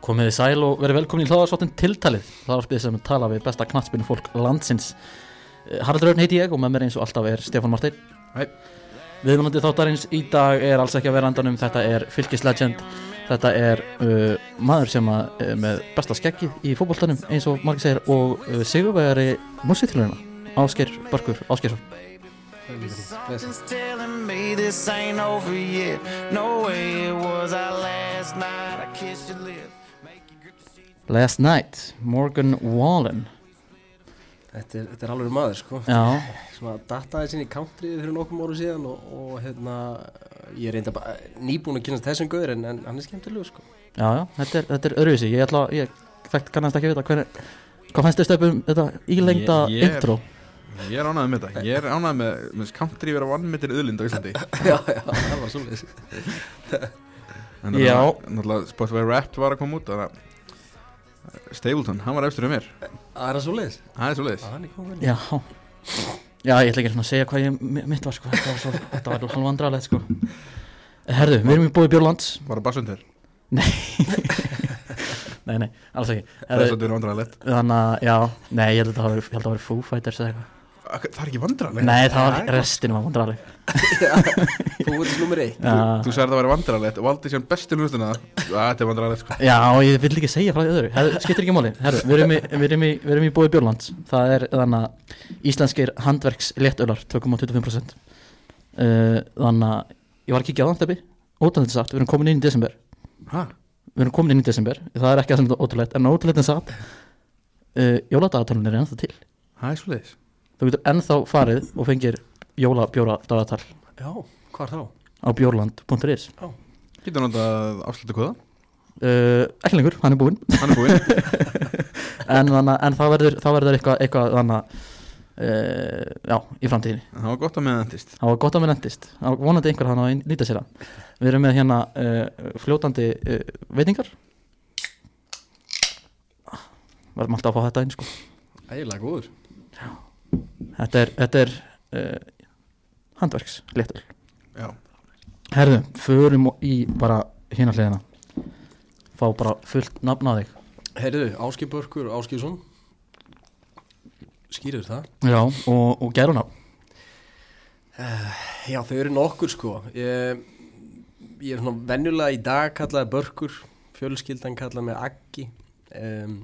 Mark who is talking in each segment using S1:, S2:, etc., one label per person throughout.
S1: Komið þið sæl og verið velkomin í hlaðarsvottin tiltalið hlaðarspið sem tala við besta knattspinu fólk landsins. Eh, Haraldur Örn heiti ég og með mér eins og alltaf er Stefán Marteinn.
S2: Hæ.
S1: Viðmjöndi þáttarins í dag er alls ekki að vera andanum þetta er fylgislegend þetta er uh, maður sem að, uh, með besta skeggið í fótboltanum eins og margir segir og uh, sigurvegari músitilurina Ásker Börkur. Áskersson
S3: Something's Last Night,
S1: Morgan Wallen.
S2: Þetta er, þetta er alveg maður sko.
S1: Já,
S2: Svona dataði sinni í country fyrir nokkum áru síðan og, og hérna ég er reynda bara nýbúin að kynast þessum gauður en, en hann er skemmtilegur sko.
S1: Já, já, þetta er, þetta er öruvísi Ég ætla, ég fækt kannast ekki að vita hver, hvað fannst þið stöpum þetta ílengda
S4: Ég- ég er-
S1: intro?
S4: Ég er ánægð með þetta, ég er ánægð með, með country vera vannmyndir öðlind á Íslandi.
S2: Já, já, það var svolítið
S1: Já.
S4: Náttúrulega Spotify Wrapped var að koma út þannig að Stapleton, hann var efstur um mér.
S2: Það er það svolítið
S4: Það er svo leiðis
S2: Það er ekki komið
S1: Já. Já, ég ætla ekki að segja hvað ég mi- mitt var sko. Þetta var, svo, þetta var halvandralegt sko. Herðu, við erum í búið Björlands.
S4: Var það bassundir?
S1: Nei, nei, alls ekki.
S4: Það er
S1: Herðu, Þannig að, já, nei, ég held að það var, að var Foo Fighters eða eitthvað
S4: Það er ekki vandrarlegt
S1: Nei, það var restin var vandraleg
S2: Fóðis nummer eitt.
S1: Já,
S4: Þú sagði það að vera vandrarlegt og valdi sér bestu hlustuna Þetta er vandrarlegt sko.
S1: Já, ég vil ekki segja frá því öðru. Herðu, skiptir ekki máli. Herðu, við erum í, við erum í, við erum í búið Björlands Það er þannig að íslenskir handverks léttölar 2,25% uh, Þannig að ég var að kíkja á það steppi Ótæðið sagt, við erum komin inn í desember.
S4: Hæ?
S1: við erum komin inn í desember. Það er ekki að sem þetta ótrúlegt en ótrúlegt en satt. Uh, jóladagatalun er ennþá til.
S4: Það er svo leiðis
S1: þú getur ennþá farið og fengir jólabjóra dagatal
S2: Já, hvað þá?
S1: á bjórland.is
S4: Getur notað afslutu kóða
S1: uh, ekki lengur, hann er búinn.
S4: Hann er búinn.
S1: En, þannig, en það verður, verður eitthvað, eitthvað þannig uh, já, í framtíðinni.
S4: Það var gott að meðan endist.
S1: Það var gott að mér endist. Vonandi einhver hann að nýta sér það. Við erum með hérna uh, fljótandi uh, veitingar. Verðum alltaf að fá þetta inn sko.
S2: Ægilega góður
S1: Þetta er, þetta er uh, handverks léttul
S4: Já.
S1: Herðu, förum í bara hérna hliðina. Fá bara fullt nafn á þig.
S2: Heyrðu, Áski Börkur, Áskísson Skýrður það?
S1: Já, og, og gæru nafn
S2: Já, þau eru nokkur sko. Ég, ég er svona venjulega í dag kallaði Börkur Fjölskyldan kallaði mig Aggi. Um,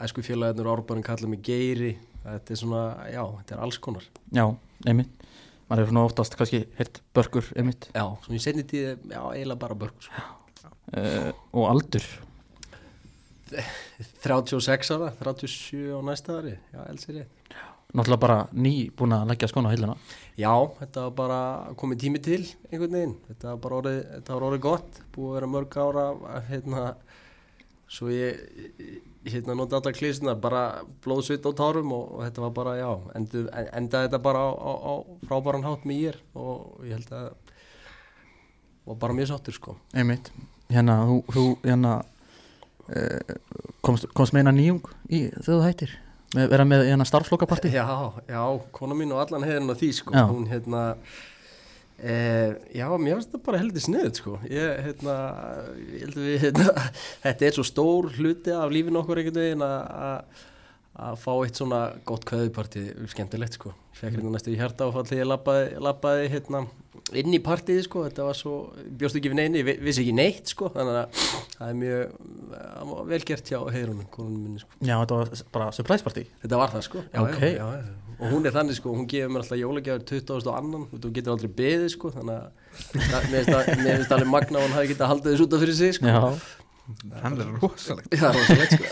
S2: Æsku fjölaðinur Árbarinn kallaði mig Geiri Þetta er svona, já, þetta er alls konar.
S1: Já, einmitt. Maður er svona oftast kannski hirt börkur einmitt.
S2: Já, svona í senni tíði, já, eiginlega bara Börkur sko.
S1: uh, og aldur.
S2: 36 ára, 37 á næsta ári. Já, elsir ég
S1: náttúrulega bara ný búin að leggja skona á hilluna.
S2: Já, þetta var bara komið tími til einhvern veginn, þetta var bara orðið, þetta var orðið gott, búið að vera mörg ára hérna, svo ég, hérna nota alltaf klísina, bara blóðsvit á tárum og, og þetta var bara, já, endu, en- endaði þetta bara á, á, á frábæran hátt með ég og ég held að, var bara mjög sáttur sko.
S1: einmitt hérna, þú, þú hérna uh, komst, komst með eina nýjung í þegar þú hættir vera með hérna starfslokaparti
S2: Já, já, kona mín og allan hefðin á því sko,
S1: Já.
S2: hún hérna, e, já, mér finnst þetta bara heldur sniðut sko, ég, hérna, ég held að við, hérna, þetta er svo stór hluti af lífinu okkur einhvern veginn að- fá eitt svona gott kveðupartí, skemmtilegt sko, fekk hérna næstu í hjarta og þegar ég labbaði, labbaði hérna inn í partíði sko, þetta var svo, bjóst ekki við neini, vi- vissi ekki neitt sko, þannig að það er mjög það var vel gert hjá heyrunum, konunum minni sko.
S1: Já, þetta var bara surprise party
S2: Þetta var það sko já,
S1: Ok.
S2: já, já, já. Og hún er þannig sko, hún gefur mér alltaf jólagjafur 20. og annan þú getur aldrei beðið sko Þannig að það- mér finnst það- alveg magna og hún hafi getað haldið þessu út af fyrir sig sko.
S1: Já,
S4: Hann er rosalegt.
S2: Já, rosalegt sko.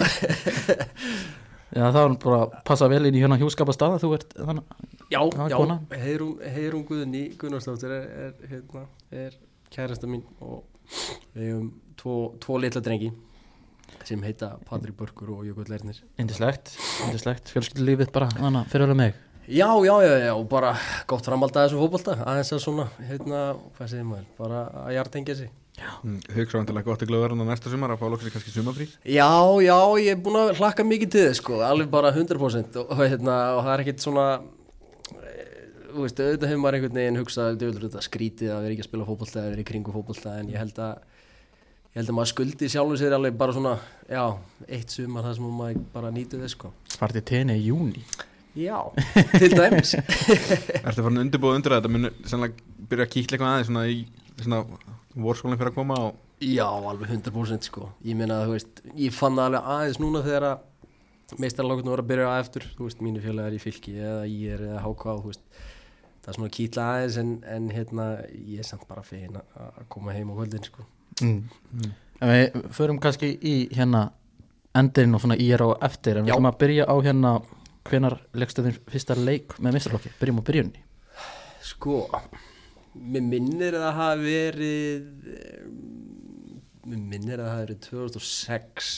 S1: Já, það var bara að passa vel inn í hérna hjúskapa staða þú ert þannig
S2: Já,
S1: Já,
S2: Heiðrún Guðni Gunnarsdóttir er, er, hérna, er kærasta mín og við hefum tvo, tvo litla drengi sem heita Patrik Börkur og Jökull Ernir
S1: indislegt, indislegt fjölskyldulífið bara þannig að fyrir alveg mig.
S2: Já, já, já, já, og bara gott framhald að þessu fótbolta aðeins að svona, hérna, hvað segir maður bara að hjartengja sig.
S4: Hugsa vantilega gott að glöður hann á næsta sumar að fá loksins kannski sumafrí
S2: Já, já, ég er búin að hlakka mikið til þess sko, alveg bara 100% og, hérna, og það er ekkert svona eh, þú veist, auðvitað hefur maður einhvern veginn hugsað, þetta skrítið að vera ekki að spila fótbolta eða vera í kringu fótbolta en ég held að ég held að maður skuldi sjálfur sér alveg bara svona, já, eitt sumar það sem maður bara nýtu þess sko.
S1: Farti tenni í júni
S2: Já, til dæmis.
S4: Ertu farin að undirbúða undir þetta? Munu sannlega byrja að kíkla eitthvað aðeins Svona í svona vorskólinn fyrir að koma og
S2: Já, alveg 100% sko. Ég meina, þú veist, ég fann það alveg aðeins núna þegar að meistarlóknum voru að byrja að eftir. Þú veist, mínu félagar í fylki eða ég er eða háká, þú veist. Það er svona kýtla aðeins en, en hérna ég er samt bara fegin að að koma heim á kvöldin sko
S1: mm. En við förum kannski í hérna endurinn og svona í er á eftir en við ætlum að byrja á hérna hvenar leggstu þinn fyrsta leik með mistarlokki byrjum á byrjunni
S2: Sko, mér minnir að það hafi verið mér minnir að það hafi verið 2006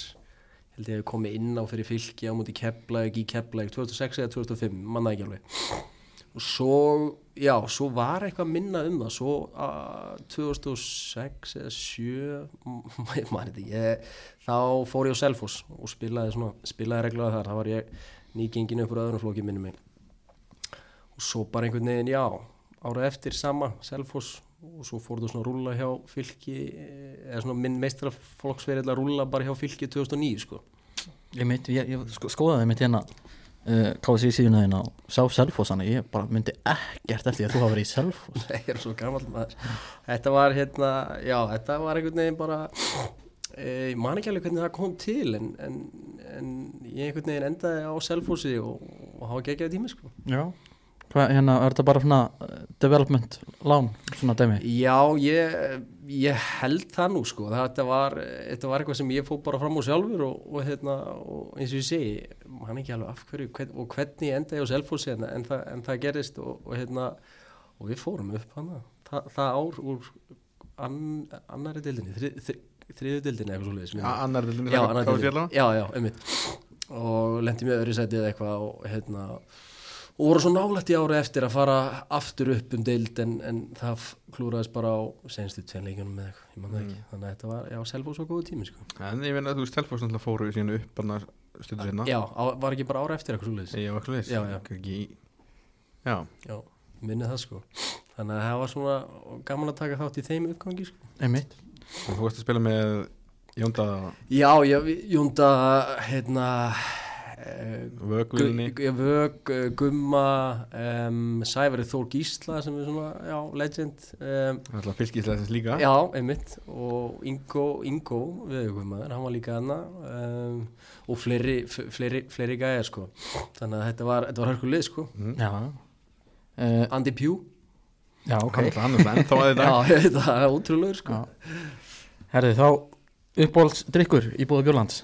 S2: held ég að ég komið inn á fyrir fylki á múti Keflavík í Keflavík 2006 eða 2005, manna ekki alveg. Og svo, já, svo var eitthvað minna um það svo að 2006 eða 7 ég maður þetta, þá fór ég á Selfoss og spilaði svona, spilaði reglulega þar, þá var ég nýgengin upp úr öðrum flóki minni mig. Og svo bara einhvern veginn, já árað eftir sama, Selfoss og svo fór þú svona að rúlla hjá fylki eða svona minn meistraflokksverið að rúlla bara hjá fylki 2009 sko.
S1: Ég, meit, ég, ég sko, skoðaði mitt hérna uh, KSI síðuna þín á? Sá Selfoss þannig ég bara myndi ekkert eftir því að þú hafa verið í Selfoss.
S2: Ég er svo gammal maður. Þetta var hérna, já, þetta var einhvern veginn bara e, ég man ekki alveg hvernig það kom til en, en, en ég einhvern veginn endaði á Selfossi og, og hafa geggjaði tími sko.
S1: Já. Hvað, hérna, er þetta bara svona uh, development lán, svona dæmi?
S2: Já, ég, ég held það nú sko, þetta var, þetta var eitthvað sem ég fór bara fram úr sjálfur og, og, hérna, og eins og ég segi, man ekki alveg af hverju hvern, og hvernig enda ég á Selfossi en, en, það, en það gerist og, og, hérna, og við fórum upp hana, Þa, það ár úr an, annari dildinni, þri, þri, þriðu dildinni eitthvað svo leiðis.
S4: Annar vildin
S2: Já, annarri
S4: KFC
S2: dildinni, já, já, einmitt. Og lendi með öðru sæti eða eitthvað og hérna og voru svo nálægt í ára eftir að fara aftur upp um deild en, en það klúraðist bara á senstu tvein leikjunum með eitthvað, ég man það ekki. Þannig að þetta var, já, Selfoss var góðu tími sko.
S4: En ég meina að þú veist Telfoss náttúrulega fóru síðan upp að stundu sinna
S2: já, á, var ekki bara ára eftir eitthvað
S4: Ég var ekki leis
S2: Já, já.
S4: Ekki í Já.
S2: Já, minni það sko. Þannig að það var svona gaman að taka þátt í þeim uppgangi sko.
S1: Einmitt.
S4: Og Þú varst að spila með Jónda
S2: já, ég, Jónda hérna eh,
S4: Vögvilni
S2: Gu- Gu- Vög, eh, Gumma um, Sævari Þór Gísla sem er svona, já, legend um,
S4: Alltaf fylgisleisins líka.
S2: Já, einmitt. Og Ingo, Ingo viðugumæður, hann var líka hana um, og fleiri, fleiri, fleiri gæjar sko. Þannig að þetta var, þetta var hörkulið sko.
S1: Já. Uh,
S2: Andy Pugh.
S1: Já, ok.
S4: Hann hann er ennþá að
S2: Já,
S4: þetta
S2: það, það er ótrúlegur sko.
S1: Já. Herði þá uppbólds drikkur í búða Björlands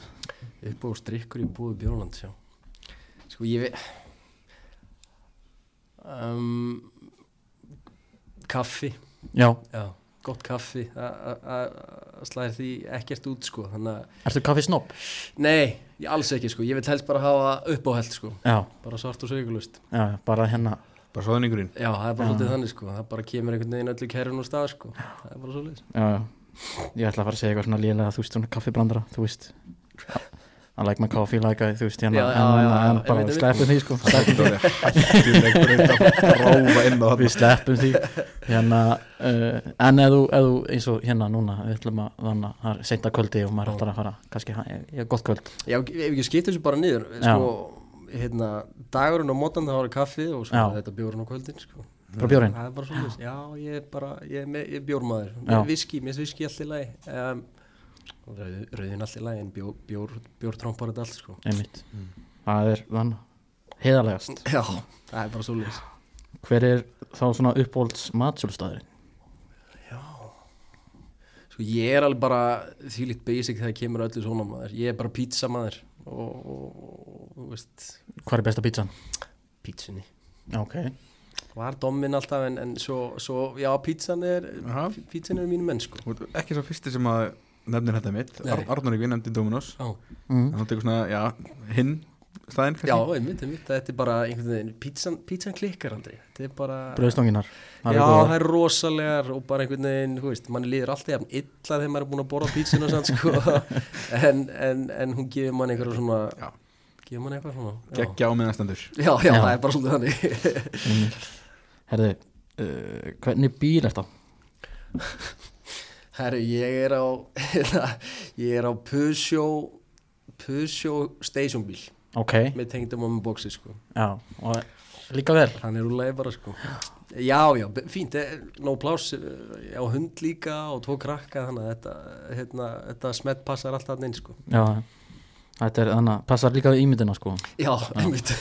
S2: upp á strikkur í búðu Björnland sjá. sko ég veit um, kaffi.
S1: Já,
S2: já, gott kaffi. Að slæði því ekkert út sko þannig að
S1: ertu kaffi snopp?
S2: Nei, ég alls ekki sko, ég vil helst bara hafa uppáheld sko,
S1: Já,
S2: bara svart og sögulust
S1: já, bara hérna.
S4: Bara svoðningurinn
S2: Já, það er bara svolítið þannig sko, það bara kemur einhvern veginn öllu kærun úr stað sko, það er bara svolítið
S1: Já, já. Ég ætla að fara að segja eitthvað svona lélega þú veist svona kaffiblandara, þú veist I like my coffee like I, þú veist hérna en, bara sleppum því sko við sleppum því. Hérna, uh, en ef þú, eins og hérna núna við ætlum að þannig að það er seinta kvöldi og maður ætlar að fara kannski, er gott kvöld.
S2: Já, ef ekki skipt þessu bara niður sko, hérna, dagurinn og mótan það var kaffi og svo
S1: Já.
S2: þetta bjórun á kvöldin sko.
S1: Bara bjórinn?
S2: Það er bara svolítið, já, ég er bara ég er, er
S1: Já.
S2: viski, mér finnst viski allt í lagi. Um, rauðin allt í lagi en bjór, bjór, bjór trompar þetta allt sko.
S1: einmitt, það er þannig heiðarlegast,
S2: Já, það er bara svolítið
S1: hver er þá svona uppbólds matsjólstaðurinn
S2: Sko ég er alveg bara því lít basic þegar kemur öllu svona maður. Ég er bara pizza maður og, og, og þú veist,
S1: hvað er besta pizzan?
S2: pizzunni
S1: Já, ok,
S2: Var dommin alltaf en, en svo, svo, já, pizzan er,
S4: Aha.
S2: pizzan er mínu menn sko.
S4: Ekki svo fyrsti sem að nefnir þetta mitt. Ar Arnur Ykvi nefndi Dominos
S2: Já,
S1: mm.
S4: Þú tekur svona, já, hinn staðinn
S2: já einmitt, einmitt, þetta er bara einhvern veginn, pizzan, pizzan klikkar aldrei Þetta er bara,
S1: bröðstonginar
S2: já, það er rosalegar og bara einhvern veginn, þú veist, mann líður alltaf jafn illa þegar maður er búin að borða pizzuna sann sko en, en, en hún gefur mann einhverja svona,
S4: Já.
S2: gefur mann eitthvað svona.
S4: Gekkja á meðanstandur
S2: Já, já,
S1: Já.
S2: það er bara svolítið þannig
S1: Herði, uh, hvernig bíl er þetta?
S2: Herru, ég er á ég er á Peugeot Peugeot stationbíl
S1: ok,
S2: með tengdum á með bóksi sko.
S1: Já og líka vel.
S2: Hann er úrlega bara sko. Já, já, fínt, eh, nóg pláss eh, á hund líka og tvo krakka þannig að þetta, hérna, þetta smett passar alltaf inn sko.
S1: Já, þetta er þannig að passar líka við ímyndina sko.
S2: Já, einmitt.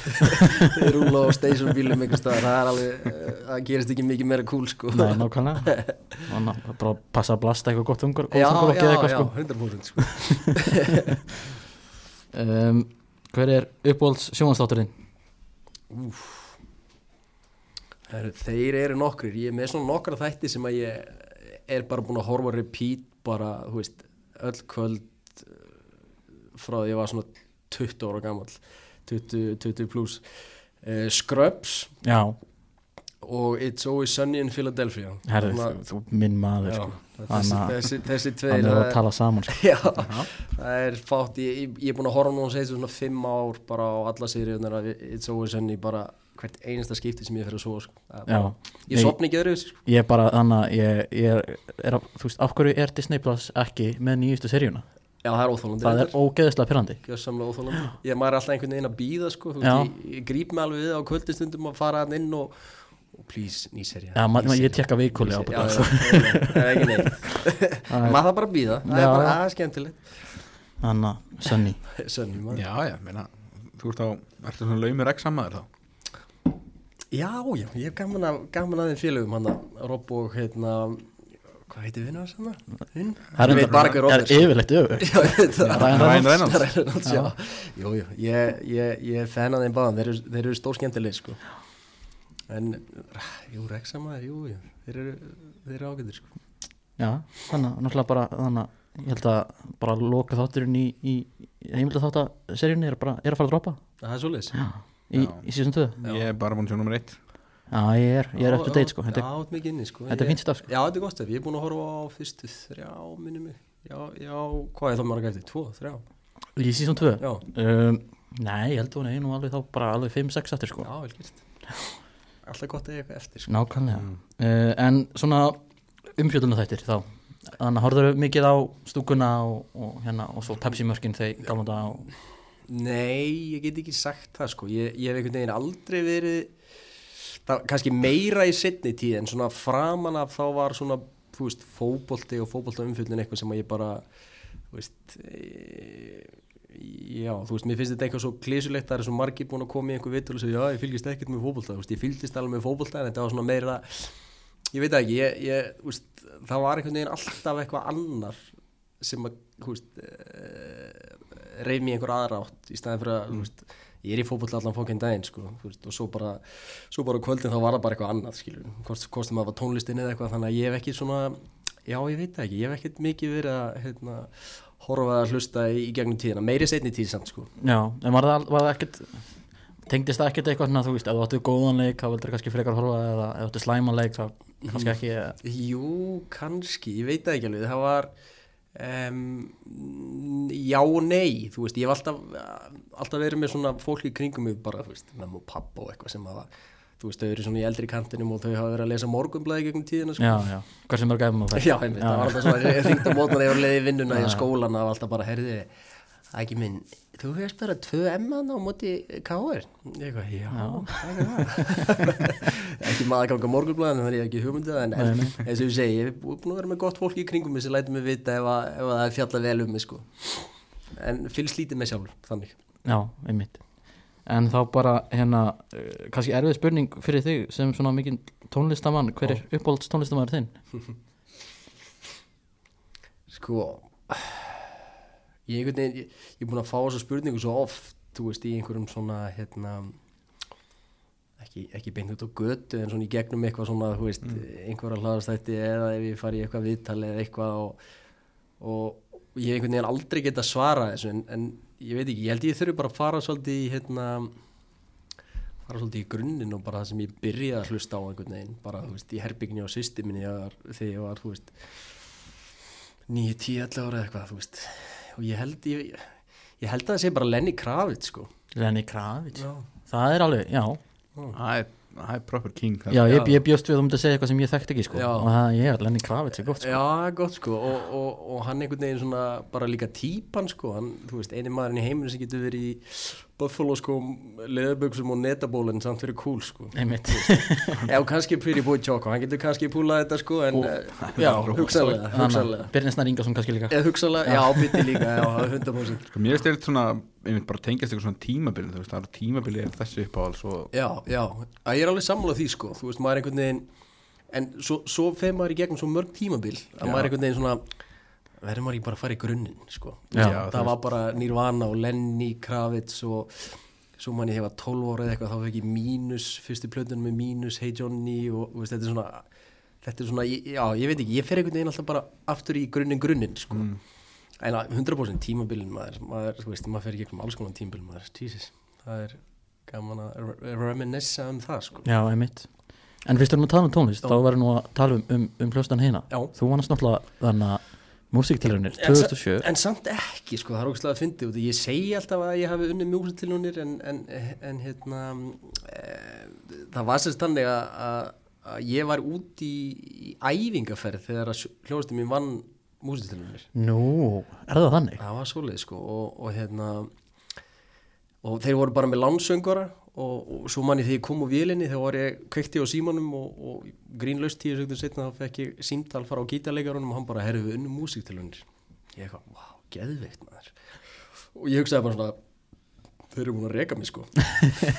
S2: Rúla á stationbílum einhvers staðar, það er alveg eh, það gerist ekki mikið meira cool sko.
S1: Nei, nákvæmlega. Bara passa að blasta eitthvað gott ungar
S2: já, já, já,
S1: sko.
S2: 100% sko.
S1: Um, Hver er uppbólds sjónastátturinn?
S2: Heru, þeir eru nokkrir, ég er með svona nokkra þætti sem að ég er bara búin að horfa repeat bara, þú veist, öll kvöld frá því ég var svona 20 ára gammal 20, 20 pluss uh, Scrubs
S1: Já,
S2: og It's Always Sunny in Philadelphia
S1: herri,
S2: Þannig
S1: þú, þú minn maður
S2: að-
S1: sko.
S2: já, þessi, þessi, þessi tveir
S1: Hann er að tala saman sko.
S2: Já, það er fátt ég, ég, er búin að horfa nú og segja svona fimm ár bara á alla seríunar af It's Always Sunny bara hvert einasta skipti sem ég fyrir að svo sko.
S1: Já,
S2: ég sopni ekki öðru sko.
S1: ég er bara þannig að, Þú veist, af hverju er Disney Plus ekki með nýjustu seríuna?
S2: Já, það er óþólandi
S1: Það er ógeðislega pyrrandi
S2: Gjössamlega óþólandi Ég maður er alltaf einhvern veginn að býða sko Þú
S1: Já.
S2: veist, ég, ég gríp mig alveg við á kvöldistundum að fara hann inn og, og please, nýserja.
S1: Já, ma, ma, ég tekka vikuli á bara
S2: já, það er ekki neitt Maður það bara að býða Það er bara aðeins skemmtilegt.
S1: Þannig að Sunny
S2: Sönni, maður.
S4: Já, já, meina Þú ert á, ertu svona laumur ekki samaður þá?
S2: Já, já, ég hef gaman að, gaman að Hvað heitir vinnar þess hann? Hinn?
S1: Það
S2: Rob
S1: er
S2: veit það
S1: Ryan Reynolds
S4: Reynolds
S2: Reynolds, já. Jú, jú, ég, ég, ég er fan að þeim báðan, þeir, eru- þeir eru stór skemmtileg sko. En, jú, Rexamaður, jú, jú, þeir eru, þeir eru ágættir sko.
S1: Já, þannig að náttúrulega bara þannig að ég held að bara loka þátturinn í, í heimilda þáttaseríunni er bara er að fara að droppa
S2: Það er svoleiðis.
S1: í, í síðan 2
S4: Ég er bara búin að sjá nummer eitt
S1: Já, ég er, ég er eftir date sko
S2: Já,
S1: þetta er,
S2: mikið inni sko.
S1: þetta er
S2: Ég-
S1: fínt staf sko
S2: Já, þetta er gott stef, ég er búin að horfa á fyrstu þrjá, minni mig. Já, já, hvað er það marga eftir? Tvo, þrjá?
S1: Í síðan 2
S2: Já,
S1: um, Nei, ég held að hún er nú alveg þá bara alveg 5-6 eftir sko
S2: já, vel gert. Alltaf gott að eiga eitthvað eftir sko.
S1: Nákvæmlega uh, En svona umfjölduna þættir þá Þannig að horfður mikið á stúkuna og, og hérna og svo Pepsi mörkin þegar gaman það og
S2: Nei, ég get ekki sagt það sko Ég, ég hef einhvern veginn aldrei verið það, kannski meira í setni tíð en svona framan af þá var svona, veist, fótbolti og fótbolta umfjöldin eitthvað sem ég bara veist e, já, þú veist, mér finnst þetta eitthvað svo klísulegt, það er svo margir búin að koma í einhver vitul og segja, já, ég fylgist ekkert með fótbolta. Þú veist, ég fylgist alveg með fótbolta en þetta var svona meira ég veit ekki, ég, ég, veist, það var einhvern veginn alltaf eitthvað annar sem að, þú veist e, reyf mér einhver aðra átt í staðin fyrir að, þú veist, ég er í fótboll allan fókinn daginn, sko, veist, og svo bara svo bara kvöldin þá var það bara eitthvað annað, skilur hvort, hvort sem það var tónlistin eða eitthvað þannig að ég hef ekki svona, já, ég veit það ekki ég hef ekkert mikið verið að, hérna horfa að hlusta í, í gegnum tíðina meiri setni tíð samt, sko.
S1: Já, en var það, var það ekkert tengdist það ekkert eitthvað svona, þú veist, ef þú áttu góðan leik þá vildur kannski frekar horfa eða ef þú áttu slæman leik þá kannski ekki
S2: Jú, kannski, ég veit það ekki alveg það var um, já og nei þú veist, ég hef alltaf alltaf verið með svona fólk í kringum mig bara, þú veist, mamma og pappa og eitthvað sem hafa þú veist, þau eru svona í eldri kantinum og þau hafa verið að lesa morgunblæði gegnum tíðina sko.
S1: Já, já, hversu mörg gæfum það
S2: Já, einmitt, það var alltaf svona, ég ringd á mótnan eða leiði í vinnuna í skólan og alltaf bara, herði ekki minn, þú veist bara tvö emman á móti káir ég eitthvað, já, er það ekki maður ganga morgunblæðin þannig að ég hef ekki hugmyndið en, en eins og ég segi, ég hef búin að vera með gott fólk í kringum mig sem lætur mig vita ef, að, ef að það er fjalla vel um mig sko. En fylgst lítið með sjálfur, þannig.
S1: Já, einmitt. En þá bara hérna, uh, kannski erfið spurning fyrir þig sem svona mikið tónlistamann. Hver er uppáhalds tónlistamæður þinn?
S2: sko ég, er búin að fá þessa spurningu svo oft þú veist, í einhverjum svona hérna ekki, ekki beint út á götu en svona í gegnum eitthvað svona þú veist, einhverja hlaðastætti eða ef ég fari í eitthvað viðtali eða eitthvað og, og ég hef einhvern veginn aldrei geta svara þessu en, en ég veit ekki, ég held ég þurfi bara að fara svolítið í hérna fara svolítið í grunninn og bara það sem ég byrjaði að hlusta á einhvern veginn bara, þú veist, í herbyggni á systeminni þegar ég var, þú veist 9, 10, 11 ára eða eitthvað, þú veist og ég held ég, ég held að það sé bara Lenny Kravitz sko.
S1: Lenny Kravitz.
S2: Já.
S1: Það er alveg, já,
S4: Það er það er proper king það.
S1: Já, ég, ég bjóst við myndi að segja eitthvað sem ég þekkti ekki sko.
S2: Já.
S1: og það, ég er Lenny Kravitz er gott sko.
S2: Já, gott sko. Og, og, og hann einhvern veginn svona bara líka típan sko. Hann, þú veist, eini maðurinn í heiminu sem getur verið í Buffalo sko, leðaböksum og netabólinn samt fyrir cool sko.
S1: Einmitt.
S2: Já, kannski Pretty Boy Choco, hann getur kannski púlað þetta sko en, eh, já, hugsalega, hugsalega
S1: Birnisnar Ingarsson kannski líka.
S2: Eða hugsalega, já, bytti líka, já, 100%
S4: sko, mér þetta svona, mynd bara tengjast eitthvað svona tímabili, þú veist, það er tímabili er þessi uppáhals og
S2: Já, já, að ég er alveg sammálað því sko, þú veist, maður er einhvern veginn en svo, svo feð maður í gegnum svo mörg tímabil að
S4: Já.
S2: maður er einhvern veginn svona verður maður ekki bara að fara í grunninn sko. Það var bara Nirvana og Lenny Kravitz og svo mann ég hefa 12 ára eða eitthvað þá fekk ég mínus, fyrstu plötunum með mínus Hey Johnny og veist, þetta er svona þetta er svona, já, ég veit ekki, ég fer einhvern veginn alltaf bara aftur í grunninn grunninn sko. en að 100% tímabilin maður, maður, þú veist, maður fer gegnum alls konar tímabil maður, Jesus, það er gaman að re- reminisce um það sko.
S1: Já, einmitt En fyrst erum við að tala um tónlist,
S2: Já.
S1: þá verðum við að tala um, um, um hljóstan hérna. Þú vannast náttúrulega þannig að músiktilraunir
S2: En sa-
S1: 2007
S2: En samt ekki, sko, það er ógæslega að fyndi út. Ég segi alltaf að ég hafi unnið mjúsitilunir en, en, en hérna, e, það var sérst þannig að, ég var út í, í æfingaferð þegar hljóðastum mín vann músitilunir.
S1: Nú, er það þannig?
S2: Það var svoleið, sko, og, og hérna, og þeir voru bara með lánsöngvara og, og svo manni þegar ég kom úr vélinni þegar var ég kveikti á símanum og, og grínlaust tíu sekundum setna þá fekk ég símtal fara á gítarleikarunum og hann bara herðu við unnum músiktilunir ég eitthvað, wow, geðveikt maður. Og ég hugsaði bara svona þeir eru búin að reka mig sko.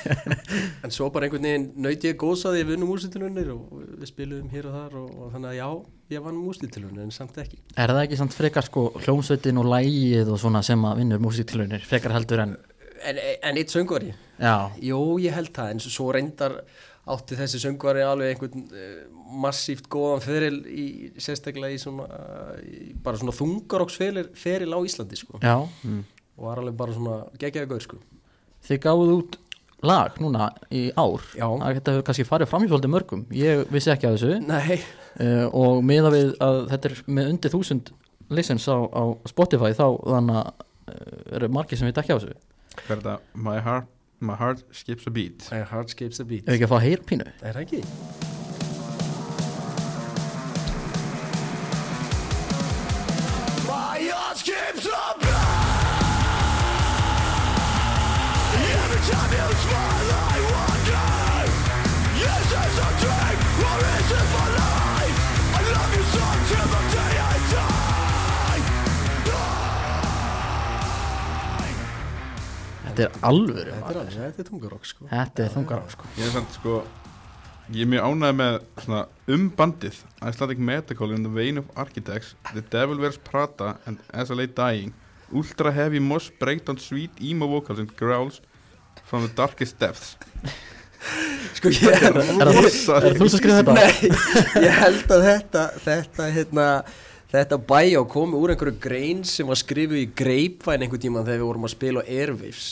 S2: En svo bara einhvern veginn nöyt ég góðsaði við unnum músiktilunir og við spiluðum hér og þar og, og þannig að já, ég vann músiktilunir en samt ekki.
S1: Er það ekki samt frekar sko hljómsveitin og lægið og svona sem að vinnur músiktilraunir frekar heldur en
S2: en, en eitt söngvari.
S1: Já,
S2: Jó, ég held það, en svo reyndar átti þessi söngvari alveg einhvern uh, massíft góðan feril í, sérstaklega í svona í bara svona þungaróksferil feril á Íslandi sko.
S1: Já
S2: og var alveg bara svona geggjaði gaur sko.
S1: Þið gáðuð út lag núna í ár. Þetta hefur kannski farið fram í svolítið mörgum. Ég vissi ekki að þessu.
S2: Nei,
S1: uh, og miða við að þetta er með undir þúsund listens á, á Spotify þá þannig að uh, eru margir sem við ekki á þessu
S4: hvað er þetta, my heart, my heart skips a beat.
S2: My heart skips a beat.
S1: Ef ekki að fá heyr pínu
S2: Er það ekki?
S1: Þetta er alvöru
S2: Þetta er alveg, þetta er tungarók sko.
S1: Þetta er þungar á sko.
S4: Ég er samt sko ég er mjög ánægð með svona um bandið Icelandic Medical in the Vein of Architects The Devil Wears Prada and Lay Dying Ultra Heavy Moss Breakdown Sweet Emo Vocals and Growls from the Darkest Depths.
S2: Sko ég er
S1: er það þú sem skrifa þetta?
S2: Nei, ég held að þetta þetta, hérna Þetta bæjá komi úr einhverju grein sem var skrifuð í greipvæn einhvern tíma þegar við vorum að spila á Airwaves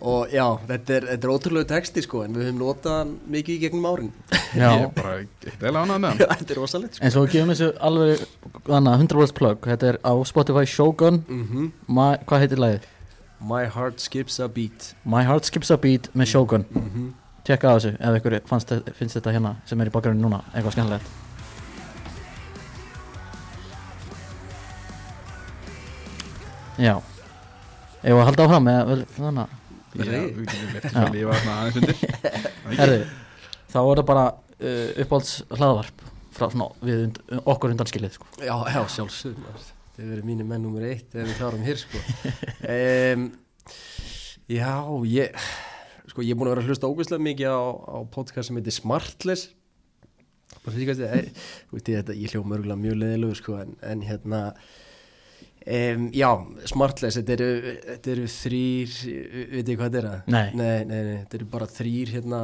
S2: og já, þetta er, þetta er ótrúlega texti sko en við höfum notað hann mikið í gegnum árin.
S4: Ég
S1: Já,
S4: er bara eða ánægð með hann.
S2: Þetta er rosalegt sko.
S1: En svo við gefum þessu alveg þannig að 100 plug þetta er á Spotify Shogun.
S2: Mm
S1: My, hvað heitir lagið?
S2: My heart skips a beat.
S1: My Heart Skips a Beat með Shogun.
S2: Mm
S1: Tjekka á þessu ef ykkur fannst, finnst þetta hérna sem er í bakgrunni núna eitthvað skemmtilegt. Já. Ef að halda áfram með vel, þannig að
S4: Að Það
S1: þá er það bara uh, uppáhalds hlaðvarp frá svona við und, okkur undan skilið sko.
S2: Já, já, sjálfsögum Þið verið mínu menn nummer eitt ef við klárum hér sko. Um, Já, ég sko ég er búin að vera að hlusta ógæslega mikið á, á podcast sem heitir Smartless. Bara því er þú veit ég þetta, ég hljó mörgulega mjög leðilegu sko en, en hérna um, já, Smartless þetta eru, þetta eru þrýr veit ég hvað þetta er að?
S1: Nei.
S2: nei, nei, nei, þetta eru bara þrýr hérna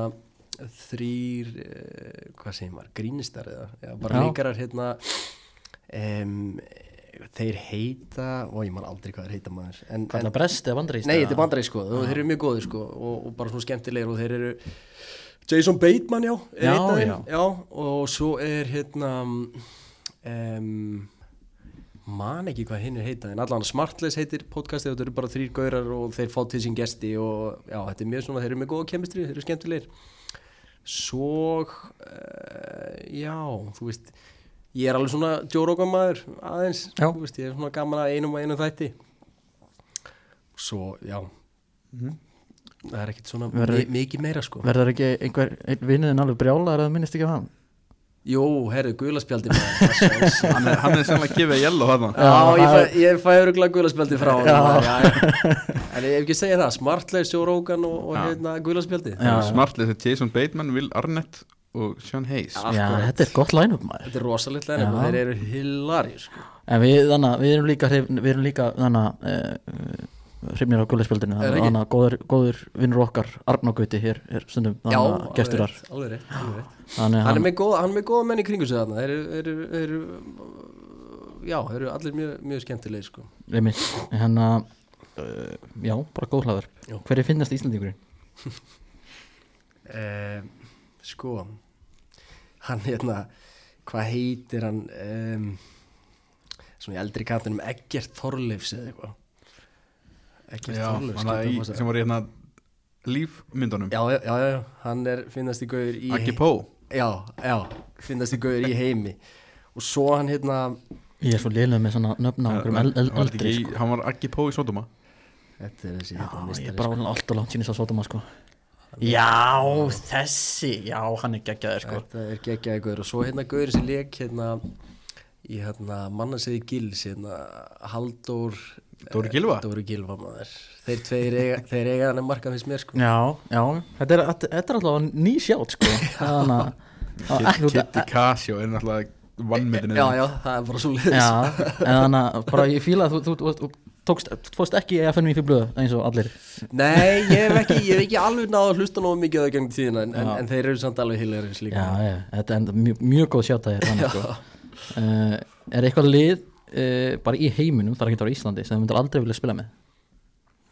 S2: þrýr uh, hvað segir maður, grínistar eða já, bara
S1: Já.
S2: leikarar hérna um, þeir heita og ég man aldrei hvað þeir heita maður en,
S1: Hvað er það brest eða bandaríst?
S2: Nei, þetta er bandarísk sko, og þeir eru mjög góðir sko og, og bara svona skemmtilegir og þeir eru Jason Bateman, já, er
S1: Já,
S2: af þeim,
S1: já.
S2: og svo er hérna um, man ekki hvað hinn er heita en allan Smartless heitir podcastið og þetta eru bara þrýr gaurar og þeir fá til sín gesti og já, þetta er mjög svona, þeir eru með góða kemistri, þeir eru skemmtilegir. Svo uh, já, þú veist ég er alveg svona Jórókan maður aðeins, veist, ég er svona gaman að einum og einum þætti. Svo, já. Það er ekkit svona
S1: Verður-
S2: mi mikið meira sko.
S1: verður ekki einhver einn vinniðin alveg brjálar eða minnist ekki af hann
S2: Jú, herðu, gulaspjaldi maður
S4: Hann er, hann er sennilega að gefa yellow þarna
S2: Já, ég fæ, öruglega gulaspjaldi frá
S1: Já.
S2: já, já. En ég hef ekki segið það, smartlegs Jórókan og, og hérna gulaspjaldi
S1: Já.
S4: Smartlið er Jason Bateman, Will Arnett og Sean Hayes
S2: Já.
S1: þetta er gott line-up maður
S2: Þetta er rosalegt lenni,
S1: Já.
S2: þeir eru hilarjur sko.
S1: en við, þannig, við erum líka við erum líka þannig uh, hrifnir á gullaspjöldinu þannig að góður, góður vinnur okkar Arnóguti hér er stundum
S2: Já, alveg rétt, alveg rétt, Hann er með góða, hann er með góða menn í kringu sig þarna Þeir eru, eru, eru Já, þeir eru allir mjög, mjög skemmtilegir sko.
S1: einmitt, hann að uh, já, bara góð hlaður hver er finnast Íslandingurinn?
S2: eh, Sko Hann hérna Hvað heitir hann um, Svona í eldri kantinum Eggert Þorleifs eða eitthvað
S4: Hann að í,
S2: skipta
S4: sem var í hérna lífmyndunum
S2: Já, já, já, já, hann er finnast í gauður í
S4: Aki Pó.
S2: Já, já, finnast í gauður í heimi. Og svo hann hérna
S1: ég er svo liðlega með svona nöfna á einhverjum
S4: Hann
S1: eldri
S4: ekki í-
S1: sko.
S4: hann var Aki Pó í Sotoma
S2: Þetta er þessi
S1: já,
S2: hérna
S1: ég
S2: mistari,
S1: er bara
S2: sko.
S1: alltaf langt að sóta maður sko. Já, þessi. Já, hann er geggjaður sko.
S2: Þetta er geggjaði gauður og svo hérna gauður sem leik hérna í hérna mannarsegi gils hérna Halldór
S4: Dóri Gylfa?
S2: Dóri Gilva maður. Þeir tveir eiga, þeir eiga hann að marka fyrst mér sko.
S1: Já, já, þetta er, þetta, þetta er alltaf ný sjátt sko. Að að ekki
S4: Kitty Casio er náttúrulega vannmyndinu
S2: Já, já, það er bara svo liðis
S1: Já, en þannig að bara ég fíla að þú, þú, þú, þú tókst, þú fórst ekki í fyrir blöðu eins og allir.
S2: Nei, ég hef ekki, ég hef ekki alveg náða að hlusta nógu mikið á það gengum tíðina en, en, en þeir eru samt alveg hilaris líka.
S1: Já, já, þetta er enda mjög, mjög góð sjátt að þér þannig sko. Uh, Er eitthvað lið uh, bara í heiminum, ekki að vera Íslandi sem þú myndir aldrei vilja spila með.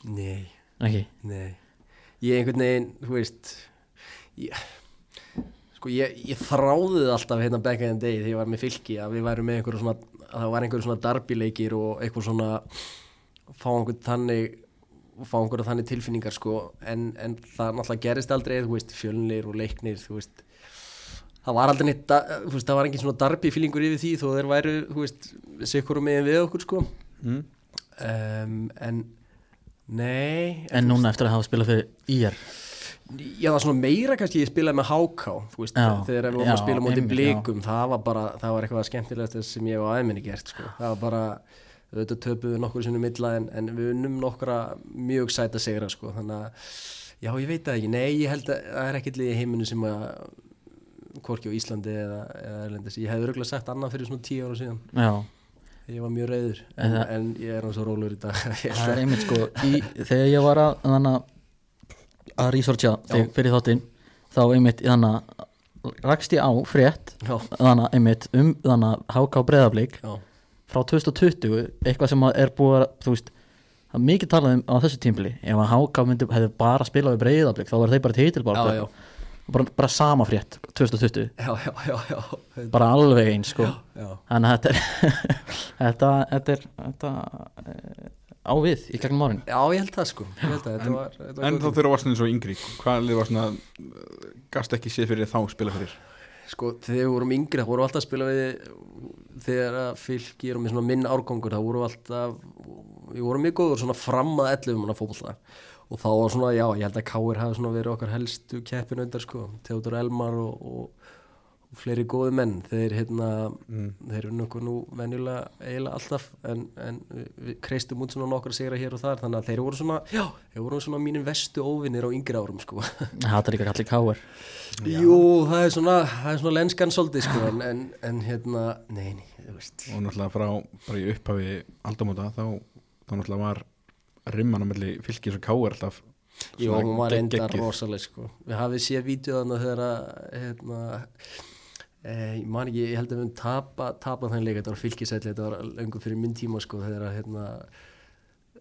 S2: Nei,
S1: Ekki,
S2: nei. Ég einhvern veginn, þú veist ég, Sko, ég, ég þráði það alltaf hérna back in the day þegar ég var með fylki að við værum með einhverju svona að það var einhverju svona darbileikir og eitthvað svona fá einhvern þannig fá einhverju þannig tilfinningar sko en, en það náttúrulega gerist aldrei þú veist, fjölnir og leiknir þú veist það var aldrei neitt, þú veist, það var engin svona darbi fílingur yfir því þó þeir væru, þú veist sikkur um megin við okkur sko
S4: mm.
S2: um, en nei
S1: en núna eftir að hafa spilað fyrir IR
S2: Já, það var svona meira kannski ég spilaði með HK þú veist,
S1: Já,
S2: þegar við vorum
S1: já,
S2: að spila mútið blikum, það var bara það var eitthvað skemmtilegt sem ég var aðeminni gert sko. það var bara, auðvitað töpuðu nokkur sinnum illa en, en við unnum nokkra mjög sæta segra sko. þannig að, já, ég veit það ekki nei, ég held að það er ekkert liðið í heiminu sem að hvorki á Íslandi eða, eða Erlendis, ég hefði örgulega sagt annað fyrir svona tíu ára síðan,
S1: Já,
S2: ég var mjög reyður en,
S1: En
S2: en,
S1: það-
S2: ég er hann svo rólur í dag.
S1: Það er einmitt sko í, Þegar ég var að þannig að researcha þig fyrir þáttinn þá einmitt þannig rakst ég á frétt
S2: já,
S1: þannig einmitt um þannig HK Breiðablík
S2: já,
S1: frá 2020 eitthvað sem er búið að veist það er mikið talað um á þessu tímpili ef að HK myndi, hefði bara spilað við Breiðablík þá var þeir bara
S2: já,
S1: bara, bara sama frétt 2020
S2: já, já, já, já.
S1: bara alveg eins sko.
S2: Já.
S1: þannig að þetta er þetta, þetta er þetta, e, á við í gegnum árin.
S2: Já, ég held það sko. Ég held það, þetta var, þetta var
S4: En þá þegar þú varst eins og yngri Hvað var svona uh, Gast ekki séð fyrir þá að spila fyrir?
S2: Sko, þegar við vorum yngri, það voru alltaf að spila við þegar að fylki erum með svona minn árgangur, það voru alltaf við vorum mjög góður svona fram að 11 manna fótbolta og þá var svona, já, ég held að Káir hafi svona verið okkar helstu keppinöndar sko, Theodor Elmar og, og, og fleiri góði menn, þeir hérna
S4: mm.
S2: þeir eru nokkuð nú venjulega eiginlega alltaf, en, en við, kreistum út svona nokkra sigra hér og þar, þannig að þeir voru svona, já, þeir voru svona mínir vestu óvinnir á yngri árum sko.
S1: Það er líka allir káir
S2: Jú, það er svona, það er svona lenskan svolítið sko, en, en, en hérna, nei, nei, þú veist.
S4: Og náttúrulega frá Bara í upphafi aldamóta Þá, þá náttúrulega var Rimman á milli fylgis og káar alltaf svona
S2: hún var enda rosaleg sko. Við hafið séð vídeoðana þegar að, hérna, e, ég man ekki, ég held að við höfum tapa, tapa þannig leik, þetta var fylgisætli, þetta var lengur fyrir minn tíma sko, þegar að, hérna,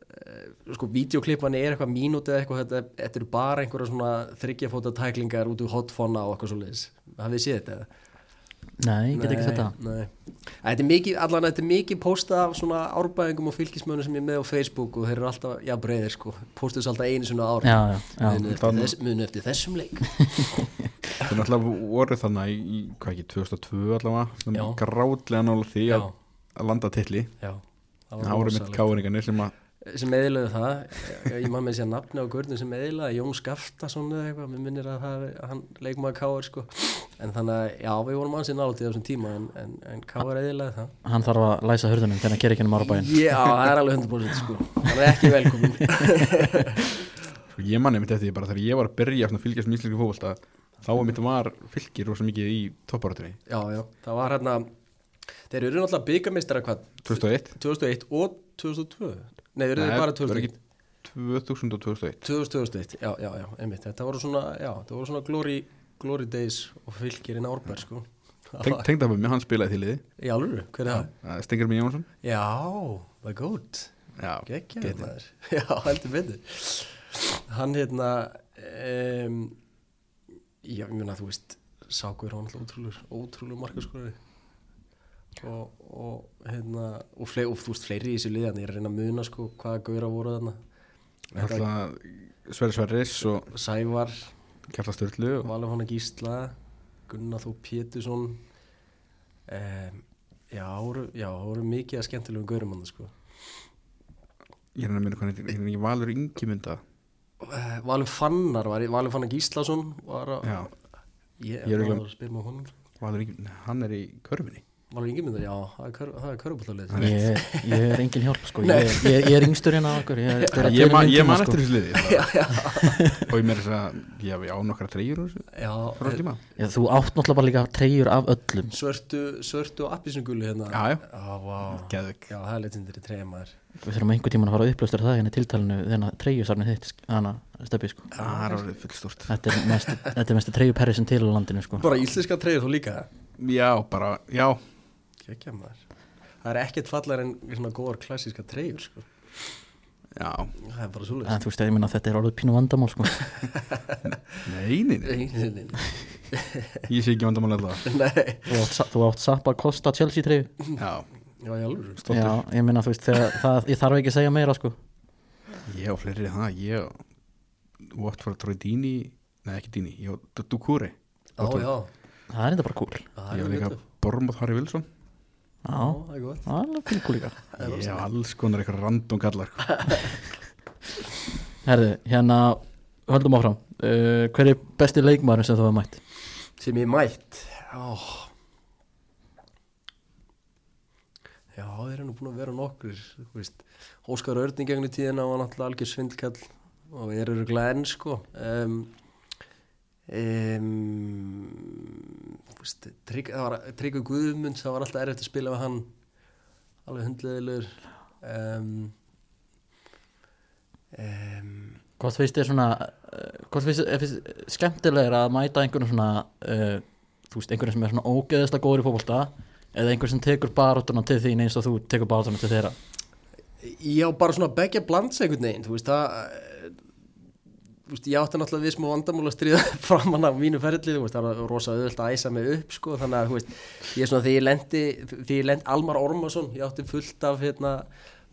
S2: e, sko, vídeoklippan er eitthvað mínúti eða eitthvað, þetta, þetta eru bara einhverja svona þryggjafóta tæklingar út úr hotfonna og eitthvað svo leiðis. Hafið séð þetta?
S1: Nei, ég get ekki það.
S2: Nei, þetta er mikið, allan þetta er mikið postað af svona árbæðingum og fylgismönnum sem ég er með á Facebook og þeir eru alltaf, já breyðir sko, postuðs alltaf einu svona ári.
S1: Já, já, já.
S2: muni eftir, þess, eftir þessum leik.
S4: Þeir náttúrulega voru þannig í, í hvað ekki, 2002 allavega grátlega nála því að, að landa titli.
S2: Já.
S4: Það voru mitt káringarnir sem að
S2: sem eðilaðu það ég, ég maður með sér nafni á görnum sem eðilaði Jón Skaftason eða eitthvað, mér minnir að það að hann leikmaði Káar sko. En þannig að já, við vorum ansið nálægt í þessum tíma en, en, en Káar eðilaði það.
S1: Hann þarf að læsa hurðunum þegar hann gerir ekki um árabæin
S2: Já, það er alveg 100% sko. Hann er ekki velkomin
S4: sko, ég manni mitt eftir því bara þegar ég var að byrja að fylgjast með íslensku fótbolta þá var mitt var fylgir rosa mikið í topparatunni
S2: Já, já, það var hérna þeir eru náttúrulega byggamistara hvað?
S4: 2001
S2: 2001 og 2002 Nei, eru
S4: Nei,
S2: bara
S4: það var
S2: 2001
S4: ekki 2000 og 2001
S2: 2000, 2001, já, já, já, einmitt. Þetta voru svona, já, þetta voru svona glory, glory days og fylgirinn árbær sko.
S4: Teng, Tengdafum með hann spilaði til liði.
S2: Í alvöru, hver er það?
S4: Stengur mér Jónsson.
S2: Já, the goat
S4: Já,
S2: Gekkjaður maður. Já, heldur betur. Hann hérna um, Já, ég meina þú veist Sákur hann alltaf ótrúlur Ótrúlur markaskorari og, og hérna og, fle, og þú veist fleiri í þessu liðan ég er að reyna að muna sko hvaða gauðra voru þarna.
S4: Sverri Sverris
S2: Sævar,
S4: Kjarla Sturlu og
S2: Valafóna Gísla Gunnar Þó Pétursson. Um, Já, það voru, mikið að skemmtilegum gauðrum hann sko.
S4: Ég er að hvað hann er ekki Valur Ingimunda?
S2: Eh, Valur Fannar var, Valur Fannar Gíslason var að
S4: Já,
S2: Ég,
S4: Ég er
S2: er að spila með honum.
S4: Valur Ingimunda, hann er í körfinni
S2: Já, það er, kör, það er körubóltalið
S1: ég, ég er engin hjálp sko. Ég, ég, ég er yngstur hérna á okkur Ég, er- er að
S4: Ég,
S1: tveimur
S4: man, man
S1: sko.
S4: eftir þessu liði og ég meira þess að ég á nokkra treyjur
S2: Já,
S4: tíma.
S1: Já, Þú átt náttúrulega bara líka treyjur af öllum.
S2: Svörtu, svörtu og appisnugulu hérna.
S4: Já, já.
S2: Já, vá.
S4: Geðvik
S2: Já, það er leitindir í treyja maður.
S1: Við þurfum einhver tíman að fara að upplöstur það hérna tiltalinu þennan treyjusarni þitt þannig steppi sko.
S4: Það er orðið full stort
S1: Þetta er mest, þetta er mest treyjuperri sem til á landinu sko.
S2: Bara íslenska treyja þú líka
S4: Já, bara, já
S2: Kekja maður. Það er ekkert fallar en svona góðar klassíska treyjur sko.
S4: Já,
S2: Það er bara svoleiðis.
S1: En þú veist, ég minna að þetta er orðið pínu vandamál sko.
S4: Nei, nei, nei.
S2: Nei, nei, nei,
S4: Ég sé ekki vandamál alltaf
S2: nei.
S1: Þú átt, þú átt Sappa Costa Chelsea treyju
S4: Já,
S2: Já, ég alveg
S4: stoltur
S1: Já, ég minna þú veist, þegar, það, ég þarf ekki að segja meira sko.
S4: Ég og fleiri það Ég og Watford Troy Dini Nei, ekki Dini, ég og Dukure
S2: Já, já.
S1: Það er þetta bara cool.
S4: Ég
S2: er
S4: og líka. Bormóð Harry Wilson
S2: Já, það er gott.
S1: Það er alveg líka
S4: Ég hef alls konar eitthvað random kallar sko.
S1: Herði, hérna, höldum áfram. Uh, Hver er besti leikmaður sem þú hefur mætt?
S2: sem ég mætt? Já já þeir eru nú búin að vera nokkur Óskar Örning gegn í tíðina var náttúrulega algjör svindkall og við erum enn sko. Um, um, veist, Trygg, það var Tryggur Guðmund það var alltaf erfitt að spila með hann. Alveg hundleðilegur um, um,
S1: Hvort finnst þér svona uh, Hvort finnst þér finnst skemmtilegur að mæta einhvern svona uh, Þú veist, einhvern sem er svona ógeðislega góður í fótbolta Eða einhvern sem tekur baráttuna til þín eins og þú tekur baráttuna til þeirra?
S2: Já, bara svona begja blands einhvern veginn, þú veist, það eh, veist, ég átti náttúrulega við smá vandamúl að stríða framan af mínu veist, það var rosa auðvöld að æsa mig upp, sko, þannig að, veist, ég er svona, þegar ég lendi, þegar ég lendi Almar Ormarsson, ég átti fullt af, hérna,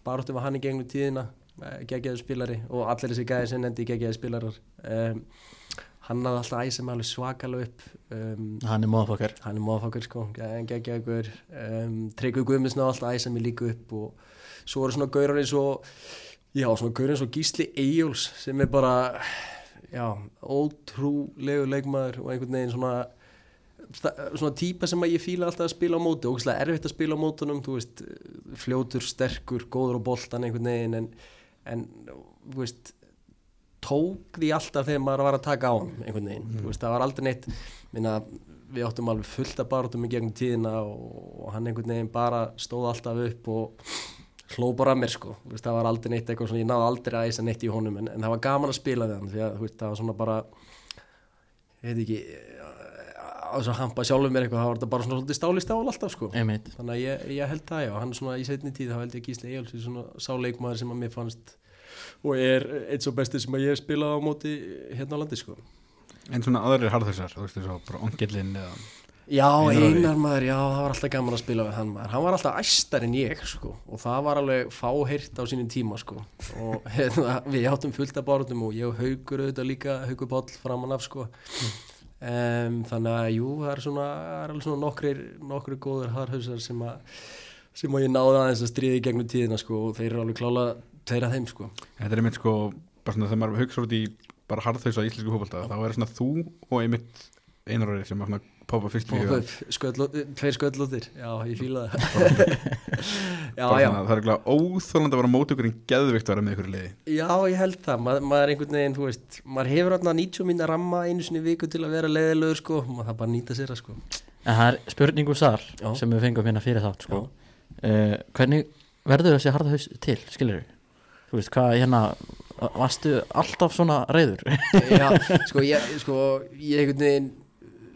S2: baráttum að hann í gegnum tíðina, geggjaði spilari og allir þessi gæði sem nefndi geggjaði spilarar, um, hann hafði alltaf æsa mig alveg svakalega upp, um,
S1: Hann er móðfokkar
S2: hann er móðfokkar sko, geggjaði gaur. Um, Tryggvi Guðmunds náðu alltaf æsa mig líka upp og svo eru svona gaurar eins og já, svona gaurar eins og Gísli Eyjóls sem er bara já, ótrúlegu leikmaður og einhvern veginn svona svona típa sem að ég fíla alltaf að spila á móti. Og erfitt að spila á mótunum þú veist, fljótur, sterkur, góður á boltan einhvern veginn en, en þú veist tók því alltaf þegar maður var að taka á hann einhvern veginn, þú veist, það var aldrei neitt minna, við áttum alveg fullt að barátum í gegnum tíðina og, og hann einhvern veginn bara stóð alltaf upp og hló bara að mér sko, þú veist, það var aldrei neitt eitthvað svona, ég náði aldrei að æsa neitt í honum en, en það var gaman að spila við hann því að þú veist, það var svona bara ég veit ekki á þess að hampa sjálfur mér eitthvað, það var bara svona svolítið stál í stál alltaf sko.
S1: Einmitt.
S2: Þannig að ég, ég held það já, hann svona í setni tíð þá held ég Gísli í svona sáleikmaður sem að mér fannst og er eitt svo besti sem að ég hef spilað á móti hérna á landi sko.
S4: En svona aðrir harðhessar, þú veist þess að bara ongillin eða
S2: Já,
S4: Einar
S2: maður, já, það var alltaf gaman að spila við hann maður, hann var alltaf æstar en ég sko. Og það var alveg fáheyrt á sínum tíma sko. Og hérna, við áttum fullt af bárutum og ég og Haugur auðvitað líka, Haugur Páll framan af sko. Um, þannig að jú, það er svona, það er alveg svona nokkrir, nokkrir góður harhausar sem að sem að ég náði aðeins að stríði gegnum tíðina sko og þeir eru alveg klála af þeim sko.
S4: Þetta er einmitt sko, bara svona þegar maður í bara harðhauðsa íslensku fótbolta þá er svona þú og einmitt einar orðið sem að poppa fyrst
S2: Skölló, tveir sköllóttir, já, ég fíla það. Já, já,
S4: það er ekki óþólandi að vera mót ykkur en geðvikt að vera með ykkur í liði.
S2: Já, ég held það. Ma, maður er einhvern veginn, þú veist maður hefur þarna 90 minna ramma einu sinni í viku til að vera leiðilegur sko, maður það bara að nýta sér það sko.
S1: En það er spurningu sal
S2: Já.
S1: sem við fengum hérna fyrir þátt sko. uh, Hvernig verður þessi harðhaus til, skilur Þú veist, hvað hérna Varstu alltaf svona reyður
S2: já, sko, ég, sko, ég einhvern veginn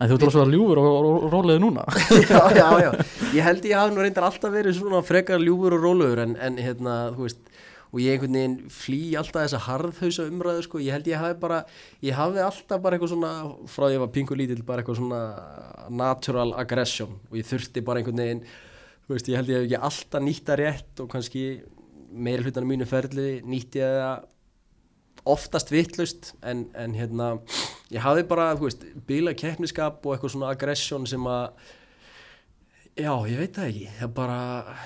S1: En þú ert svo ljúfur og, róleði núna.
S2: Já, já, já, ég held ég hafi nú reyndar alltaf verið svona frekar ljúfur og rólegur en, en hérna, þú veist og ég einhvern veginn flý alltaf þessa harðhausa umræðu sko, ég held ég hafi bara ég hafi alltaf bara eitthvað svona frá því að ég var pingu lítill, bara eitthvað svona natural aggression. Og ég þurfti bara einhvern veginn, þú veist, ég held ég hef ekki alltaf nýtt að rétt og kannski meiri hlutan af mínu ferli nýtti ég það oftast vittlust en, en hérna ég hafi bara, þú veist, bíla keppniskap og eitthvað svona aggression sem að já, ég veit það ekki það bara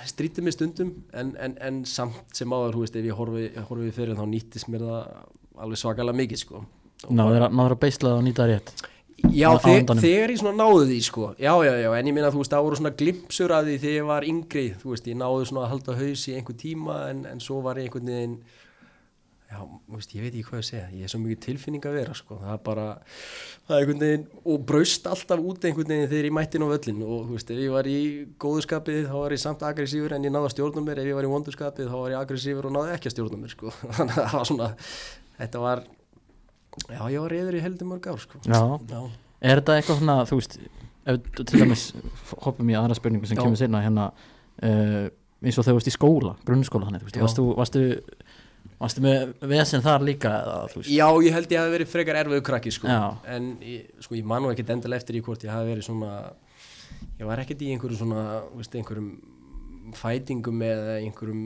S2: strítið mér stundum en, en, en samt sem áður, þú veist, ef ég horfi, horfi fyrir þá nýttist mér það alveg svakalega mikið, sko.
S1: Náður að, náður að beisla það og nýta það rétt?
S2: Já,
S1: Á- á
S2: þe
S1: endanum.
S2: þegar ég svona náði því sko. Já, já, já, en ég minna þú veist, það voru svona glimpsur af því þegar ég var yngri Þú veist, ég náði svona að halda haus í einhver tíma En, en svo var ég einhvern veginn Já, veist, ég veit ekki hvað ég segja Ég er svo mikið tilfinning að vera sko. Það er bara, það er einhvern veginn Og braust alltaf út einhvern veginn þegar ég mætti inn á völlin Og þú veist, ef ég var í góðu skapið Þá var ég samt aggressífur en ég náði að stjórna mér. Ef ég var í vondu skapið þá var ég aggressífur og náði ekki að stjórna mér sko. Þannig að það var svona, þetta var Já, ég var reyður í heldur mörg ár sko.
S1: Já,
S2: Já.
S1: er þetta eitthvað svona, þú veist ef til dæmis hoppum í aðra spurningu sem
S2: Já.
S1: kemur sinna hérna uh, eins og þú varst í skóla, grunnskóla þannig, þú veist,
S2: Já.
S1: varstu, varstu, varstu með vesen þar líka eða,
S2: Já, ég held ég hafi verið frekar erfiðu krakki sko. En ég, sko, ég man nú ekkert endilega eftir í hvort ég hafi verið svona ég var ekkert í einhverjum svona veist, einhverjum fætingum eða einhverjum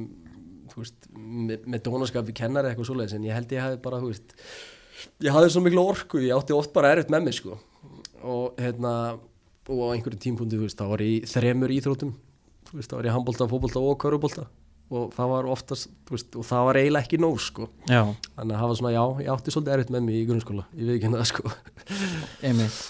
S2: veist, með, með dónaskap við kennari eða eitthvað svoleiðis en ég held ég hafi bara veist, ég hafði svo miklu orku ég átti oft bara erfitt með mig sko. og hérna og á einhverjum tímpundi þá var ég í þremur íþrótum þá var ég handbólta, fótbólta og körubólta og það var oftast, veist, og það var eiginlega ekki nóg sko
S1: já,
S2: Þannig að hafa svona, já, ég átti svolítið erfitt með mig í grunnskóla, ég veit ekki henni það sko.
S1: einmitt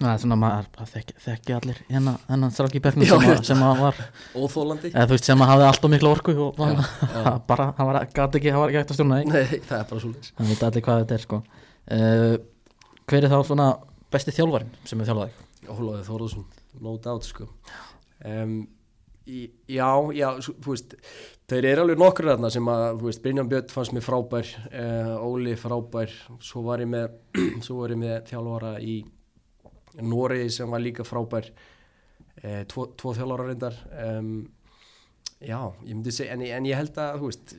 S1: það er svona maður það þekki, þekki allir hérna þennan strák í bergnu
S2: Já,
S1: sem, að- sem að var
S2: Óþólandi?
S1: eða þú veist sem að hafði alltaf miklu orku og
S2: Já,
S1: var,
S2: já.
S1: bara, hann var, gæti ekki, hann var ekki að stjórna því
S2: Nei, það er bara svolítið.
S1: hann veit allir hvað þetta er sko uh, hver er þá svona besti þjálfarin sem er þjálfaði
S2: Ólafið Þórðarsson, no doubt sko. Um, já, já, þú veist, þeir eru alveg nokkur þarna sem að, þú veist, Brynjan Björn fannst mér frábær, uh, Óli frábær, svo var ég með, svo var ég með þjálfara í Noregi sem var líka frábær, uh, tvo, tvo þjálfara reyndar. Um, já, ég myndi segja, en, en ég held að, þú veist,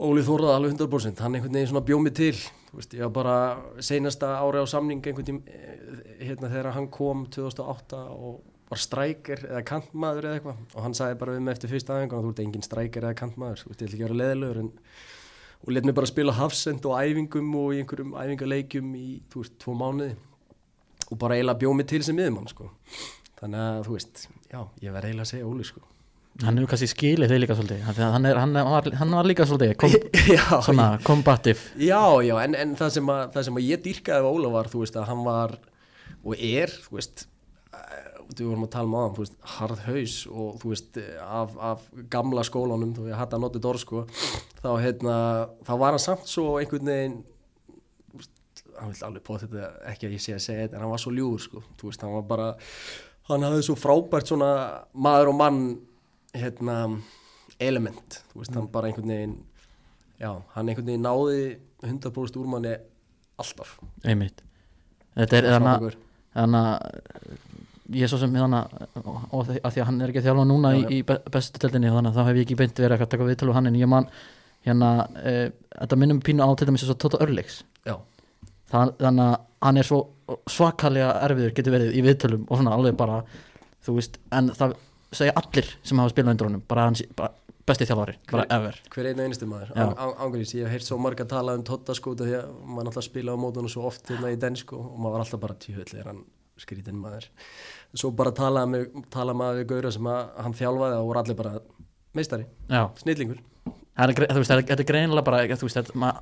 S2: Óli Þórað alveg 100% hann einhvern veginn svona bjóð mig til Þú veist, ég var bara seinasta ári á samning einhvern tím hérna þegar hann kom 2008 og var strækir eða kantmaður eða eitthvað. Og hann sagði bara við mig eftir fyrsta aðeins þú ert engin strækir eða kantmaður þú ætla ekki að vera leðilegur en og let mig bara spila hafsend og æfingum og í einhverjum æfingaleikjum í, þú veist, tvo mánuði. Og bara eiginlega bjóð mig til sem miðumann sko. þannig að, þú veist, já, ég verð eiginlega að segja Óli, sko.
S1: Hann hefur kannski skilið þig líka svolítið hann, er, hann, var, hann var líka svolítið kom,
S2: já,
S1: svona combative.
S2: Já, já, en, en það, sem að, það sem að ég dýrkaði af Óla var, þú veist, að hann var og er, þú veist við vorum að tala um aðan, þú veist, harð haus og þú veist, af, af gamla skólanum, þú veist, hætti að notið orð sko, þá, hérna, þá var hann samt svo einhvern veginn veist, hann vil alveg bóða þetta ekki að ég sé að segja þetta, en hann var svo ljúður sko, þú veist, hann var bara hann hafði svo frábært svona maður og mann hérna, element, þú veist, hann bara einhvern veginn já, hann einhvern veginn náði 100% úr manni alltaf.
S1: Einmitt. Þetta er þannig að ég er svo sem að og að því að hann er ekki þjálfa núna
S2: Já,
S1: í, í be- bestu deildinni þannig að þá hef ég ekki beint verið að taka viðtölu hann en ég man hérna e, þetta minnum pínu á til dæmis þess að Toto Örleiks. Þannig að hann er svo svakalega erfiður getur verið í viðtölum og svona alveg bara þú veist, en það segja allir sem hafa spilað undir honum bara, hans, bara besti þjálfari, bara ever.
S2: hver einu einustu maður. Ángurins, ég hef heyrt svo marga tala um Totta sko því að maður náttúrulega spila á mótunum svo oft hérna í den sko og maður var alltaf bara tjóðlega er hann skrítinn maður svo bara talaði með, tala maður við Gaura sem að hann þjálfaði og voru allir bara meistari,
S1: Já,
S2: snillingur
S1: það er, gre- þú veist, það er- þetta er greinilega bara þú veist, þetta, ma,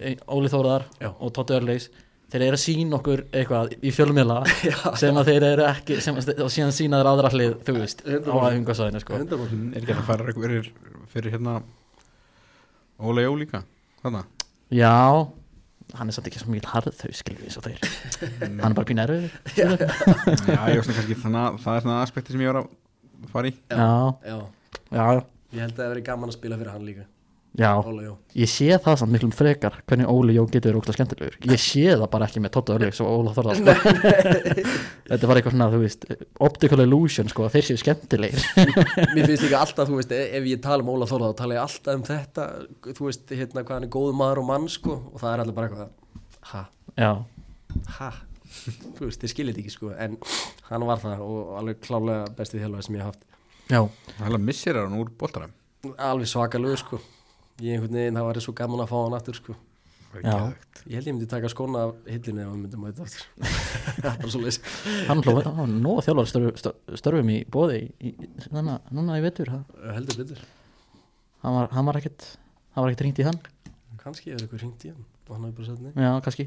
S1: eh, Óli Þóraðar
S2: Já.
S1: og Tótti Örleis þeir eru að sína okkur eitthvað í fjölmiðla
S2: Já.
S1: sem að þeir eru ekki sem að, og síðan sína þeir aðra hlið, þú veist á
S2: 100%.
S1: æfingasvæðinu sko.
S2: 100%
S4: Er ekki að fara fyrir, fyrir hérna Óla Jó líka Þarna
S1: Já, hann er samt ekki svo mikil harð þau skilur við svo þeir. Hann er bara pín erfið
S4: Já, ég veist kannski þannig að það er svona aspekti sem ég var að fara í.
S1: Já,
S2: Já,
S1: já,
S2: ég held að það veri gaman að spila fyrir hann líka
S1: já.
S2: Óla, já.
S1: Ég sé það samt miklum frekar hvernig Óli Jó getur verið ógstlega skemmtilegur. Ég sé það bara ekki með Tótti Örleis og Óla Þóraðar sko. Þetta er bara eitthvað svona, þú veist optical illusion, sko, að þeir séu skemmtilegir.
S2: Mér finnst líka alltaf, þú veist, ef ég tala um Óla Þórða þá tala ég alltaf um þetta þú veist, hérna, hvað hann er góð maður og mann sko, og það er allir bara eitthvað ha,
S1: Já,
S2: ha? Þú veist, þið skiljið ekki sko en hann var það og alveg klálega bestið þjálfari sem ég
S4: boltaram
S2: alveg svakalög sko ég einhvern veginn, það væri svo gaman að fá hann aftur sko. Ég held ég myndi taka skóna af hillinu ef hann myndi mæta aftur. Það er bara svo leys
S1: hann hló, hann nóg þjálfari störf, störf, störfum í bóði í, í, núna, núna í vetur hann
S2: heldur betur,
S1: hann var, hann var ekkert hann var ekkert ringt í hann.
S2: Kannski er eitthvað hringt í hann og hann hefur bara sagt nei
S1: já, kannski,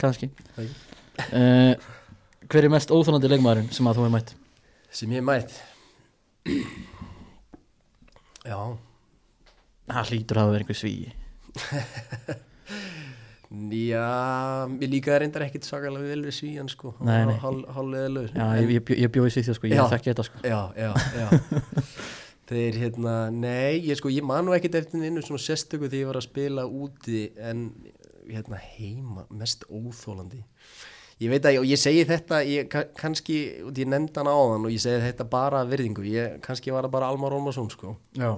S1: kannski. Uh, hver er mest óþólandi leikmaðurinn sem að þú hefur mætt?
S2: Sem ég hef mætt? Já
S1: það hlýtur að hafa verið einhver svíi.
S2: Já, mér líkaði reyndar ekkit svakalega vel við svíjan sko. Hálfleðilegur
S1: já, ég, ég, bjó- ég bjóði svíþjóð sko, ég þekki þetta sko.
S2: Já, já, já. Þeir hérna, nei, ég sko, ég man nú ekkit eftir einu svona sérstöku þegar ég var að spila úti en hérna heima, mest óþólandi Ég veit að, og ég segi þetta, ég ka- kannski, út ég nefndi hann áðan og ég segi þetta bara af virðingu, ég kannski var það bara Almar Rómarsson sko,
S1: já,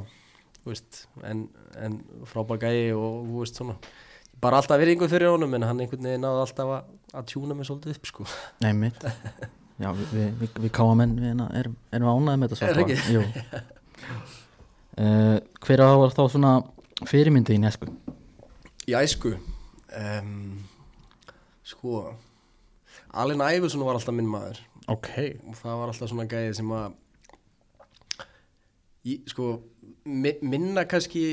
S2: veist, en, en frábær gæi og veist bara alltaf virðingu fyrir honum en hann einhvern veginn náði alltaf að, að tjúna mig svolítið upp sko.
S1: nei mitt já, við, við, við, við káamenn við hérna erum, erum ánæði með þetta
S2: Er ekki?
S1: Uh, hver á þá svona fyrirmyndi í nesku
S2: Í æsku? Um, Sko Alin Æfusson var alltaf minn maður.
S1: Ok,
S2: og það var alltaf svona gæði sem að í, sko minna kannski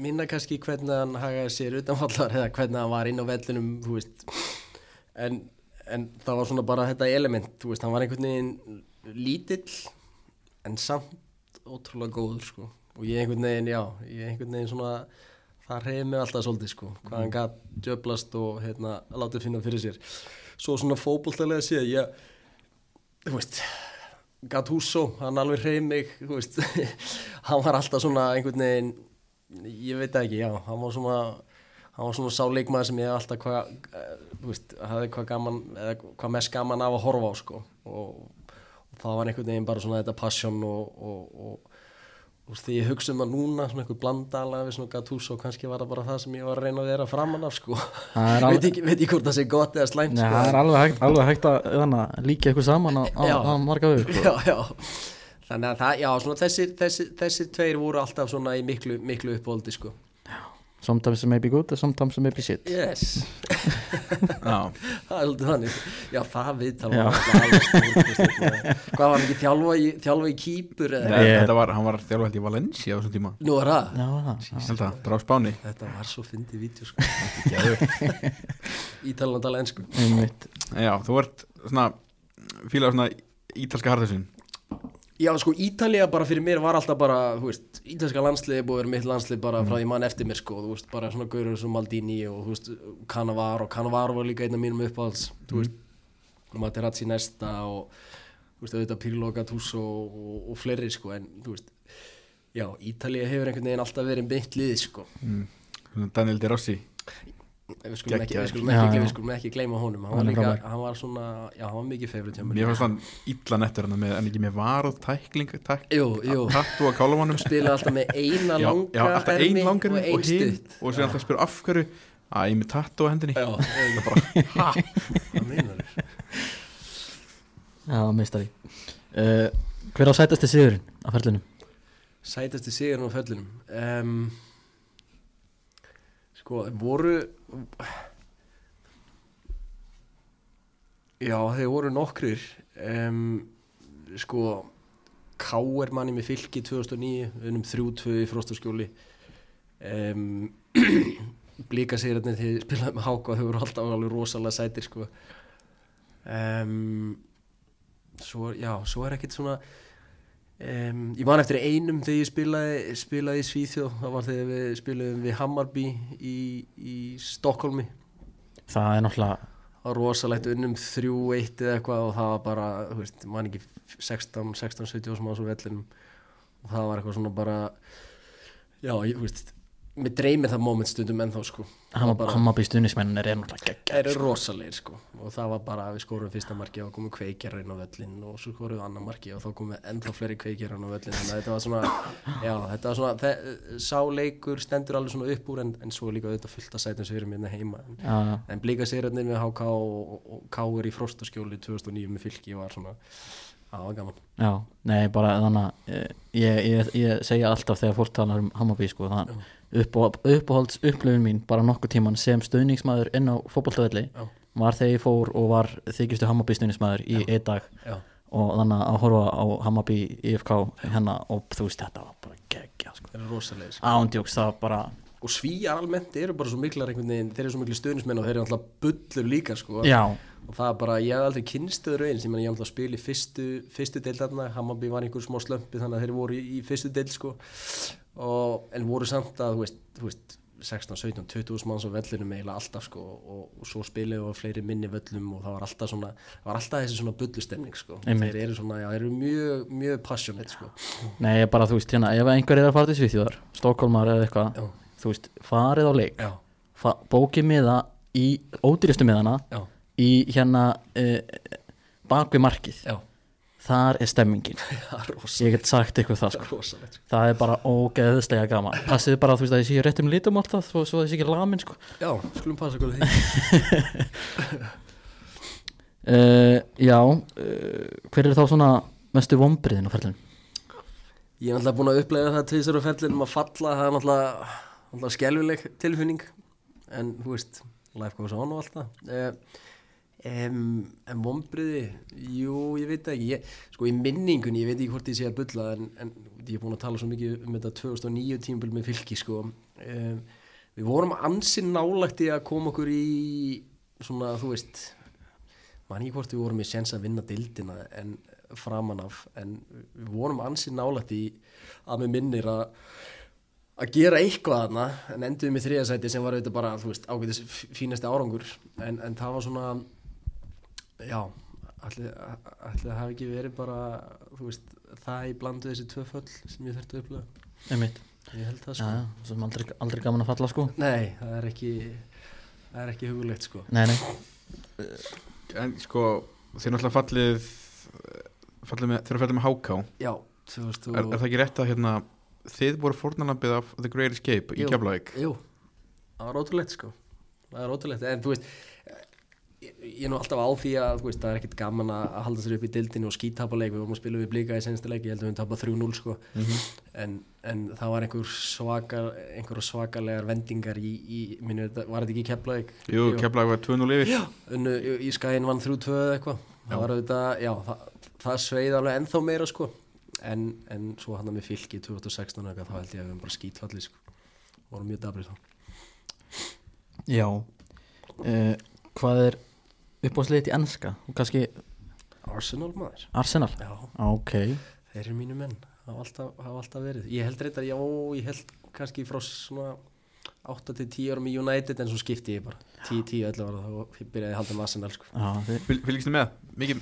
S2: minna kannski hvernig hann hagaði sér utanfallar eða hvernig hann var inn á veist. En, en það var svona bara þetta element veist, hann var einhvern veginn lítill en samt ótrúlega góður sko. Og ég einhvern veginn, já, ég einhvern veginn svona það reyði mig alltaf svolítið sko hvað hann gætt djöblast og hérna látið finna fyrir sér. Svo svona fótboltalega séð, ég þú veist Gattuso, hann alveg reyð mig hann var alltaf svona einhvern veginn ég veit ekki, já, hann var svona hann var svona sáleikmaður sem ég alltaf hvað, eh, veist, hafði hvað gaman hvað mest gaman af að horfa á sko. Og, og það var einhvern veginn bara svona þetta passion og, og, og og því ég hugsa um það núna svona einhver blandala við svona Gattuso kannski var það bara það sem ég var að reyna að vera framan af sko veit, ekki, hvort það sé gott eða slæmt
S1: Nei,
S2: sko
S1: það er alveg hægt, alveg hægt að að líka eitthvað saman á, á, á marga við sko.
S2: já, já. þannig að það, já, svona þessir, þessir, þessir tveir voru alltaf svona í miklu, miklu uppóldi sko
S1: sometimes it may be good and sometimes it may be shit.
S2: Yes,
S4: Já,
S2: það er svolítið þannig. Já, það við maður. hvað var hann ekki þjálfa í, þjálfa í kýpur eða,
S4: Nei,
S1: Ég-
S4: þetta var, hann var þjálfælt í Valencia á þessum tíma.
S2: Nú er það?
S1: Já, það,
S4: Ég held að, bara á Spáni.
S2: Þetta var svo fyndið vídeo sko. Ítalan að tala ennsku
S4: Já, þú ert svona fílar svona ítalska harðarsinn
S2: Já, sko, Ítalía bara fyrir mér var alltaf bara, þú veist, ítalska landsliði búið vera mitt landslið bara frá því mann eftir mér, sko, þú veist, bara svona gaurur sem Maldini og, þú veist, Cannavaro, Cannavaro var líka einn af mínum uppáhalds, þú veist, Materazzi Nesta og, þú veist, auðvitað Pirlo Gattuso og, og, og fleiri, sko, en, þú veist, já, Ítalía hefur einhvern veginn alltaf verið beint liðið, sko,
S4: mm. Daniel De Rossi
S2: við skulum ekki, ekki,
S1: já.
S2: við skulum ekki gleyma honum, hann var líka, hann var svona, já, hann var mikið favorit hjá mér.
S4: Mér fannst hann illa nettur hann með, en ekki með varð tækling, tattu á kálamanum
S2: spilaði alltaf með eina langa
S4: já, alltaf ein
S2: ermi og
S4: og,
S2: ein
S4: hinn
S2: stutt.
S4: og sér alltaf að spyrja af hverju? Að ég með tattu á hendinni.
S2: Já, það bara, ha, hvað meinar þér?
S1: Já, meistari. Uh, Hver á sætasti sigurinn á ferlinum?
S2: Sætasti sigurinn á föllinum um, Sko, voru Já, þeir voru nokkrir um, Sko K.R. manni með fylki 2009 Unum 3-2 í fróstaskjóli um, Blíka sigurinn þegar spilaði með Háka Þau voru alltaf alveg rosalega sætir sko um, Svo, já, svo er ekkert svona Um, ég man eftir einum þegar ég spilaði, spilaði í Svíþjóð, það var þegar við spilaðum við Hammarby í, í Stokkólmi
S1: Það er náttúrulega
S2: það var rosalegt unnum 3-1 eða eitthvað og það var bara, þú veist, man ekki 16, 16, 17 sem á svo vellinum. Og það var eitthvað svona bara já, ég, þú veist mér dreymir það moment stundum sko. Það var bara-
S1: Hammarby stuðnismennir er náttúrulega
S2: Það eru
S1: geggjær
S2: rosalegir sko. Og það var bara að við skorum fyrsta marki og komum kveikjar inn á völlin og svo skorum við annar marki og þá komum við ennþá fleiri kveikjar inn á völlin þannig að þetta var svona, já þetta var svona þe- sá leikur stendur alveg svona upp úr en, en svo líka auðvitað fullt að sætum sem við erum hérna heima. En,
S1: Já, já.
S2: en blíka séröndin með HK og, og, Káur í frostaskjóli 2009 með fylki var svona, það var gaman.
S1: Já, nei, bara þannig að eh, ég, ég, ég segja alltaf þegar fólk talar um Hammarby sko, það upp, uppáhalds upplifun mín bara nokkuð tíman sem stuðningsmaður inn á fótballtöðli
S2: Já.
S1: var þegar ég fór og var þykistu Hammarby stuðningsmaður í einn dag
S2: Já,
S1: og þannig að horfa á Hammarby IFK hérna og þú veist þetta var bara geggja sko.
S2: það eru rosalegir sko.
S1: ándjóks það bara
S2: og svíjar almennt eru bara svo miklar veginn, þeir eru svo miklu stöðnismenn og þeir eru alltaf bullur líka sko og það er bara, ég hef aldrei kynstöður eins ég, ég hef alltaf spil í fyrstu, fyrstu deild þarna Hammarby var einhver smá slömpi þannig að þeir voru í, í fyrstu deild sko og, en voru samt að þú veist, þú veist 16, 17, 20 manns á vellinum eiginlega alltaf sko og, og svo spilið og fleiri minni völlum og það var alltaf svona var alltaf þessi svona bullustemning sko. Þeir eru svona, já, eru mjög, mjög passionate sko.
S1: Nei, bara þú veist hérna ef einhver er að fara til Svíþjóðar, Stokkólmar eða eitthvað þú veist, farið á leik fa bókið miða í ódýristu miðana í hérna uh, bakvið markið.
S2: Já
S1: þar er stemmingin.
S2: Það
S1: ég get sagt ykkur það
S2: það
S1: sko.
S2: Rosalegt sko.
S1: það er bara ógeðslega gaman. Passið bara þú veist að ég sé réttum litum alltaf svo, svo þessi ekki lamin sko.
S2: Já, skulum passa því.
S1: Uh, já uh, hver er þá svona mestu vombriðin á ferlinu
S2: Ég er náttúrulega búin að upplega það tvisar á fellinum að falla, það er náttúrulega, náttúrulega skelvileg tilfinning. En þú veist, life goes on og allt það. Uh, um, en vombriði, jú, ég veit ekki. Ég, sko í minningunni, ég veit ekki hvort ég sé að bulla en, en ég er búin að tala svo mikið um þetta 2009 tímabil með fylki sko. Um, við vorum ansinn nálagt í að koma okkur í svona, þú veist man ekki hvort við vorum í sens að vinna dildina en framan af en við vorum ansið nálægt í að með minnir að að gera eitthvað þarna en enduðum í þriðasæti sem var auðvitað bara þú veist ágætis fínasti árangur. En, en það var svona já allir það hafi ekki verið bara þú veist það í blandu þessi tvö föll sem ég þurfti að upplöða
S1: einmitt.
S2: Ég held það sko.
S1: já, sem aldrei, aldrei gaman að falla sko.
S2: Nei það er ekki það er ekki hugulegt sko.
S1: Nei, nei,
S4: En sko, þeir náttúrulega fallið fallið með, þeir eru fallið með HK
S2: já 2000
S4: er, er það ekki rétt að hérna þið voru fórnarlampið af The Great Escape í
S2: Jú.
S4: Keflavík?
S2: Jú, það var ótrúlegt sko. Það er ótrúlegt, en þú veist ég, er nú alltaf á því að þú veist, það er ekkert gaman að að halda sér upp í dildinu og skítapa leik, við vorum að spila við blika í sensta leik, ég held að við tapað 3-0 sko. En, en það var einhver svaka einhver svakalegar vendingar í, í minni, var þetta ekki keflaðik?
S4: Jú, Keflavík var 2-0 yfir.
S2: Já, unnu, í, skæðin vann 3-2 eða eitthvað. Það var auðvitað, já, það, það sveið alveg ennþá meira sko. En, en svo hann með fylki 2016 eða eitthvað, þá held ég að við erum bara skítfalli sko. Vorum mjög dabrið þá.
S1: Já. Uh, hvað er uppáðsliðið í ennska og kannski
S2: Arsenal maður.
S1: Arsenal?
S2: Já,
S1: ok,
S2: þeir eru mínu menn. Hafa alltaf, hafa alltaf verið. Ég held reyndar, já, ég held kannski frá svona 8 til 10 árum í United en svo skipti ég bara. 10, 10, 11 ára þá byrjaði ég að halda með Arsenal sko.
S4: Fylg- Fylgstu með? Mikið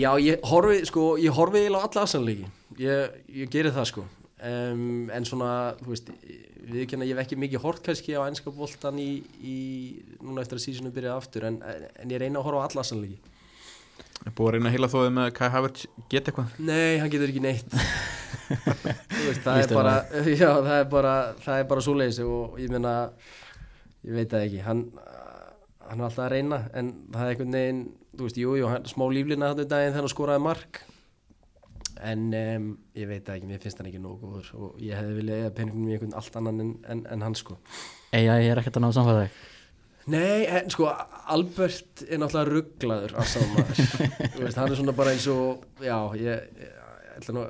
S2: Já, ég horfi, sko, ég horfi á alla Arsenal leiki ég, ég geri það sko um, en svona, þú veist við ekki ég hef ekki mikið hort kannski á ennska boltan í, í núna eftir að sísonu byrjaði aftur en, en ég reyna að horfa á alla Arsenal leiki.
S4: Er búið að reyna að heila þóðið með Kai Havertz geta eitthvað?
S2: Nei, hann getur ekki neitt. Veist, það er
S1: er
S2: bara já, það er bara, það er bara svoleiðis og ég meina ég veit það ekki, hann hann er alltaf að reyna, en það er einhvern veginn þú veist, jú, jú, smá líflina hann um daginn þegar hann skoraði mark en um, ég veit ekki, mér finnst hann ekki nógu góður og ég hefði viljað eða peningum í einhvern allt annan en, en, en hann sko.
S1: AI er ekkert að ná samfæða þig
S2: Nei, en sko, Albert er náttúrulega rugglaður að saman hann er svona bara eins og já, ég, ég, ég ætla nú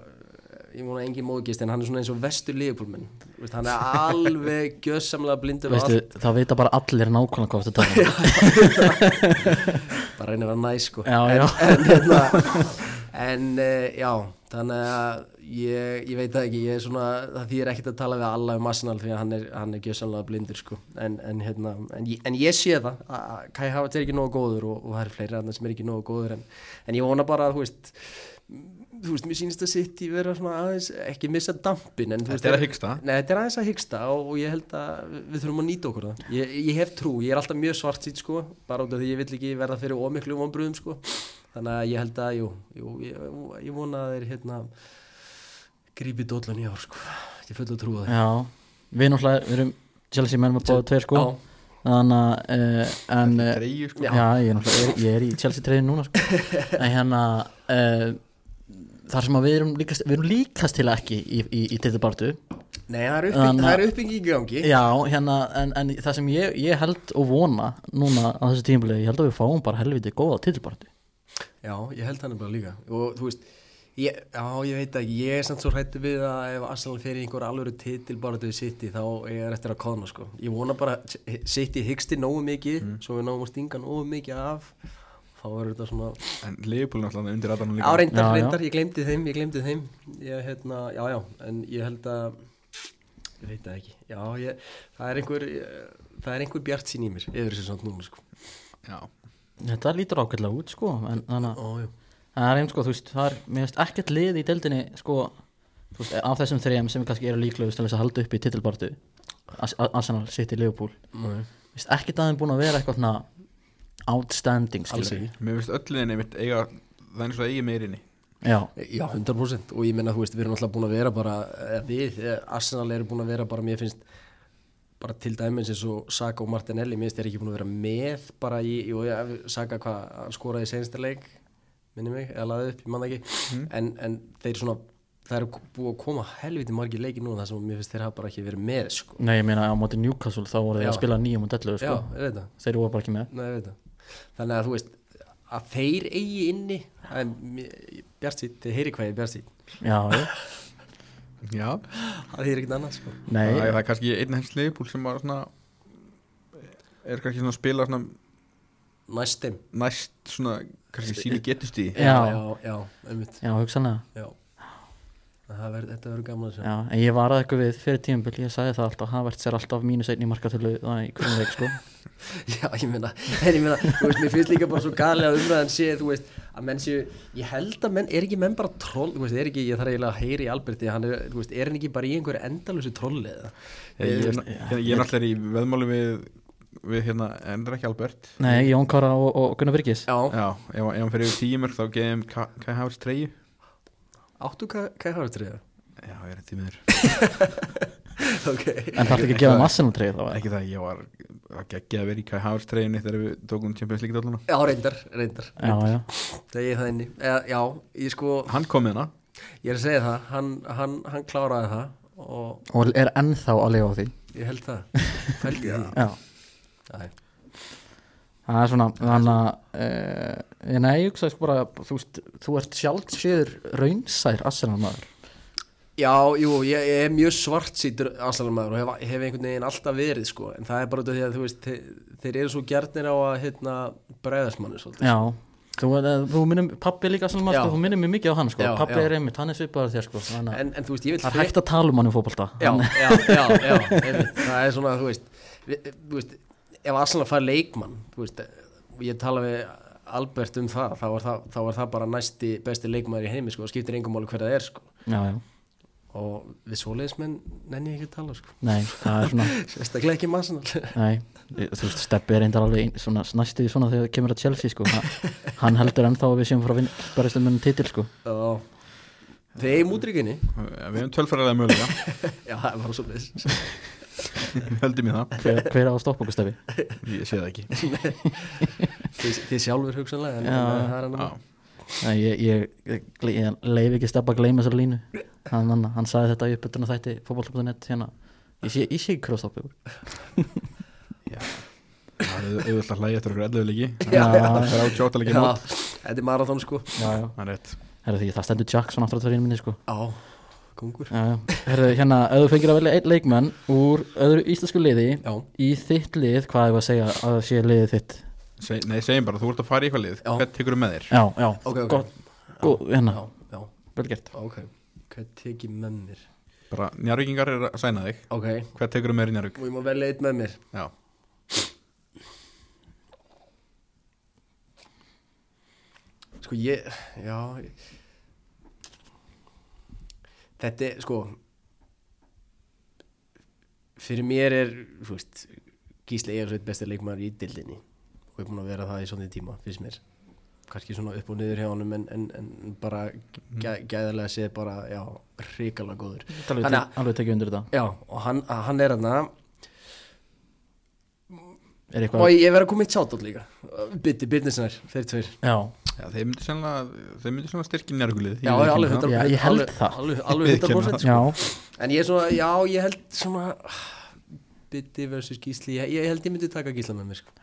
S2: ég múna engin móðgist en hann er svona eins og vestur lífbólminn hann er alveg gjössamlega blindur og
S1: Veistu, það vita bara allir nákvæmlega hvað þetta tala um.
S2: bara reyna að vera næ sko.
S1: Já,
S2: en,
S1: já.
S2: en, hérna, en uh, já þannig að ég, ég veit það ekki ég er svona, það þýr ekkert að tala við alla um Arsenal því að hann er, hann er gjössamlega blindur sko en, en, hérna, en, en ég sé það að Kai Havertz er ekki nógu góður og, og það eru fleiri annar sem er ekki nógu góður en, en ég vona bara að þú veist þú veist, mér sýnist að sitt í vera svona aðeins, ekki missa dampin en
S4: Þetta er að hyggsta
S2: Nei, þetta er aðeins að hyggsta og, og ég held að við, þurfum að nýta okkur það. Ég, ég hef trú, ég er alltaf mjög svart sýtt sko, bara út af því ég vill ekki verða fyrir ómiklu vonbröðum sko. Þannig að ég held að, jú, jú ég, ég vona að þeir hérna grípi dóllan í ár sko. Ég full að trúa það.
S1: Já, við náttúrulega við erum Chelsea menn með báða tveir sko þannig að uh, en uh,
S4: Dreigju sko
S1: já. ég, er ég er í Chelsea treyðin núna sko. en hérna uh, þar sem að við erum líkast, við erum líkast til ekki í, í, í titibartu
S2: Nei, það er, uppbygging,
S1: Þannig að-
S2: það er uppbygging í gangi.
S1: já, hérna, en, en það sem ég, ég held og vona núna á þessu tímulegi, ég held að við fáum bara helviti góða titibartu
S2: Já, ég held hann bara líka. Og þú veist, ég, já, ég veit ekki, ég er samt svo hrættu við að ef Arsenal fer í einhver alvöru titil bara til City þá er ég eftir að kóðna sko. Ég vona bara City hyggsti nógu mikið, svo við náum að stinga nógu mikið af, þá verður þetta svona
S4: En Leopold náttúrulega undir aðanum
S2: Já,
S4: líka
S2: reyndar,
S1: Já, já.
S2: reyndar, ég glemdi þeim, ég glemdi þeim. Ég, hérna, já, já, en ég held að ég veit það ekki. Já, ég, það er einhver það er einhver bjart sín í mér yfir þessu svona núna, sko.
S4: Já,
S1: þetta lítur ákveðlega út sko en þannig að það er einn sko, þú veist, það er veist ekkert lið í deildinni sko, veist, af þessum þrejum sem kannski eru líklegust til þess að halda upp í titilbartu Arsenal, City, Liverpool. Ekkert aðeins búin að vera eitthvað svona outstanding
S4: mér finnst öll liðin einmitt eiga Það er eins og það eigi meirinni.
S1: Já,
S2: já, 100% og ég menna, þú veist, við erum alltaf búin að vera bara við, Arsenal eru búin að vera bara, mér finnst bara til dæmis eins og Saka og Martinelli mér finnst þeir ekki búin að vera með bara í, jú, ja, Saka hvað, skoraði í sensta leik minni mig, eða laðið upp, ég man það ekki. En, en þeir svona það eru búið að koma helviti margir leiki nú þar sem mér finnst þeir hafa bara ekki verið með sko.
S1: nei ég meina á móti Newcastle þá voru þeir að spila nýjum og dellu sko. þeir voru bara ekki með.
S2: Nei. Þannig að þú veist að þeir eigi inni Bjartsít, þeir heyri hvað ég Bjartsít
S1: já, já,
S4: Já,
S2: það heyri ekkert annað sko.
S1: Nei.
S4: Það er, það er kannski einn hens Leopold sem var svona er kannski svona að spila svona
S2: næstum
S4: næst svona kannski síni getust í
S1: Já.
S2: já, já, einmitt.
S1: Já, hugsanlega.
S2: Já. Það verð, þetta verður gaman að sjá.
S1: Já, en ég var að eitthvað við fyrir tímabil ég sagði það alltaf, Havert sér alltaf mínus einn í markatölu það í hvernig leik sko.
S2: Já, ég meina, en ég meina, þú veist, mér finnst líka bara svo að umræðan sé, þú veist, að menn séu, ég held að menn, er ekki menn bara troll, þú veist, er ekki, ég þarf eiginlega að heyri í Alberti, hann er, þú veist, er hann ekki bara í einhverju endalösu trolli eða?
S4: Ég, ég, ég, ég er náttúrulega í veðmáli við við hérna, en það er ekki Albert.
S1: Nei, Jón Kára og, og Gunnar Virgis
S2: Já,
S4: Já, ef, hann fyrir mörg þá geðum Kai Havertz treyju
S2: áttu hvað, hvað har þetta reyða?
S4: Já, ég er tímiður
S2: ok.
S1: en það er ekki að gefa massan treyð þá
S4: Ekki það, ég var að geggja að vera í Kai Havertz treyjunni þegar við tókum Champions League dáluna
S2: Já, reyndar, reyndar.
S1: já, já,
S2: Það ég það inni. Eða, já, ég sko,
S4: Hann kom með hana
S2: ég er að segja það, hann, hann, hann kláraði það og
S1: og er ennþá að lifa á því
S2: ég held það. Fældi ég það.
S1: já,
S2: Æ.
S1: það er svona þannig að uh, nei, ég hugsa sko bara þú, veist, þú ert sjálf séður raunsær Arsenal maður
S2: Já, jú, ég, ég er mjög svart sýtur aðsælumæður og hef, hef einhvern veginn alltaf verið sko, en það er bara því að þú veist, þeir, þeir eru svo gjarnir á að hérna bregðasmanni svolítið.
S1: já, þú, uh, þú minnum pappi líka
S2: Já.
S1: sko, þú minnum mig mikið á hann sko.
S2: Já,
S1: pappi
S2: já.
S1: er einmitt, hann er svipaður þér sko,
S2: En, en þú veist,
S1: það er hægt að tala um hann í fótbolta
S2: Já, já, já, já, einmitt, það er svona, þú veist, við, þú veist ef Arsenal fær leikmann, þú veist, ég tala við Albert um það, þá var það, þá var það bara næsti besti leikmaður í heimi, sko, og skiptir engum máli hver það er, sko,
S1: já, já,
S2: og við svoleiðismenn nenni ég ekki að tala, sko,
S1: nei, það er svona
S2: sérstaklega ekki með Arsenal.
S1: Nei, þú veist, Steppi er reyndar alveg næstu í svona þegar það kemur að Chelsea sko. hann, heldur ennþá að við séum frá um ennum titil sko.
S2: Og þeir eigum útrykinni,
S4: Við hefum tölfræðilega mögulega
S2: já, það er bara svo leis,
S4: Við höldum í það.
S1: Hver, hver á að stoppa okkur Steppi
S4: Ég sé það ekki.
S2: Þið, þið sjálfur hugsanlega, en
S1: Já,
S2: er
S4: Já.
S1: Nei, ég, ég, ég, ég leif ekki stefna að gleyma þessari línu. Hann, hann, hann sagði þetta í uppbytun og þætti fótboll.net hérna. Ég sé, ég sé krosstoppi
S4: Það er auðvitað að hlæja eftir okkur 11 leiki.
S1: Já,
S4: Það er átjóta leiki
S2: Já,
S4: mót
S2: þetta er marathon sko.
S1: Já, já.
S4: Það er
S1: það stendur Jackson aftur á tverjum minni sko.
S2: Já, kongur.
S1: Herðu, hérna, ef þú fengir að velja einn leikmann úr öðru íslensku liði
S2: Já,
S1: í þitt lið, hvað er að segja að það sé liðið þitt?
S4: Se, Nei, segjum bara, þú ert að fara í eitthvað lið.
S2: Já.
S4: Hvern tekur með þér?
S1: Já, já,
S2: ok, ok.
S1: Gott, góð, hérna,
S2: Já, já,
S1: vel gert.
S2: Ok. Hvað tek ég með mér?
S4: Bara, njárvíkingar er að sæna þig.
S2: Ok,
S4: Hvern tekur með þér í njárvík?
S2: og ég má velja eitt með mér?
S4: Já.
S2: Sko ég, já ég- Þetta er, sko Fyrir mér er, veist Gísli er sveit besti leikmaður í dildinni og er búin að vera það í svona tíma, finnst mér. Kannski svona upp og niður hjá honum en, en, en bara gæ, gæðarlega séð bara, já, hrikalega góður. Þannig
S1: alveg tekið undir þetta.
S2: Já, og hann, hann er hann
S1: eitthvað
S2: og ég verð að koma eitt sjátt líka Bytti, Byrnisnær, þeir tveir
S1: Já,
S4: Já, þeir myndu sennilega Þeir myndu sennilega styrkja njárvíkulið
S2: Já, alveg 100%
S1: Já, ég held
S2: alveg,
S1: það.
S2: Alveg, alveg 100% sko.
S1: já,
S2: En ég er svona, já, ég held svona Bytti versus Gísli ég, ég held ég myndi taka Gísla með mér sko.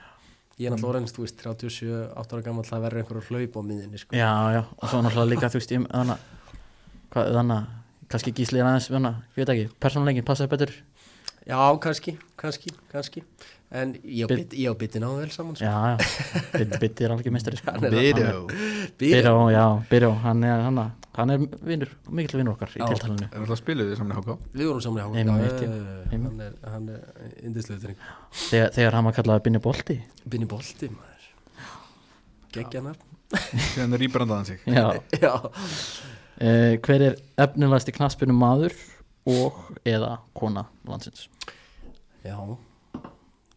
S2: Ég er náttúrulega orðins, þú veist, 37, 8 ára gammal það verður einhver að hlaupa á miðinni sko.
S1: já, já Og svo náttúrulega líka, þú veist, ég þannig að Hvað, þannig að Kannski gísli er aðeins, ég veit ekki Persónuleikin passaði betur
S2: Já, kannski, kannski, kannski. En ég ég og Bytti náðu vel saman sko.
S1: Já, já, Bitti er alveg sko.
S2: Hann er-
S4: Byrjó
S1: Byrjó, já, Byrjó, hann er, hann, hann er vinnur, mikill vinnur okkar í tiltalinu
S4: Er alltaf spiluð þið saman í HK?
S2: Við vorum saman í
S1: já.
S2: Hann er, hann er indislega
S1: þegar, þegar hann var kallað Binni Bolti.
S2: Binni Bolti, maður. Geggjanar
S4: Síðan er rýbrandaðan sig.
S1: Já,
S2: Já,
S1: uh, hver er efnilegasti knaspinu maður og eða kona landsins
S2: já.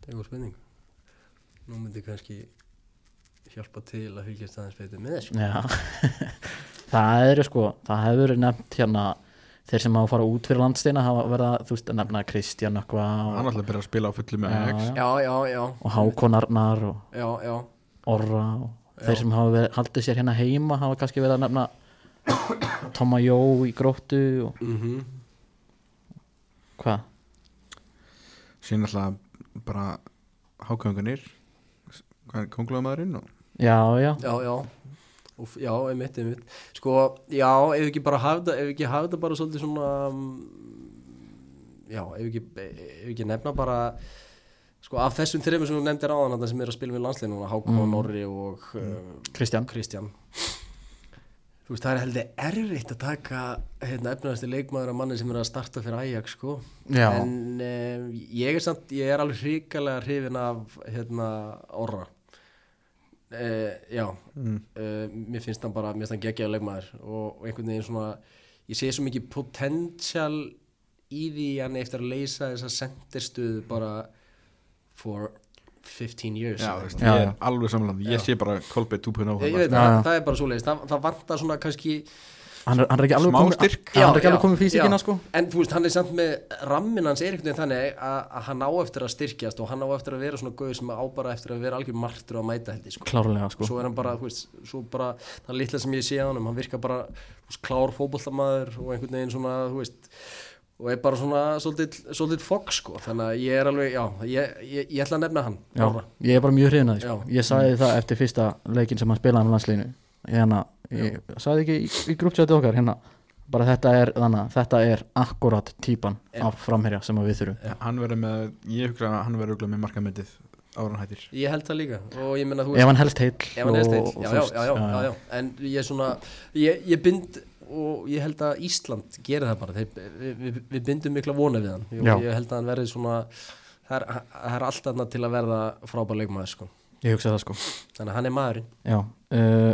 S2: Það er góð spurning. Nú myndi kannski hjálpa til að fylgjast aðeins betur með þessu.
S1: Já, það er sko, það hefur verið nefnt hérna þeir sem hafa að fara út fyrir landsteina hafa verið að, þú veist, að nefna Kristján eitthvað
S4: Hann
S1: og,
S4: alltaf byrja að spila á fullu með
S1: Já,
S4: Ajax.
S1: já.
S2: Já, já,
S1: og Hákonarnar og
S2: já, já.
S1: Orra og
S2: Já.
S1: þeir sem hafa verið, haldið sér hérna heima hafa kannski verið að nefna Toma Jó í gróttu og
S2: mm
S1: hvað
S4: Síðan alltaf bara er kongluðamaðurinn og
S1: Já, já,
S2: Já, já. Úf, Já, einmitt, einmitt. Sko, já, ef ekki bara hafa þetta ef ekki hafa þetta bara svolítið svona mm, já, ef ekki ef ekki nefna bara sko, af þessum þreymur sem þú nefndir áðan þarna sem eru að spila við landsleinu, Hákon,
S1: Mm.
S2: Orri og uh,
S1: Kristján.
S2: Kristján Þú veist, það er heldur erfitt að taka hérna, efnaðasti leikmaður af manni sem er að starta fyrir Ajax, sko. En um, ég er samt, ég er alveg hrikalega hrifin af hérna Orra. Uh, já.
S4: Mm.
S2: uh, mér finnst hann bara, mér finnst hann geggjaður leikmaður og, og einhvern veginn svona ég sé svo mikið potential í því hann eftir að leysa þessa senderstuð bara for 15 years
S4: Já, veist,
S2: eitthvað.
S1: Já,
S4: ég
S1: já.
S4: er alveg samlega Ég sé bara Kolbeinn 2.0
S2: ég, ég veit
S1: Já,
S2: það, er bara svo leiðist það, það vantar svona kannski
S1: hann er, hann er ekki alveg komið
S4: styrk.
S1: Hann er ekki
S2: Já,
S1: alveg komið físikina sko
S2: en þú veist, hann er samt með rammin hans er veginn þannig að, að hann á eftir að styrkjast og hann á eftir að vera svona gauður sem á bara eftir að vera algjör martur á mæta heldur sko.
S1: Klárlega sko
S2: svo er hann bara, þú veist, svo bara það litla sem ég sé á hann, hann virkar bara þú veist, klár fótboltamaður og einhvern veginn svona, þú veist og er bara svona svolítið, svolítið fokk sko þannig að ég er alveg, já, ég, ég, ég ætla að nefna hann
S1: Já,
S2: Orra.
S1: ég er bara mjög hrifin að því sko.
S2: Já.
S1: Ég sagði það eftir fyrsta leikin sem hann spilaði með landsliðinu Hérna, ég sagði ekki í, í grúpsæti okkar hérna Bara þetta er, þannig að þetta er akkurat típan
S2: Já.
S1: af framherja sem að við þurfum
S2: Já.
S4: Hann verður með, ég hugsa að hann verður með markamyndið ára hann hættir
S2: ég held það líka og ég menna, þú
S1: Ef hann helst
S2: já, já, já, já, já, já, en ég er svona ég, ég bind og ég held að Ísland gerir það bara, Þeir, við, við, við bindum mikla vona við hann
S1: Já.
S2: ég held að hann verði svona það er, það er allt annað til að verða frábær leikmaður sko.
S1: Ég hugsa það sko
S2: þannig að hann er maðurinn
S1: Já, uh,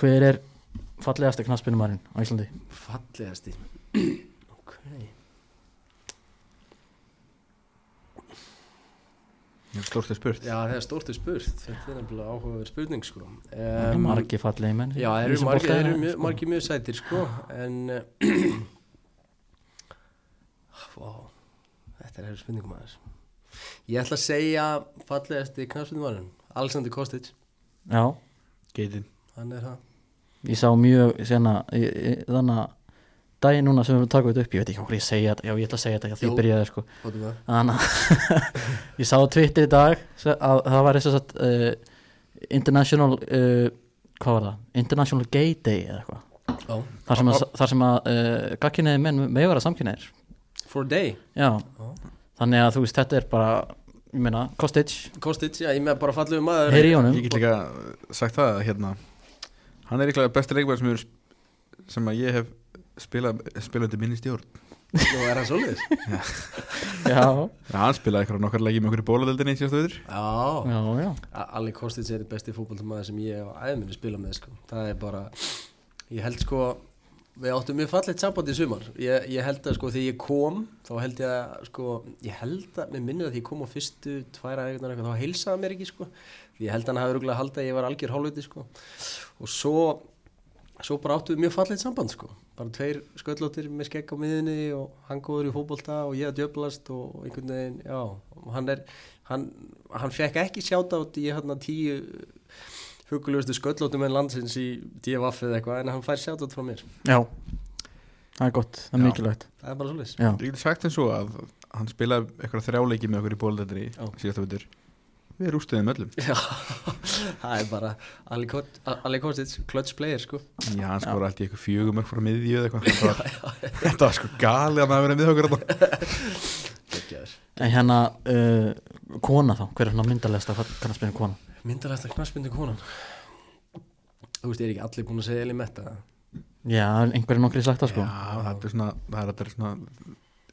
S1: hver er fallegasti knaspinumærin á Íslandi?
S2: fallegasti ok
S4: Stórt er spurt
S2: já það er stórt er spurt þetta er nefnilega áhugaverð spurning sko.
S1: Það er
S2: um,
S1: margi fallegi menn
S2: já
S1: í
S2: eru þeir eru mjög,
S1: sko.
S2: margir mjög sætir sko. en Vá, þetta er hefur spurningum aðeins Ég ætla að segja fallegasti knafstundumarinn Alexander Kostic,
S1: Já,
S4: Geitin
S2: hann er það
S1: ég sá mjög sena, í- í- þannig að daginn núna sem við erum að taka þetta upp ég veit ekki hvað ég segja þetta, já ég ætla að segja þetta já, því ég byrjaði sko. Þannig að ég sá á Twitter í dag se- að það var þess að uh, international uh, hvað var það, international gay day eða eitthvað. Þar sem að, þar sem að uh, gagkinniði menn með vera samkynniðir
S2: For a day?
S1: Já, þannig að þú veist þetta er bara ég meina, Kostic,
S2: Kostic, já, ég með bara fallegu maður.
S1: Heyri í honum.
S4: Ég get líka sagt það að hérna Hann er líklega besti leikmaður sem, sem að ég hef spilað undir minni stjórn.
S2: Nú er hann svoleiðis.
S1: Já,
S4: ja, Hann spilaði eitthvað nokkar leiki með okkur í bóladeldinni síðastu öður
S2: Já,
S1: já, já.
S2: Alli Kostic er besti fótboltamaður sem ég hef æðminni spila með sko. það er bara ég held sko við áttum mjög fallegt samband í sumar. Ég, ég held að sko þegar ég kom þá held ég að sko ég held að, mér minnir að því ég kom á fyrstu tværa eða eitthvað þá heilsaði mér ekki sko. Því ég held að hann hafi rúglega haldið að ég var algjör hálfviti sko. Og svo svo bara áttum við mjög fallegt samband sko. Bara tveir sköllóttir með skegg á miðinni og hann góður í fótbolta og ég að djöblast og einhvern veginn, já og hann er, hann, hann fekk ekki sjáta át í hérna tíu hugulegustu sköllóttum en landsins í DFF eða eitthvað en hann fær sjáta át frá mér.
S1: Já, það er gott, það er mikilvægt.
S2: það er bara svolítið
S4: Ég get sagt eins og að hann spilaði eitthvað þrjáleiki með okkur í bóladeldinni
S2: Já.
S4: síðastu öður Við rústuðum öllum.
S2: Já, það er bara Ali Kostic, clutch player sko.
S4: Já, hann skor alltaf eitthvað fjögum eitthvað frá miðju eða eitthvað. Þetta var, sko gali að maður verið.
S2: Geggjaður.
S1: en hérna uh, kona þá, hver er svona myndalegsta með kona?
S2: Myndalegsta knaspindu konan þú veist, ég er ekki allir búin að segja Eli Metta
S1: já, einhverjum nokkri sagt það sko.
S4: Já, þetta er svona, það er, þetta er svona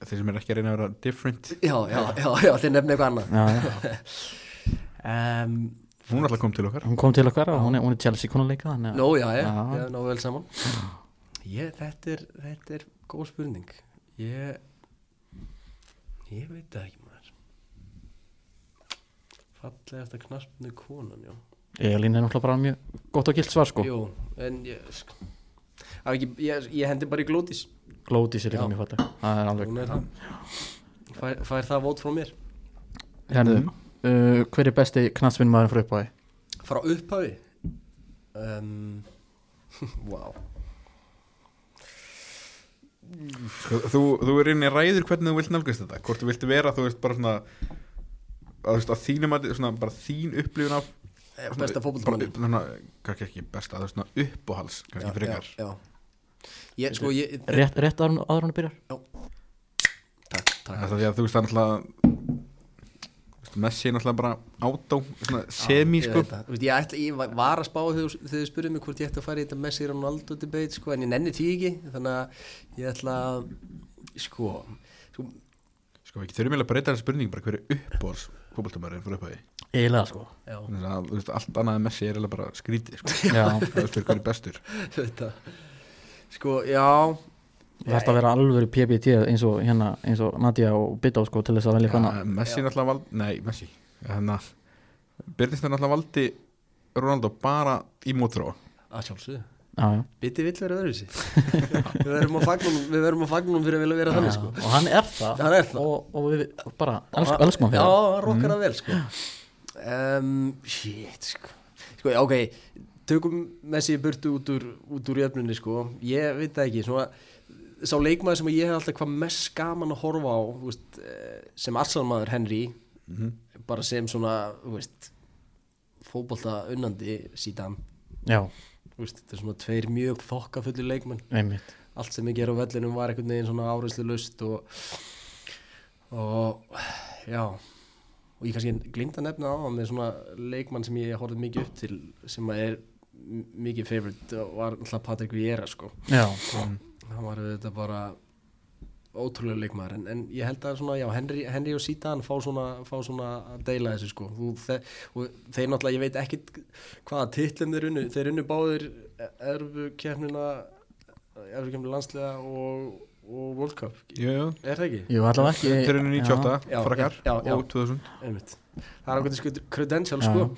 S4: Þeir sem er ekki að reyna að vera different.
S2: Já, já, já, já, þeir nefna eitthvað annað.
S1: Já, já.
S2: Um,
S4: Hún alltaf kom til okkar.
S1: Hún kom til okkar og hún er, hún er Chelsea að-
S2: Nó, já, já,
S1: Já.
S2: já, ná vel saman. Ég, þetta er, þetta er góð spurning. Ég ég veit það ekki maður. Fallegasta knaspinu konan, já.
S1: Elín er náttúrulega bara mjög gott og gilt svar sko.
S2: Jú, en ég sk- Á, ekki, ég, ég hendi bara í glótis
S1: Glódís er líka mjög falleg. Það er alveg
S2: er fær, fær það vót frá mér?
S1: Herðu,
S4: Mhm.
S1: Uh, hver er besti knatsvinnmaður frá uppáði?
S2: frá upphafi? Um, wow
S4: sko, Þú, þú er inn í ræður hvernig þú vilt nálgast þetta. Hvort þú vilt vera, þú veist, bara svona að, þú veist, að þínum að svona, bara þín upplifun af
S2: Eh,
S4: svona-
S2: besta
S4: svona, kannski ekki besta, það er svona uppáhals kannski frekar.
S2: já, já. Ég, sko, ég,
S1: Rétt, rétt áður hann byrjar?
S2: takk, takk.
S4: Það er því að þú veist, það er náttúrulega þú veist, Messi er náttúrulega bara átó svona semi,
S2: Ég
S4: sko.
S2: veist, ég, ætla, ég var- að spá þegar, þið spurðið mig hvort ég ætti að fara í þetta Messi Ronaldo debate sko, en ég nenni því ekki þannig að ég ætla sko, sko
S4: Sko, ekki þurfum eiginlega að breyta þessu spurning bara hver er uppáhals fótboltamæður fyrir upphæði
S1: Eiginlega sko.
S2: Já,
S4: Þannig að, veist, allt annað Messi er eiginlega bara skrítið, sko.
S1: Já,
S4: Það er spyrir hver er bestur.
S2: Þetta sko, já
S1: það þarf að vera alveg PBT eins og hérna, eins og Nadia og Bitta sko til þess að velja
S4: Já,
S1: hana
S4: Messi er náttúrulega valdi, nei, Messi Þannig að Byrnist er náttúrulega valdi Ronaldo bara í mótrá
S2: að sjálfsögðu,
S1: Já, já.
S2: Biti vill vera öðruvísi. Við að að fagna honum fyrir að vilja vera þannig sko.
S1: Og hann er það.
S2: Hann er það.
S1: Og, og við bara elsk, elskum hann
S2: Já,
S1: fyrir það.
S2: hann rokkar það vel sko. Um, Shit sko. Sko, já, ok Tökum Messi burtu út úr, út úr jöfnunni sko. Ég veit það ekki Svona, sá leikmaður sem ég hef alltaf hvað mest gaman að horfa á veist, eh, sem arsalmaður Henry bara sem svona fótbolta unnandi síðan þetta er svona tveir mjög þokkafullir leikmenn.
S1: Einmitt.
S2: Allt sem ég ger á vellinum var einhvern veginn svona áreyslu lust og, og já. Og ég kannski glimt að nefna á með svona leikmann sem ég horfði mikið upp til sem er mikið favorite og var alltaf Patrik Vieira sko.
S1: Já,
S2: hann var þetta bara ótrúlega leikmaður en, en ég held að svona, já, Henry, Henry og Zidane fá svona, fá svona að deila þessu sko. Þú, þe og þeir náttúrulega, ég veit ekkit hvaða titlum þeir unnu, þeir unnu báðir erfu kemnina erfu kemnina landslega og, og World Cup,
S4: Jú, jú
S2: er það ekki?
S1: jú, allavega ekki.
S4: Þeir eru 98,
S2: Já,
S4: frakkar og 2000
S2: Einmitt. það er ákveðin sko credential
S1: Já.
S2: sko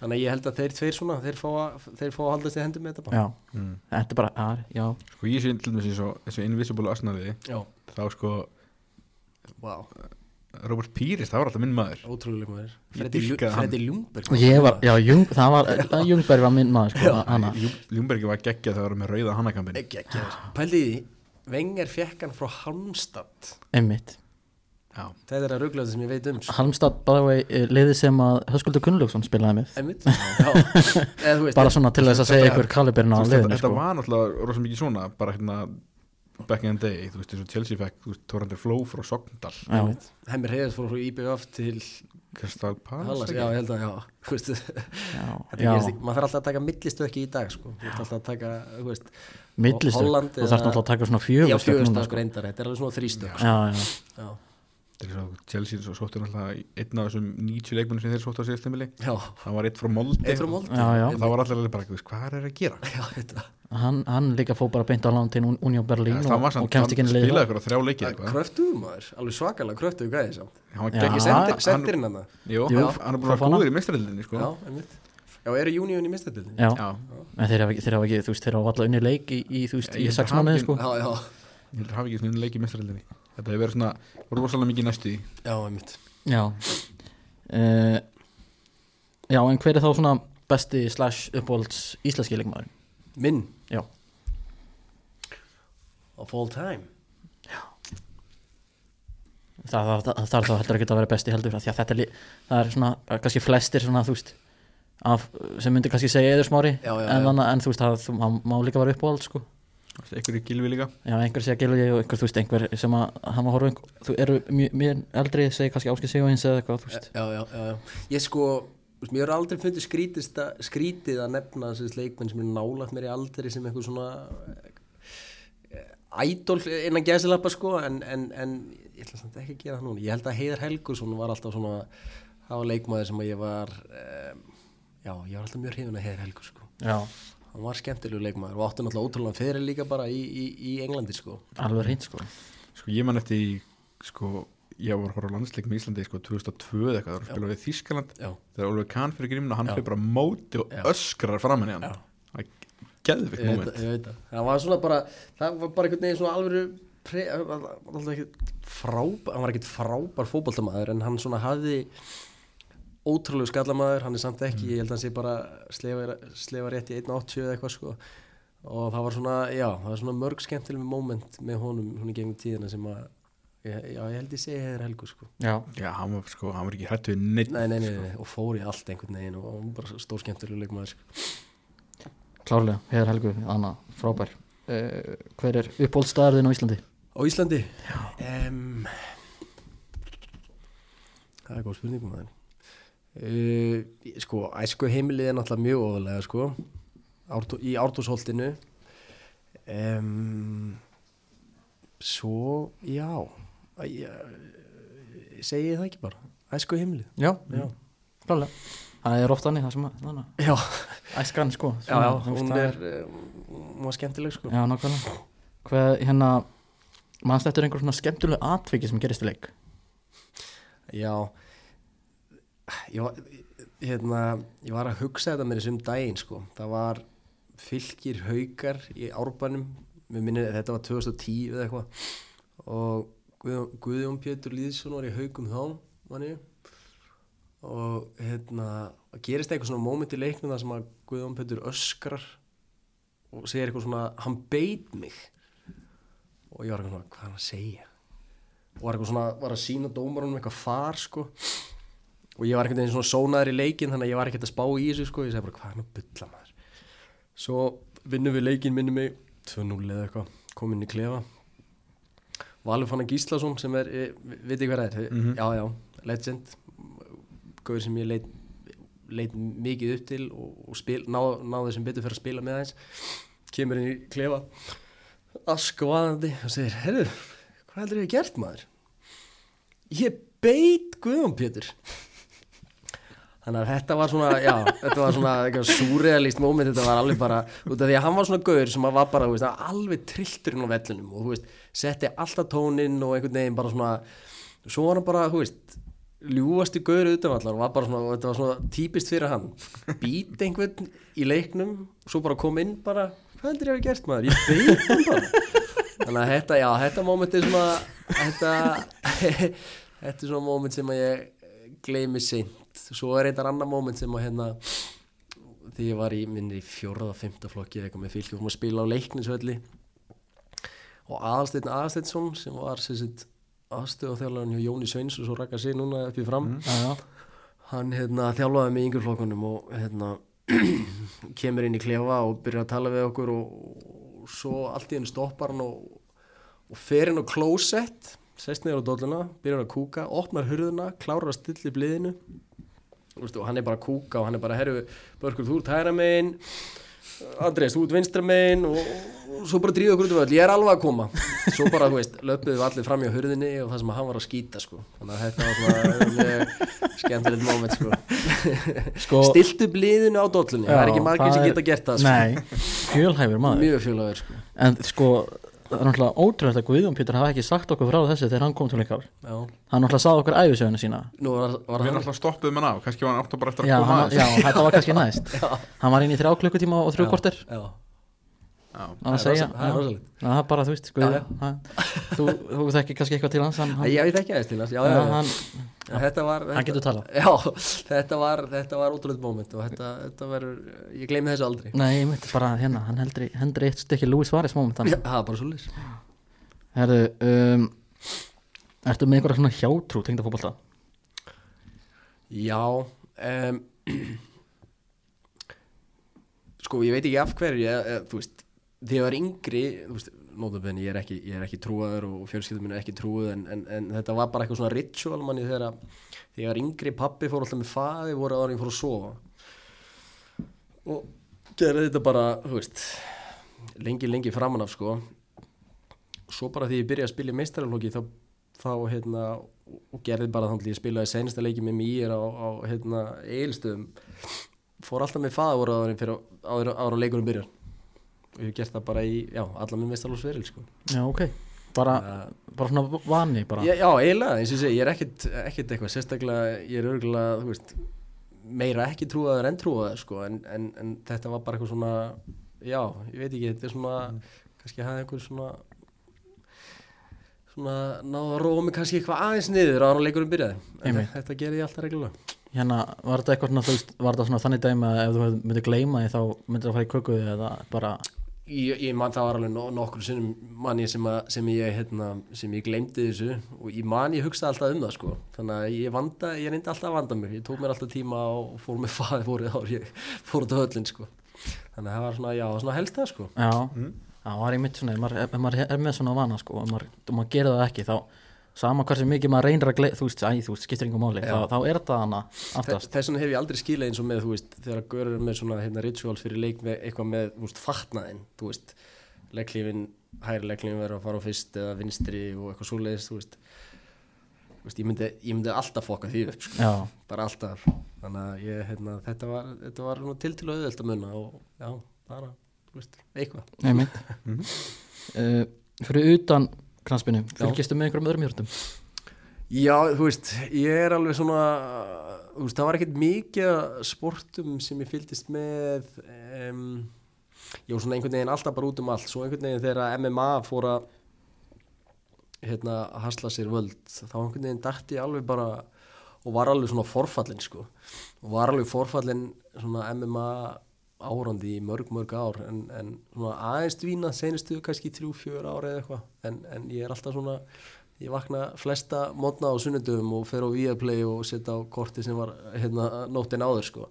S2: þannig að ég held að þeir tveir svona þeir fá að, þeir fá að haldast í hendur með þetta bara.
S1: Já,
S4: mm.
S1: þetta er bara, að, já.
S4: Sko ég sé til dæmis eins og þessu Invisible Arsenali
S2: já,
S4: þá sko
S2: wow.
S4: Robert Píris, það var alltaf minn maður.
S2: Ótrúlega maður. Freddi Ljungberg
S1: Ég var, já, Jung, það var Jungberg var minn maður sko, hana,
S4: Ljungbergi var geggjað þegar það var með rauða hannakampin
S2: því Wenger fekk hann frá Halmstad.
S1: Einmitt
S4: Já,
S2: þetta er að rugglaði sem ég veit um sko.
S1: Halmstad, by the way, liðið sem að Höskuldur Gunnlaugsson spilaði með
S2: já
S1: bara svona til þess að segja ykkur kaliberna á liðinu
S4: þetta
S1: sko.
S4: var náttúrulega rosa mikið svona bara hérna back in the day þú veist eins og Chelsea fekk, Torrendur Fló frá Sogndal,
S1: Já.
S2: Hemmir Heiðars fór frá IBF til
S4: Crystal
S2: Hallas
S4: Palace
S2: já ég held að já þú veist
S1: já,
S2: Þetta
S1: já.
S2: gerist ekki, maður þarf alltaf að taka millistökki í dag sko. þú þarf alltaf að taka, þú veist
S1: millistök,
S2: Holland
S1: þú þarf náttúrulega að taka svona
S2: já,
S1: fjögur stök núna,
S2: fjögustökk
S1: sko.
S2: reyndar, þetta er alveg svona þrýstök
S1: já, já,
S4: Chelsea svo sóttu náttúrulega í einn af þessum 90 leikmennum sem þeir sóttu á síðast tímili
S2: já,
S4: það var eitt frá Molde.
S2: Eitt frá Molde.
S1: Já, já.
S4: og það var alveg bara, hvað er það að gera?
S2: já, þetta.
S1: Hann, hann líka fór bara beint á lán til Un- Union Berlin
S4: það
S1: og,
S4: var
S1: og kemst ekki inn í liðið.
S4: spilaði ykkur á þrjá leikið
S2: kröftuðu maður, alveg svakalega kröftuðu gæði samt.
S4: Hann var
S2: ekki
S1: Ah,
S2: sendir, sendir inn hann
S4: Jú, hann er búin að góður í mestrarildinni sko.
S2: já, einmitt. Já, eru júniun í mistadildin
S1: já, en þeir hafa ekki, þeir hafa ekki, þú veist, þeir hafa alltaf unni leik í, í þú veist,
S4: Ég
S1: í
S4: held
S1: sex
S4: að
S1: mánuði sko.
S2: Já, já,
S4: ég heldur hafi ekki svona leik í mestrarildinni þetta hefur verið svona rosalega mikið næstu í
S2: já, einmitt.
S1: Já. Uh, já, en hver er þá svona besti slash uppbólds íslenski leikmaður
S2: minn?
S1: Já,
S2: of all time?
S1: Það, það, það, það er þá heldur ekki að vera besti heldur af því að þetta er, það er svona eh, kannski flestir svona þú veist af, sem myndi kannski segja eður smári
S2: Já, já,
S1: en,
S2: já.
S1: þannig, en þú veist það þú- má, líka vera uppbóld sko
S4: í gilvi líka?
S1: Já, einhver segja Gilvi og einhver þú veist einhver sem að hann var horfum, þú eru mjög, mjög eldri segja kannski Áskil Sigurins eða eitthvað þú veist.
S2: Já, já, já, já. ég sko mér er aldrei fundið skrítið, skrítið að nefna þessi leikmenn sem er nálægt mér í aldri sem eitthvað svona eh, ædol innan gæsilappa sko en, en, en ég ætla samt ekki að gera það núna. Ég held að Heiðar Helgursson var alltaf svona það var leikmaður sem að ég var um, já, ég var alltaf mjög hrifin að Heiðar Helgur sko.
S1: Já,
S2: hann var skemmtilegu leikmaður og átti náttúrulega ótrúlega fyrir líka bara í, í, í Englandi sko.
S1: Alveg hreint sko.
S4: Sko ég man eftir í, sko ég var að horfa á landsleik með Íslandi sko 2002 eða eitthvað, það var að spila við Þískaland
S2: já,
S4: þegar Oliver Kahn fyrir grímuna, hann fyrir bara móti og
S2: Já.
S4: öskrar fram henni hann.
S2: Já.
S4: það er
S2: veit,
S4: moment.
S2: það, ég veit það. Það var svona bara, það var bara einhvern veginn svona alveg frábær, hann var ekkert frábær fótboltamaður en hann svona hafði ótrúlegu skallamaður, hann er samt ekki ég held að hann sé bara slefa, slefa rétt í 1.80 eða eitthvað sko. Og það var svona, já, það var svona mörg skemmtileg moment með honum svona gegnum tíðina sem að, já, já ég held ég segi hefur helgur sko.
S1: Já,
S4: já, hann var sko, hann var ekki hrættu við neitt
S2: nei, nei, nei, nei, og fór í allt einhvern veginn og hann var bara stór skemmtileg leikmaður sko.
S1: klárlega, Heiðar Helgu, Anna, frábær. Uh, hver er uppbóldstaðarðin á Íslandi?
S2: á Íslandi? Um, það er góð spurningum maður uh, sko, æsku heimilið er náttúrulega mjög ofalega sko Ártú, í ártúsholtinu um, svo já ég, segi ég það ekki bara æsku heimilið.
S1: Já,
S2: já,
S1: klárlega það er oft þannig það sem að, æskan sko
S2: já, já hún er um, hún var skemmtileg sko.
S1: Já, nákvæmlega. Hvað, hérna mannst eftir einhver svona skemmtuleg atviki sem gerist í leik?
S2: Já ég var, hérna, ég var að hugsa þetta með þessum daginn sko. það var fylgir haukar í árbænum Mér minni, þetta var 2010 eða eitthvað. Og Guðjón, Guðjón Pétur Lýðsson var í haukum þá manni. og hérna gerist eitthvað svona moment í leiknum þar sem að Guðjón Pétur öskrar og segir eitthvað svona hann beit mig. Og ég var eitthvað svona, hvað er hann að segja? Og var eitthvað svona, var að sína dómarunum eitthvað far sko og ég var einhvern veginn svona sónaður í leikin þannig að ég var ekkert að spá í þessu sko. Ég segi bara hvað er að bylla maður? Svo vinnum við leikin minni mig 2-0 eða eitthvað, kom inn í klefa. Valur Fannar Gíslason sem er, eh, veit ég hvað það er?
S4: Mhm.
S2: já já, legend. Gauður sem ég leit, leit mikið upp til og, og spil, ná, náði sem betur fyrir að spila með aðeins kemur inn í klefa askvaðandi og segir, herru hvað heldur ég hef gert maður? Ég beit Guðjón Pétur þannig að þetta var svona já, þetta var svona eitthvað súrealist moment, þetta var alveg bara út af því að hann var svona gaur sem að var bara, veist, alveg trillturinn á vellinum og veist, setti alltaf tóninn og einhvern veginn bara svona svo var hann bara, þú veist ljúfasti gaur utanvallar og var svona, þetta var svona típist fyrir hann. Být einhvern í leiknum og svo bara kom inn bara hvað heldur ég hef gert maður, ég beit hann bara. Þannig að þetta, já, þetta moment er svona þetta þetta er svona moment sem að ég gleymi seint svo er eitthvað annar moment sem að hérna því ég var í minni í fjóraða, fymta flokki eða eitthvað með fylgjum og að spila á leiknisvelli. Og Aðalsteinn Aðalsteinsson sem var aðstöð á þjálfarinn hjá Jóni Sveins og svo rakka sig núna upp í fram.
S1: Já,
S2: hann hérna, þjálfaði í yngur flokkunum og hérna, kemur inn í klefa og byrjar að tala við okkur og, og svo allt í hennu stoppar hann og, og fer inn á klósett sest niður á dolluna, byrjar að kúka opnar hurðuna, klárar að stilla í bliðinu Vistu, og hann er bara að kúka og hann er bara, herru, Börkur, þú ert hæra megin Andrés, þú ert vinstra megin og, og svo bara dríða okkur út af öll, ég er alveg að koma. Svo bara, þú veist, löpuðum við allir fram hjá hurðinni og það sem að hann var að skýta, sko. Þannig að þetta var svona skemmtilegt moment, sko,
S1: sko
S2: stiltu bliðinu á dollunni, það er ekki margir sem geta gert það, sko.
S1: Nei, fjölhæfur maður.
S2: Mjög fjölaður, sko.
S1: En sko, það er náttúrulega ótrúlega að Guðjón Pétur hafa ekki sagt okkur frá þessu þegar hann kom til ykkar
S2: já,
S1: Hann náttúrulega sagði okkur æfisöguna sína.
S2: Nú var, var
S4: Við erum
S2: hann
S4: alltaf stoppuð með ná, kannski var hann átt bara eftir að
S1: Já,
S4: koma
S1: hann,
S4: aðeins.
S1: já, þetta var kannski næst. Hann var inn í þrjá klukkutíma og þrjú korter
S2: já,
S4: Já.
S1: Það var að segja
S2: það er
S1: bara, þú veist, hann- Þú, þú þekki kannski eitthvað til hans
S2: ég veit ekki aðeins til hans,
S1: hann,
S2: Já, þetta var
S1: hann getur talað.
S2: Já, þetta var, þetta var ótrúlega moment og þetta, þetta verður, ég gleymi þessu aldrei.
S1: Nei, ég myndi bara hérna Hann heldur, eitt stykki Louis Suárez moment
S2: það er bara svo lýs
S1: Herðu, um, ertu með einhverja svona hjátrú tengda fótbolta?
S2: Já Sko, ég veit ekki af hverju Þú veist, þegar ég var yngri nótabenni, ég er ekki, ekki trúaður og fjölskyldum minn er ekki trúið en, en, en þetta var bara eitthvað svona ritual manni þegar að- þegar ég var yngri, pappi fór alltaf með faði voru ára ég fór að sofa. Og gerði þetta bara, þú veist lengi, lengi framan af sko. Svo bara því ég byrjaði að spila í meistaraflokki þá, þá hérna og gerði bara þannig að ég spilaði sensta leiki með mér á, á hérna eilstöðum fór alltaf með faðavoraðurinn fyrir áður, á leikunum byrjar og ég hef gert það bara í, já, alla með meistaraflokksveril sko.
S1: Já, ok. Bara,
S2: uh,
S1: bara svona vani bara.
S2: Já, já, eiginlega, eins og ég segi, ég er ekkit, ekkit eitthvað sérstaklega, ég er örgulega, þú veist meira ekki trúaður en trúaður sko, en, en, en þetta var bara eitthvað svona já, ég veit ekki, þetta er svona kannski hafði einhver svona svona náða að róa mig kannski eitthvað aðeins niður ára leikurum byrjaði. En
S1: Einmitt.
S2: þetta gerði ég alltaf reglulega.
S1: Hérna, var þetta eitthvað svona, þú veist, var þetta svona þannig dæmi að ef þú myndir gleyma því þá myndir það fara í kökuði eða bara,
S2: Ég, ég man það var alveg no, nokkur sinnum man ég sem, að, sem ég hérna, sem ég glemdi þessu og ég man ég hugsa alltaf um það sko. Þannig að ég vanda, ég reyndi alltaf að vanda mig. Ég tók mér alltaf tíma og fór með faði fórið ár. Ég fór út á höllin sko. Þannig að það var svona, já, var svona helst það sko.
S1: Já, já, það er einmitt svona, ef maður, ef maður er með svona vana, sko, og maður, maður gerir það ekki, þá, sama hversu mikið maður reynir að gleyma, þú veist, æ, þú veist, skiptir yngur máli, þá, þá er þetta hana aftast,
S2: þess vegna hef ég aldrei skilað eins og með, þú veist, þegar að görur með svona hérna, rituals fyrir leik með eitthvað með, þú veist, fatnaðin, þú veist, legglífin, hæri legglífin verður að fara á fyrst eða vinstri og eitthvað svoleiðis, þú veist, þú veist, ég myndi, ég myndi alltaf fokka því upp, sko,
S1: já,
S2: bara alltaf, þannig að ég, hérna, þetta var, þetta var til til auðvelt að munna og, já, bara, þú veist, eitthvað.
S1: einmitt knaspinu, fylgistu með einhverjum öðrum hjörtum
S2: Já, þú veist, ég er alveg svona, þú veist, það var ekkert mikið sportum sem ég fylgdist með, um, ég var svona einhvern veginn alltaf bara út um allt, svo einhvern veginn þegar MMA fór að, hérna, hasla sér völd, þá einhvern veginn dætti ég alveg bara, og var alveg svona forfallin, sko, og var alveg forfallin svona MMA árandi í mörg, mörg ár, en, en svona aðeins dvína, senustu kannski þrjú, fjör ára eða eitthvað, en, en ég er alltaf svona, ég vakna flesta mótna á sunnudum og fer á Viaplay og setja á korti sem var hérna nóttin áður sko.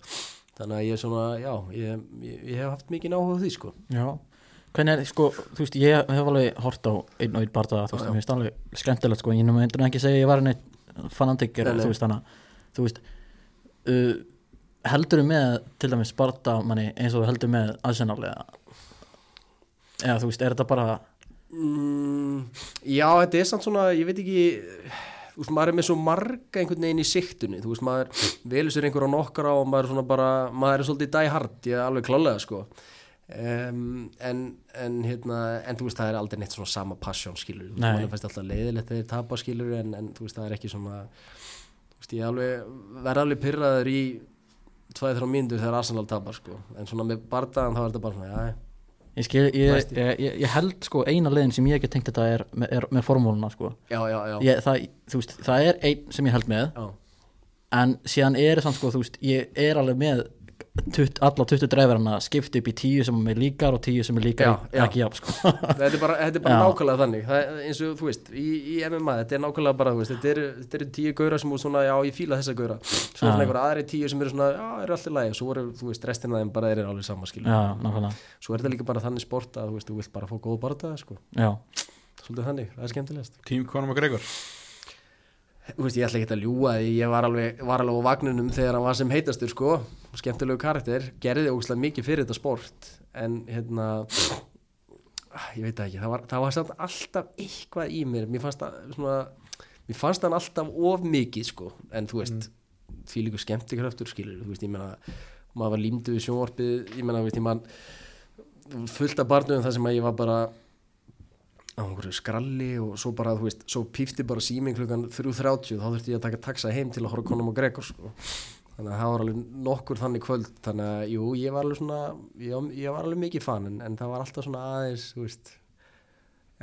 S2: Þannig að ég er svona, já, ég, ég, ég hef haft mikið áhuga á því sko.
S1: Já, hvernig er, sko, þú veist, ég hef alveg hort á einn og einn barða, þú veist, mér finnst alveg skemmtilegt, sko, ég nefnum endur ekki segja ég var neitt
S2: nei.
S1: þú veist, þannig þú veist uh, heldur með til dæmis barða manni eins og þú heldur með aðsennálega eða, þú veist, er þetta bara
S2: mm, Já, þetta er samt svona, ég veit ekki þú veist, maður er með svo marga einhvern veginn í siktunni, þú veist, maður velur sér einhver á nokkra og maður er svona bara maður er svolítið die hard, ég er alveg klálega sko. Um, en, en hérna, en þú veist, það er aldrei neitt svona sama passion skilur, þú veist,
S1: Nei.
S2: maður fæst alltaf leiðilegt þegar þeir tapa skilur, en, en þú veist, það er ekki svona þú veist, ég er alveg verð alveg pyrraður í tvæð þrjá mínútur þegar Arsenal tapar sko, en svona með bardaðan þá er þetta bara svona, já,
S1: Ég, skil, ég, ég, ég, ég held sko eina leiðin sem ég ekki tengt þetta er með, er með formúluna sko.
S2: já, já,
S1: það, veist, það er einn sem ég held með
S2: já.
S1: en síðan er samt sko, þú veist, ég er alveg með tutt, alla 20 dræfirana skipt upp í 10 sem er líkar og 10 sem er líkar
S2: Já, já.
S1: ekki jafn sko.
S2: þetta er bara, þetta er bara nákvæmlega þannig. Það er eins og þú veist, í, í MMA þetta er nákvæmlega bara, þú veist, þetta eru, þetta eru tíu gaura sem er svona, já, ég fíla þessa gaura. Svo er einhver aðri tíu sem eru svona, já, eru alltaf lægi svo eru, þú veist, restina þeim bara eru alveg sama skilur
S1: já, nákvæmlega.
S2: Svo er þetta líka bara þannig sport að, þú veist, þú vilt bara fá góð barða, sko,
S1: já,
S2: svolítið þannig, það er skemmtilegast.
S4: Tím Conor McGregor.
S2: þú veist, ég ætla ekki að ljúga því. Ég var alveg, var alveg á vagnunum þegar hann var sem heitastur, sko, skemmtilegu karakter. Gerði ógustlega mikið fyrir þetta sport. En, hérna ég veit það ekki, það var, það var samt alltaf eitthvað í mér, mér fannst það svona, mér fannst hann alltaf of mikið, sko, en þú veist því líka skemmtikraftur, skilur þú veist, ég meina, maður var límdu við sjónvarpið. Ég meina, þú veist, ég man fullt af barnum þar sem að ég var bara á einhverju skralli og svo bara, þú veist, svo pífti bara síming klukkan 3.30 þá þurfti ég að taka taxa heim til að horfa konum og Gregor sko. þannig að það var alveg nokkur þannig kvöld þannig að, jú, ég var alveg svona ég, ég var alveg mikið fan en, en það var alltaf svona aðeins, þú veist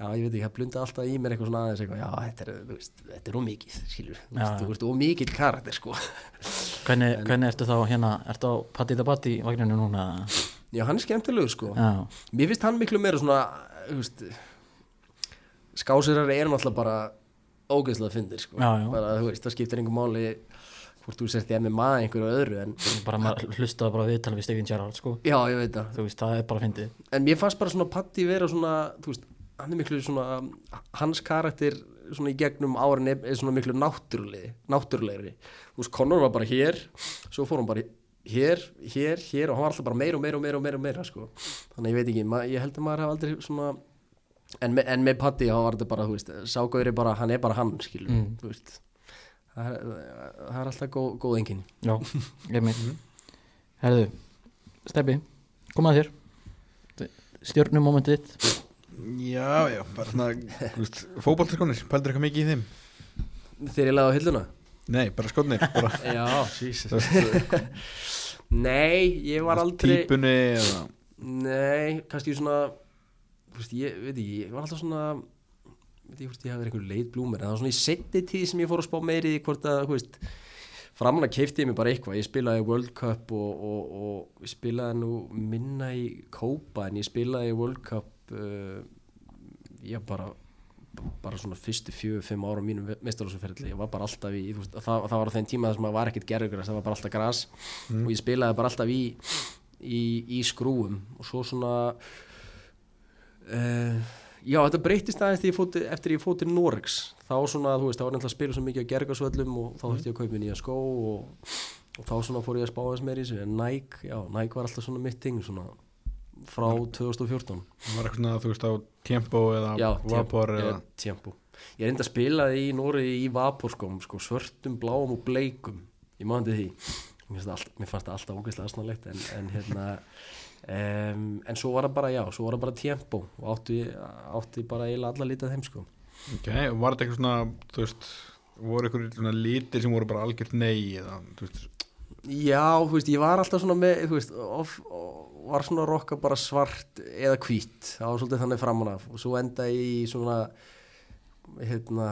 S2: já, ég veit ekki, það blunda alltaf í mér eitthvað svona aðeins eitthvað, já, þetta er, þú veist, þetta er ómikið skilur, þú veist, þú veist, ómikið karakter, sko.
S1: Hvernig, hvernig ertu þá hérna ertu á Patti
S2: já, hann er skemmtilegur, sko.
S1: Já,
S2: Mér finnst hann miklu meira svona þú veist, Skásirar er náttúrulega bara ógeðslega fyndir sko. Bara, þú veist, það skiptir einhver máli hvort þú sért í MMA einhverju öðru en
S1: bara maður hlustaði bara viðtal við Stephen Gerrard sko.
S2: já, ég veit það
S1: þú veist, það er bara fyndið
S2: en mér fannst bara svona Patti vera svona veist, hann er miklu svona hans karakter svona í gegnum árin er, svona miklu náttúrulegri náttúrulegri, þú veist, Conor var bara hér svo fór hann bara hér, hér, hér og hann var alltaf bara meira og meira og meira og meira, og meira sko. þannig ég veit ekki, ég held að maður hef aldrei svona en, me en með Patti þá var þetta bara, þú veist, ságauðri bara hann er bara hann, skilur,
S1: Mm.
S2: þú veist. Það er, það er alltaf góð, góð enginn
S1: já, ég meit herðu, Steppi, kom að þér. Stjörnum momentið þitt.
S4: Já, já, bara svona Fótballtaskonir, pældur eitthvað mikið í þeim?
S2: Þegar ég laði á hilluna?
S4: Nei, bara skotnir bara,
S2: já, Jesus. Nei, ég var aldrei
S4: Típunni eða
S2: Nei, kannski svona veist, ég veit ekki, ég var alltaf svona veit ekki hvort ég hafi verið einhver leit blúmer en það var svona í setni tíð sem ég fór að spá meiri hvort að, þú veist framan að keifti ég mig bara eitthvað, ég spilaði World Cup og, og, og ég spilaði nú minna í Kópa en ég spilaði World Cup uh, ég bara bara svona fyrstu fjögur, fimm ára á mínum mestarlósuferðli, ég var bara alltaf í veist, það, það var á þeim tíma þar sem það var ekkert gerðugræs það var bara alltaf gras. Og ég spilaði bara alltaf í í, í skrúum og svo svona uh, já þetta breytist aðeins ég fóti, eftir ég fótt til Norex þá svona þú veist það var nefnilega að spila svo mikið á gergasvöllum og þá þurfti ég að kaupa nýja skó og, og þá svona fór ég að spá aðeins meir í þessu. En Nike, já Nike var alltaf svona mitt ting svona frá 2014
S4: Það var eitthvað svona, þú veist, á Tempo eða
S2: já,
S4: Vapor
S2: tempo,
S4: eða
S2: tempo ég reyndi að spila í Noregi í Vapor sko, sko, svörtum, bláum og bleikum. Ég mandi því. Mér fannst það alltaf, ógeðslega aðsnarlegt en, en hérna um, en svo var það bara, já, svo var það bara tempo og átti, átti bara eiginlega alla lítið þeim sko.
S4: Ok, var þetta eitthvað svona, þú veist voru eitthvað litir sem voru bara algjört nei eða, þú veist,
S2: já, þú veist, ég var alltaf svona með þú veist, of, of, var svona rokka bara svart eða hvít. Það var svolítið þannig framan af og svo enda ég í svona hérna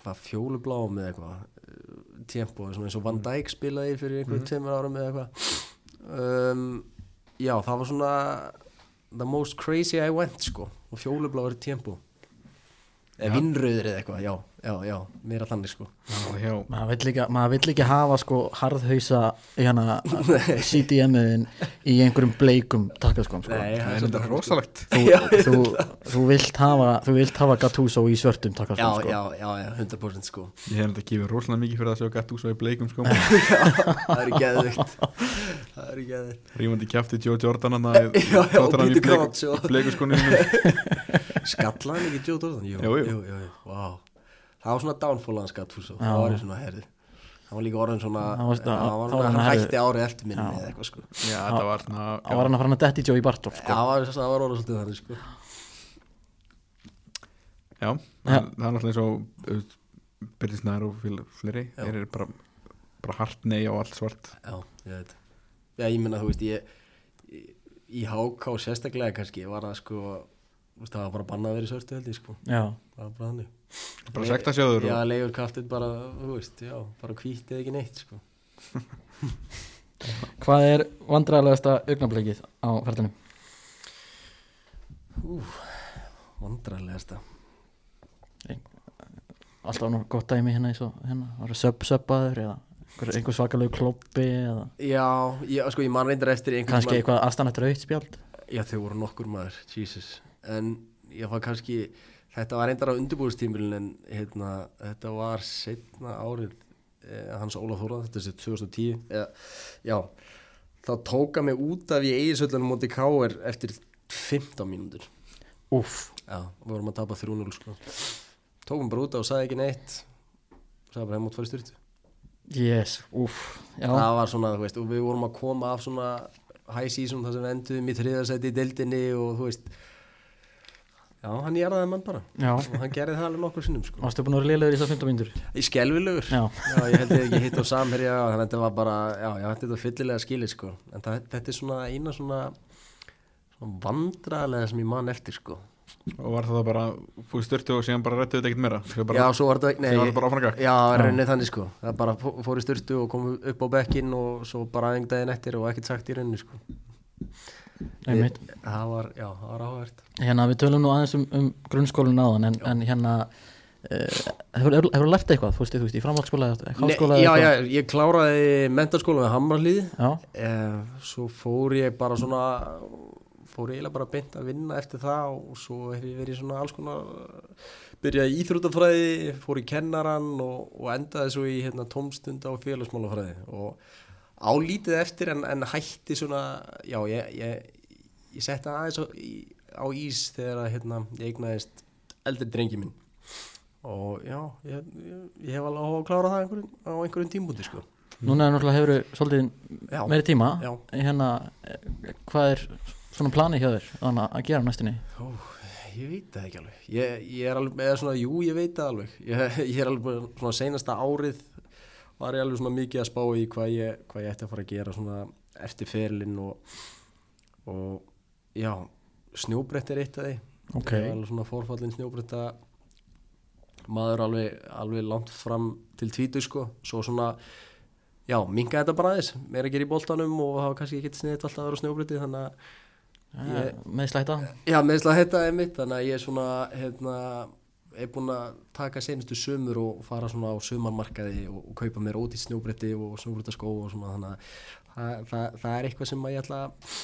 S2: hvað fjólubláum eða eitthvað tempo svona eins og Van Dijk spilaði fyrir einhverjum tveimur árum eða eitthvað. Um, já það var svona the most crazy I went sko og fjólubláður tempo. Eða vinnröður eða eitthvað, já, já, já meira þannig sko
S4: já, já,
S1: maður vill ekki, maður vill ekki hafa sko harðhausa hérna, CDM-iðin í einhverjum bleikum takkaskóm sko.
S2: Nei,
S4: það er rosalegt
S1: þú, þú, þú vilt hafa þú vilt hafa Gattuso í svörtum
S2: já,
S1: takkaskóm sko.
S2: já, já, já, 100% sko
S4: Ég hef þetta gefið rosalega mikið fyrir það að sjá svo í bleikum sko
S2: það er geðvikt það er geðvikt
S4: Rífandi kjafti Joe Jordan hann
S2: Já, já, og Peter Crouch, já.
S4: bleiku skoninu
S2: Skallaði hann ekki Joe Jordan? Jú,
S4: Jú, jú.
S2: jú, jú, jú. Wow. Það var svona Gattuso
S1: Já.
S2: Það var svona herði Það var líka orðin svona
S1: Það var-
S2: Já, hann hætti árið eftir minni eða eitthvað sko.
S1: Það var hann að fara hann að detti
S2: Já,
S1: sko.
S2: það var, það var orðin svolítið þannig sko.
S4: Já, það er náttúrulega eins og Byrðisnær og fl- fleiri
S2: Já.
S4: Þeir eru bara, bara hart nei og allt svart.
S2: Já, ég veit. Já, ég menna, þú veist, ég, í HK sérstaklega kannski var það sko það var bara bannað að vera í svörtu held ég sko.
S1: Já,
S2: það var bara þannig
S4: Bara sekta sjóður
S2: já,
S4: og
S2: leigur kaftið bara, þú veist, já, bara hvít eða ekki neitt sko.
S1: Hvað er vandræðalegasta augnablikið á ferðinum?
S2: vandrarlegasta
S1: Alltaf nú gott dæmi hérna eins og hérna, var það sub-subaður eða einhver, einhver svakalegu kloppi eða
S2: já, já, sko ég man reyndar eftir
S1: kannski
S2: tímann-
S1: eitthvað aðstæðanættur auðspjald
S2: Já, þau voru nokkur maður, Jesus. En ég fann kannski Þetta var reyndar á undirbúðstímilin En hérna, þetta var setna árið eh, Hans Ólaf Þóra Þetta er sér 2010 eða, Já, þá tóka mig út af í eigisöldunum móti Káir eftir 15 mínútur.
S1: Úff,
S2: Já, við vorum að tapa 3-0 sko. Tókum bara út af og sagði ekki neitt. Sagði bara heim út farið styrtu
S1: yes, Já,
S2: það var svona, þú veist, og við vorum að koma af svona high season þar sem við endum í þriðarsæti í deildinni og þú veist já, hann jæraði mann bara.
S1: Já.
S2: Og hann gerði það alveg nokkur sinnum sko.
S1: Varstu búin að vera liðlegur í þessar 15 mínútur?
S2: í skelvilegur
S1: Já,
S2: ég held ég ekki hitt á samherja þannig að þetta var bara, já, já, þetta er fyllilega skilið sko. en það, þetta er svona eina svona, svona vandralega sem ég man eftir sko.
S4: og var það bara fúið styrtu og síðan bara rættu þetta ekkert meira? Bara,
S2: já, svo var þetta, nei,
S4: var það bara áfram gakk
S2: já, raunnið þannig sko. Það bara fó- fór í styrtu og kom upp á bekkin og svo bara aðeins daginn eftir og ekkert sagt í rauninni sko
S1: einmitt.
S2: Það var, já, það var áhvert
S1: Hérna, við tölum nú aðeins um, um grunnskólinu áðan en, en hérna uh, hefur, hefur lært eitthvað, þú veist, þú veist, í framhaldsskóla eða
S2: já, já, ég kláraði mentarskóla með Hamrarlíði
S1: já,
S2: eh, svo fór ég bara svona fór ég eiginlega bara beint að vinna eftir það og svo hef ég verið svona alls konar byrjaði í íþróttafræði fór í kennaran og, og endaði svo í hérna, tómstunda og félagsmálafræði. Og álítið eftir en, en hætti svona já, ég, ég, ég setti aðeins á, á ís þegar að, hérna, ég eignaðist eldri drengi minn. Og já, ég, ég, hef alveg á að klára það einhverjum, á einhverjum tímbúti sko.
S1: núna er náttúrulega hefur svolítið meiri tíma.
S2: Já.
S1: hérna, hvað er svona plani hjá þér að gera á næstunni?
S2: Ó, ég veit það ekki alveg. Ég, ég er alveg, eða svona, jú ég veit það alveg. Ég, ég er alveg svona senasta árið var ég alveg svona mikið að spá í hvað ég, hvað ég ætti að fara að gera svona eftir ferilinn og, og já, snjóbrett er eitt af því.
S1: Ok.
S2: ég er alveg svona forfallin snjóbretta maður alveg, alveg langt fram til tvítu sko, svo svona já, minga þetta bara aðeins. Meira að gera í boltanum og hafa kannski ekki sniðið alltaf að vera snjóbretti þannig að Ég-
S1: með slæta
S2: Já, meðsla þetta er mitt þannig að ég er svona hérna, er búinn að taka senustu sömur og fara svona á sömarmarkaði og, og kaupa mér ódýtt snjóbretti og snjóbrettaskó og svona þannig að það, það, það er eitthvað sem að ég ætla að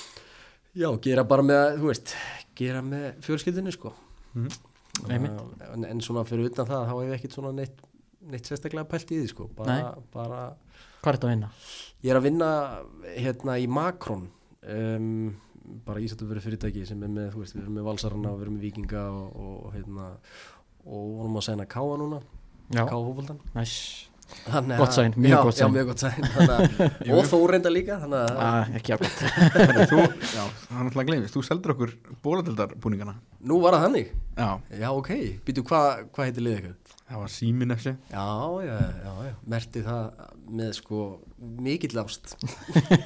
S2: já, gera bara með, þú veist gera með fjölskyldinu sko. Þannig að- en, en svona fyrir utan það þá hef ég ekkit svona neitt, neitt sérstaklega pælt í því sko bara, bara
S1: hvað er þetta að vinna?
S2: Ég er að vinna hérna í Makron um, bara ísættu verið fyrirtæki sem er með, þú veist, við erum með valsarana og við erum með vikinga og, og hérna og vorum að segna Káa núna
S1: Já, næs
S2: Þannig
S1: Gott sign, mjög
S2: já,
S1: gott
S2: Já,
S1: sign.
S2: mjög gott sæn Og þó reynda líka þannig að
S1: ah, ekki
S4: Þannig, þú, já, það er náttúrulega gleymist, þú seldur okkur bóladildarbúningana
S2: nú var það þannig?
S4: Já,
S2: Já, ok, býtu hvað hva heitir liðið ykkur?
S4: Það var símin eftir.
S2: Já, já, já, já, merti það með sko mikill ást.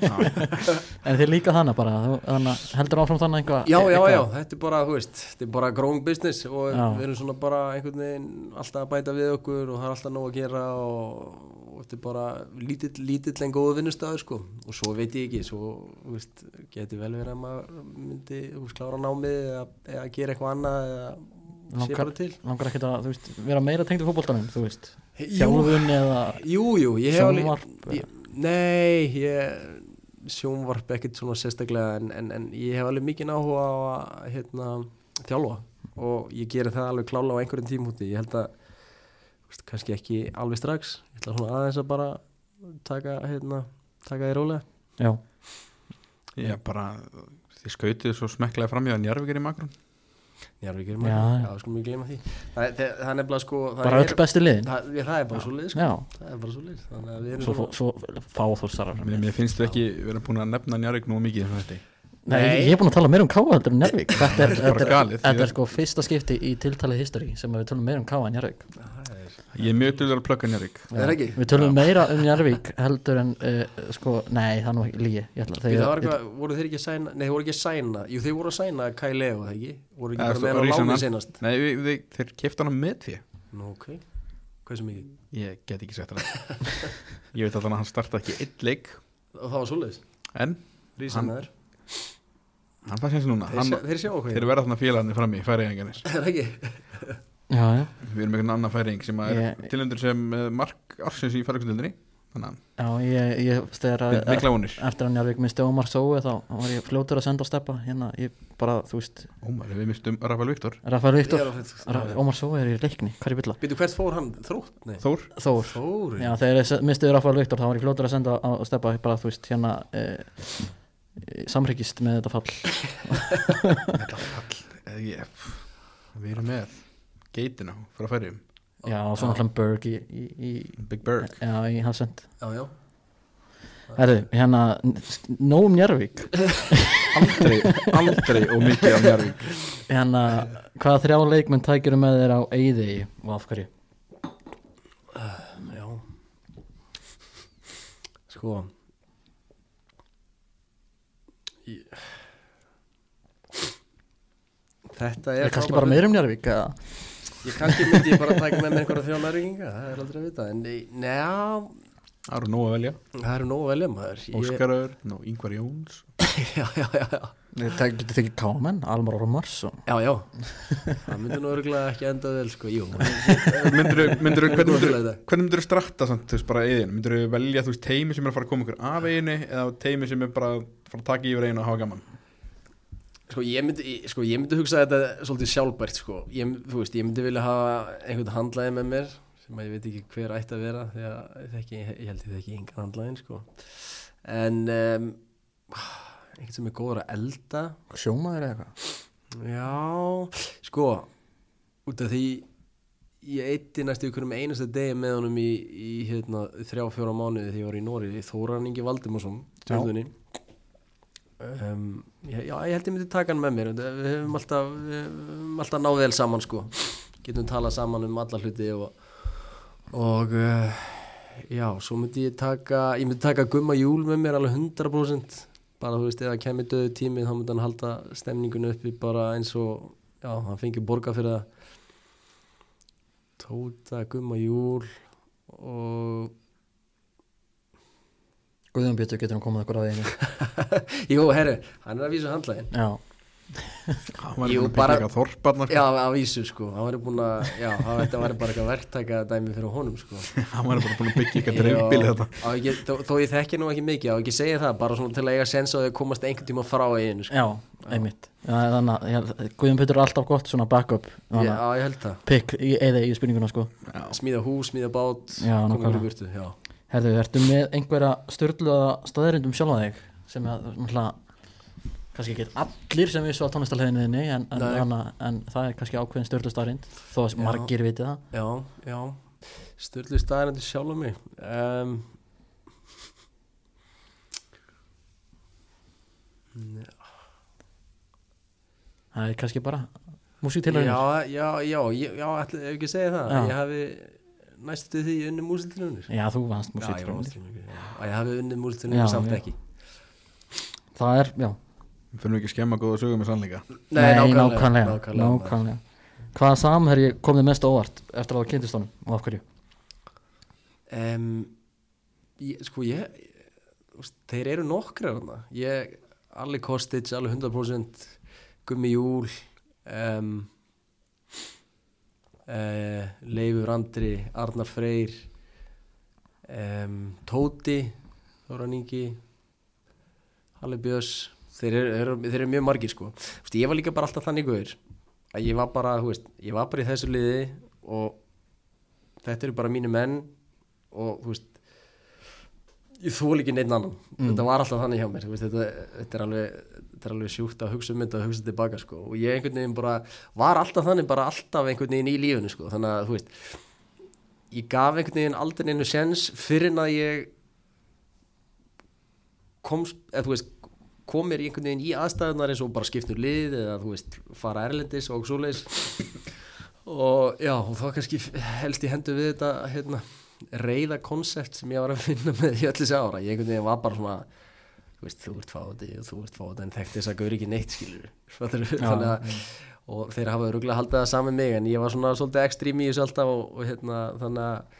S1: En þið líka þannig bara, þannig, heldur áfram þannig einhvað
S2: Já, já, já, þetta er bara, þú veist, þetta er bara growing business og
S1: Já.
S2: við erum svona bara einhvern veginn alltaf að bæta við okkur og það er alltaf nóg að gera og, og þetta er bara lítill, lítill en góðu vinnustæður sko. Og svo veit ég ekki, svo, þú veist, geti vel verið að maður myndi, þú veist, klára námið eða, eða gera eitthvað annað eða
S1: Langar-. Langar ekkert að, veist, vera meira tengd í fótboltanum, þú veist? Þjálfun eða
S2: jú, jú, ég hef alveg,
S1: Sjónvarp,
S2: ég, nei, ég sjónvarp ekkert svona sérstaklega en, en, en ég hef alveg mikið áhuga á að hérna, þjálfa. Og ég geri það alveg klála á einhverjum tímúti ég held að, veist, kannski ekki alveg strax, ég ætla svona aðeins að bara taka, hérna, taka því rólega.
S1: Já,
S4: Já, bara, þið skautið svo smekklega framhjá Njarvíkir í makrun
S2: Njarvíkir
S1: Já,
S2: maður,
S1: já.
S2: já, skulum við gleyma því. Það, er- það, það er nefnilega sko það
S1: bara
S2: er,
S1: öll bestu liðin.
S2: Það, ég, það er bara svo lið sko. Það er bara svo lið þannig að við erum
S1: svo,
S2: svona
S1: svo fá þú sarar
S4: Mér, mér finnst þú ekki vera búin að nefna Njarvík nú mikið
S1: Nei,
S2: Nei.
S1: ég er búin að tala meira um Káa heldur en Njárvík Þetta er,
S4: Þetta er
S1: þetta er,
S4: galið,
S1: þetta
S4: ég-
S1: er sko fyrsta skipti í tiltalið history sem við tölum meira um Káa en Njárvík
S4: Ég er mjög dölur að plugga Njarvík
S2: er?
S1: Við tölum meira um Njárvík heldur en uh, sko, nei, það er nú ekki lígi
S2: voru þeir ekki að sæna Nei, þeir voru ekki að sæna Jú, þeir voru að sæna Kai Leo, það ekki? Voru ekki bara
S4: svo-
S2: með hann á láni
S4: hann.
S2: senast
S4: Nei, við, við, þeir kefti hana með því
S2: Nú, ok. Hvað sem ekki?
S4: Ég get ekki sett það. Ég veit að hann starta ekki einn leik.
S2: Og það var svoleiðis?
S4: En
S2: Rísan
S4: Hann-
S2: er
S4: hann fannst eins núna.
S2: Þeir,
S4: hann,
S2: sjá, þeir sjá okkur
S4: Þeir verða þarna félagarnir fram í
S2: er ekki
S1: já, já,
S4: Við erum einhvern annan færiðing sem er
S1: Ég-
S4: tilöndur sem eh, mark ársins í að
S1: já, ég, ég þegar að
S4: við- mikla vonir.
S1: eftir að Njárvík misti Ómar Sói þá var ég fljótur að senda á steppa. Hérna, ég bara, þú veist
S4: Ómar, við mistum Rafael Viktor.
S1: Rafael Viktor, Ómar Sói er í leikni, hvað er bylla?
S2: Býtu, hvert fór hann? Þrótt? Nei.
S4: Þór.
S1: Þór,
S2: Þóri
S1: já, þegar ég mistiði Rafael Viktor þá var ég fljótur að senda á, steppa. Bara, þú veist, hérna eh, samryggist með þetta fall.
S4: Þetta fall eh, ég, Við erum með Geitina frá færiðum
S1: já, og svo náttúrulega Berg í, í, í,
S4: Big Berg.
S1: Já, í Hafsend
S2: Já, já.
S1: Herðu, hérna, nóum Njárvík
S4: Aldrei, aldrei og mikið af Njarvík
S1: hérna, hvaða þrjá leikmenn tækir með þér á Eyði og af hverju?
S2: Já. Sko. Ég- Þetta er
S1: Er kannski bara meira um Njárvík eða?
S2: Ég kannski myndi ég bara taka með mér einhverja þjá nærvíkinga Það er aldrei að vita En nei, njá,
S4: Það eru nóg að velja.
S2: Það eru nógu velja maður. Ég-
S4: Óskar Ör, Nó, Ingvar Jóns.
S2: Já, já, já, já.
S1: Það getur þykir Kámen, Almar Ormars og...
S2: Já, já. Það myndi nú örgulega ekki enda vel sko Jú,
S4: Myndirðu, myndirðu, hvernig
S2: Góð
S4: myndirðu
S2: til þetta.
S4: hvernig myndirðu stratta samt, þú veist, bara eiginu myndirðu velja, þú veist, teimi sem er að fara að koma ykkur af eiginu eða teimi sem er bara að fara að taka yfir eiginu og hafa gaman
S2: Sko ég myndi, sko ég myndi hugsa þetta svolítið sjálfbært sko. Ég, veist, ég myndi vilja hafa einhvern handlæði með mér sem að ég veit ekki hver ætti að vera því að ég, þekki, ég held ég þekki engan handlæðin sko. En um, einhvern sem er góður að elda.
S1: Sjómaður eða eitthvað?
S2: Já, sko út af því ég eitti næstu ykkur um einasta degi með honum í, í hérna, þrjá fjóra mánuði því ég var í Nóri Þóran Ingi Valdimarsson um, já, ég held ég myndi taka hann með mér. Við höfum alltaf, alltaf náð vel saman sko. Getum talað saman um alla hluti og, og uh, já, svo myndi ég taka ég myndi taka Gumma Júl með mér alveg 100% bara þú veist, ef það kemur döðu tími þá myndi hann halda stemningun uppi bara eins og já, hann fengi borga fyrir það. Tóta, Gumma Júl og
S1: Guðjón Bjötu getur hann komið okkur að einu?
S2: Jú, herru, hann er að vísa handlægin
S1: Já,
S4: hann var
S2: Jú,
S4: að
S2: bara-
S4: eitthvað þorparna
S2: já, að vísu sko, hann var búin að já, hann- þetta var bara eitthvað verktaka dæmi fyrir honum sko.
S4: Hann var bara búin að byggja eitthvað dreifbíl þetta.
S2: Á ekki, þó, þó ég þekki nú ekki mikið á ekki segja það, bara svona til að eiga sens á því að komast einhvern tíma frá eiginu sko.
S1: já, einmitt. Já, Þannig að já, Guðjón Bjötu er alltaf gott svona backup
S2: já,
S1: þannig að
S2: ég held það.
S1: Pikk eða í spurninguna sko.
S2: Smíða hús, smíða bát
S1: Já,
S2: já
S1: Herðu, ertu með einhverja störluða staðarindum sjálfa þig sem að, kannski ekki allir sem vissu á tónlistarleginni en, en,
S2: Nei.
S1: hana, en það er kannski ákveðin störlu staðarind þó að
S2: Já.
S1: margir viti það
S2: Já, já Sturlu staðarendur sjálf mig um,
S1: það er kannski bara
S2: Já,
S1: músíktilhörnir
S2: já, já, ég, já, ætli, ef ekki að segja það
S1: Já.
S2: Ég hafi næstu því unni músiltilunir
S1: já, þú vannst músíktilhörnir
S2: músiltilunir Ég hafi unni
S1: Já,
S2: músiltilunir samt
S1: já.
S2: ekki.
S1: Það er, já,
S4: við fyrir ekki að skemma góða sögum með sannleika.
S1: Nákvæmlega,
S2: nákvæmlega,
S1: nákvæmlega. hvaða samherji kom þið mest óvart eftir að það kynntist honum og af hverju?
S2: Um, ég, Sko, ég, ég Þeir eru nokkra þarna. Ég, Alli Kostic, alveg 100% Gummi Júl um, uh, Leifur Andri Arnar Freyr um, Tóti Þóran Ingi Halli Björns. Þeir eru, eru, þeir eru mjög margir sko. Veist, ég var líka bara alltaf þannig guður að ég var bara, veist, ég var bara í þessu liði og þetta eru bara mínu menn og veist ég þól ekki neitt annan. Þetta var alltaf þannig hjá mér veist, þetta, þetta, er alveg, þetta er alveg sjúkt að hugsa um þetta og hugsa tilbaka sko. Og ég einhvern veginn bara var alltaf þannig bara alltaf einhvern veginn í lífinu sko. Þannig að þú veist ég gaf einhvern veginn aldrei neinu sens fyrir en að ég komst, eða veist komir í einhvern veginn í aðstæðunar eins og bara skiptur lið eða þú veist, fara erlendis og svoleiðis. Og já, og þá kannski helst í hendu við þetta hérna, reyða konsept sem ég var að finna með í öllu þessi ára ég einhvern veginn var bara svona þú veist, þú ert fáti og þú ert fáti en þekkt þess að gaur ekki neitt skilur þannig að og þeir hafa rúglega haldið það saman mig en ég var svona svolítið ekstrím í þessu alltaf og, og hérna, þannig að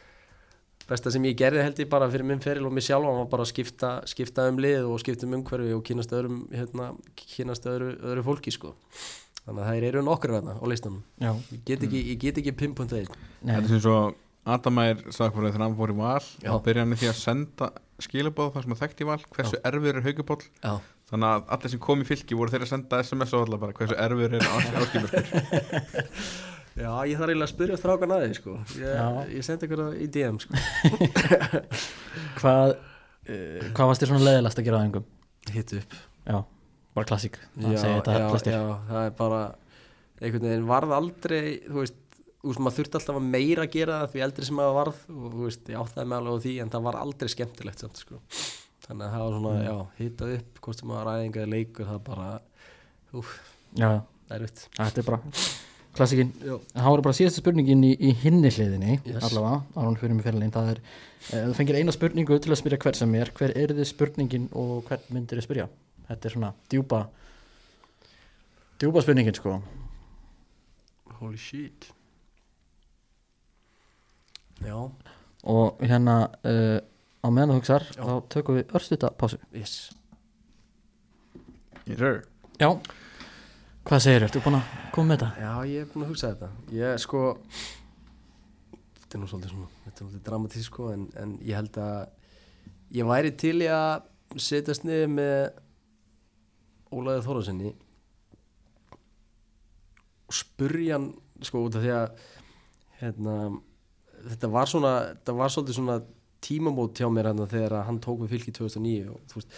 S2: besta sem ég gerði held ég bara fyrir minn feril og mig sjálf var bara að skipta, skipta um lið og skipta um umhverfi og kynast öðrum hérna, kynast öðru, öðru fólki sko. Þannig að það eru nokkur þarna á listanum.
S1: Já,
S2: ég get ekki, ég get ekki pimpun þeir
S1: nei,
S4: Þetta er svo Adamær sagði þegar hann fór í val
S2: Já.
S4: og byrja hann í því að senda skilabóð þar sem að þekkti val hversu erfur er haugubóll
S2: já,
S4: þannig að allir sem kom í fylki voru þeir að senda SMS á alla bara hversu erfur er áskilmörkur
S2: já ég þarf eiginlega að spyrja strákan að því sko. Ég,
S1: Já.
S2: ég sendi ykkur það í DM sko.
S1: Hvað uh, hvað varst þér svona leiðilegast að gera á engum?
S2: hitt upp.
S1: Já, bara klassík. Það
S2: já, já, já, það er bara einhvern veginn varð aldrei þú veist, veist maður þurfti alltaf að meira að gera það því eldri sem maður varð og þú veist, ég áttaði mig alveg á því en það var aldrei skemmtilegt samt, sko. þannig að það var svona,
S1: Mm.
S2: já, hitað upp hvort sem maður ræðinga eða leikur það bara, úf,
S1: Já,
S2: erfitt.
S1: Þetta er bara klassíkin.
S2: Já,
S1: Það voru bara síðasta spurningin í, í hinni hliðinni
S2: Yes.
S1: allavega, árun fyrir mig fyrirlegin það er, e, þú fengir eina spurningu til að spyrja hver sem er. Hver er þið spurningin og hvern myndir þið spyrja? Þetta er svona djúpa djúpa spurningin sko.
S2: Holy shit já,
S1: og hérna uh, á meðan þú hugsar
S2: Já.
S1: þá tökum við örstuta pásu.
S2: Yes.
S1: Já, hvað segir þér, ertu búin að koma með þetta?
S2: Já, ég er búin að hugsa þetta. Ég sko Þetta er nú svolítið svona Þetta er svolítið dramatísk sko en, en ég held að Ég væri til í að setjast niður með Ólaði Þórasinni og spurja hann sko út af því að hérna, þetta var svona þetta var svolítið svona tímamót hjá mér hérna þegar hann tók við fylki 2009 og þú veist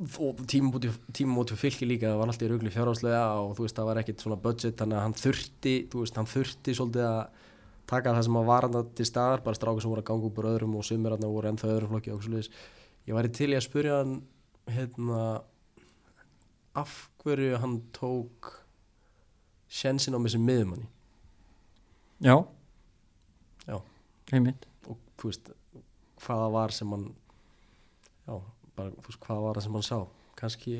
S2: og tímamóti fyrir fylki líka það var alltaf í raugli fjárháslega og þú veist það var ekkert svona budget þannig að hann þurfti þú veist hann þurfti svolítið að taka það sem að var hann til staðar bara strákur sem voru að ganga upp úr öðrum og sumir hann voru ennþá öðrum flokki og svo ég væri til í að spurja hann hérna af hverju hann tók sjensin á mig sem miðumanni
S1: Já,
S2: Já.
S1: Einmitt.
S2: Og þú veist hvaða var sem hann já, bara þú veist hvaða var það sem hann sá. Kannski,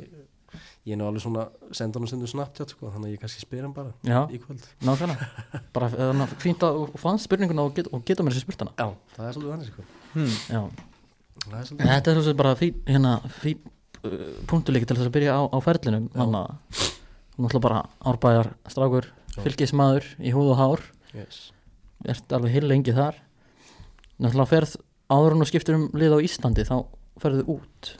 S2: ég er nú alveg svona senda hann stundum snabbt sko, þannig að ég kannski spyr hann bara
S1: Já,
S2: í kvöld.
S1: Nákvæmlega. Bara þannig að fínt að þú fannst spurninguna og, get, og geta mér þessi spurt hana
S2: já, það er svolítið þannig sko.
S4: hmm.
S1: Já,
S2: er svolítið
S1: þetta er svo sem bara fín, hérna, fín uh, punktuleiki til þess að byrja á, á ferlinum. Þannig að þú náttúrulega bara árbæjar strákur, fylgismadur í húð og hár.
S2: Yes.
S1: ert alveg heil lengi þar náttúrulega ferð áður en þú skiptir um lið á Íslandi þá ferðu út.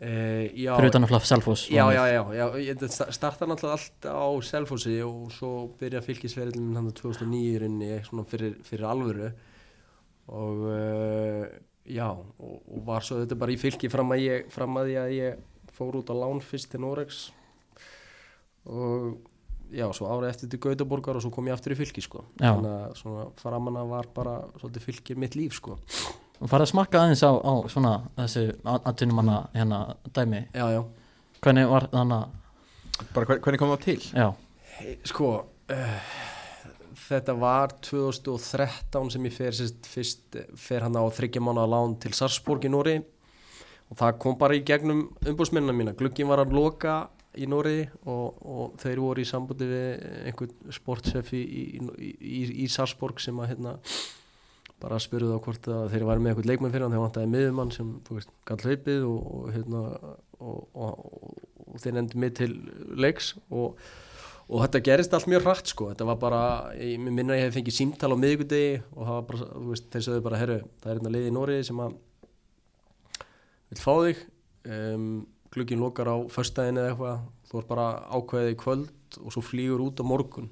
S2: Uh, já,
S1: fyrir utan að Selfoss
S2: já, já, já, já ég sta- starta náttúrulega allt á Selfossi og svo byrja fylgisverðin hann 2009 í rauninni svona fyrir, fyrir alvöru. Og uh, já og, og var svo þetta bara í fylki fram að ég fram að ég, að ég fór út á lán fyrst til Norex og já, svo árið eftir til Gautaborgar og svo kom ég aftur í fylki sko.
S1: Já.
S2: þannig að svona framanna var bara svolítið fylkir mitt líf sko.
S1: Og farið að smakka aðeins á, á svona þessi atvinnumanna hérna dæmi.
S2: Já, já,
S1: hvernig var þannig
S4: Bara hver, hvernig kom það til?
S1: já,
S2: sko uh, þetta var 2013 sem ég fer sérst, fyrst fer hann á þryggja mánu lán til Sarsborg í Nóri og það kom bara í gegnum umbúsminnina mína. Glugginn var að loka í Nóri og, og þeir voru í sambandi við einhvern sportchef í, í, í, í, Sarsborg sem að hérna bara spurðu þá hvort að þeir væri með einhvern leikmenn fyrir hann. Þegar vantaði miðumann sem gall hlaupið og, og hérna og, og, og, og þeir nefndi mig til leiks og og þetta gerist allt mjög hratt sko. Þetta var bara, ég minna að ég hef fengið símtal á miðvikudegi og bara, veist, þeir sögðu bara herru, það er hérna liði í Nóriði sem að vil fá þig um, glugginn lokar á föstudaginn eða eitthvað, þú er bara ákveðið í kvöld og svo flýgur út á morgun.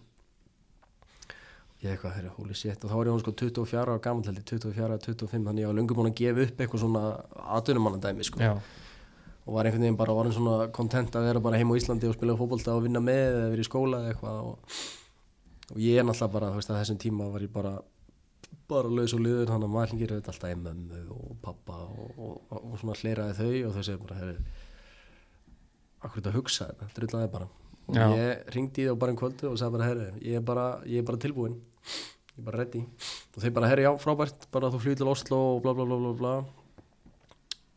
S2: Ég eitthvað, herru, holy shit. Og þá var ég hún sko 24 ára heldur 24, 25, þannig ég var löngu búin að gefa upp eitthvað svona atvinnumannandæmi sko.
S1: Já,
S2: og var einhvern veginn bara orðin svona kontent að vera bara heim á Íslandi og spila fótbolta og vinna með eða vera í skóla eða eitthvað og, og ég er náttúrulega bara, veist þessum tíma var ég bara bara laus og liður, þannig að maður auðvitað alltaf mömmu og pappa og, og, og, og svona hleraði þau og þau segir bara, herri akkur þetta að hugsa þetta, drullaði bara. Og
S1: Já.
S2: ég ringdi í það bara einn kvöldu og sagði bara herri, ég er bara, ég er bara tilbúinn. Ég er bara ready. Og þeir bara herri já, frábært, bara þú flýður til Oslo og bla bla bla bla bla.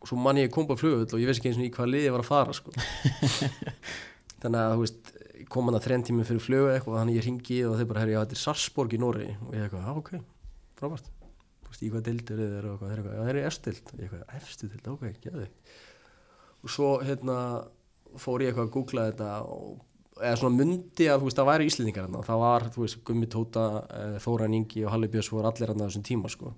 S2: Og svo mann ég kom bara flugull og ég veist ekki eins og í hvað lið ég var að fara sko. þannig að þú veist kom hann að þrenn tími fyrir flugu eitthvað þannig ég ringi og þeir bara herri, já þetta er Sarsborg í Nóri og ég eitthvað, já ok, frábært. Þú veist, í hvað dildur er og eitthvað, fór ég eitthvað að googla þetta og, eða svona mundi að þú veist það væri íslendingar hérna, það var þú veist Gummi Tóta, eh, Þóran Ingi og Halli Björns voru allir hérna þessum tíma sko.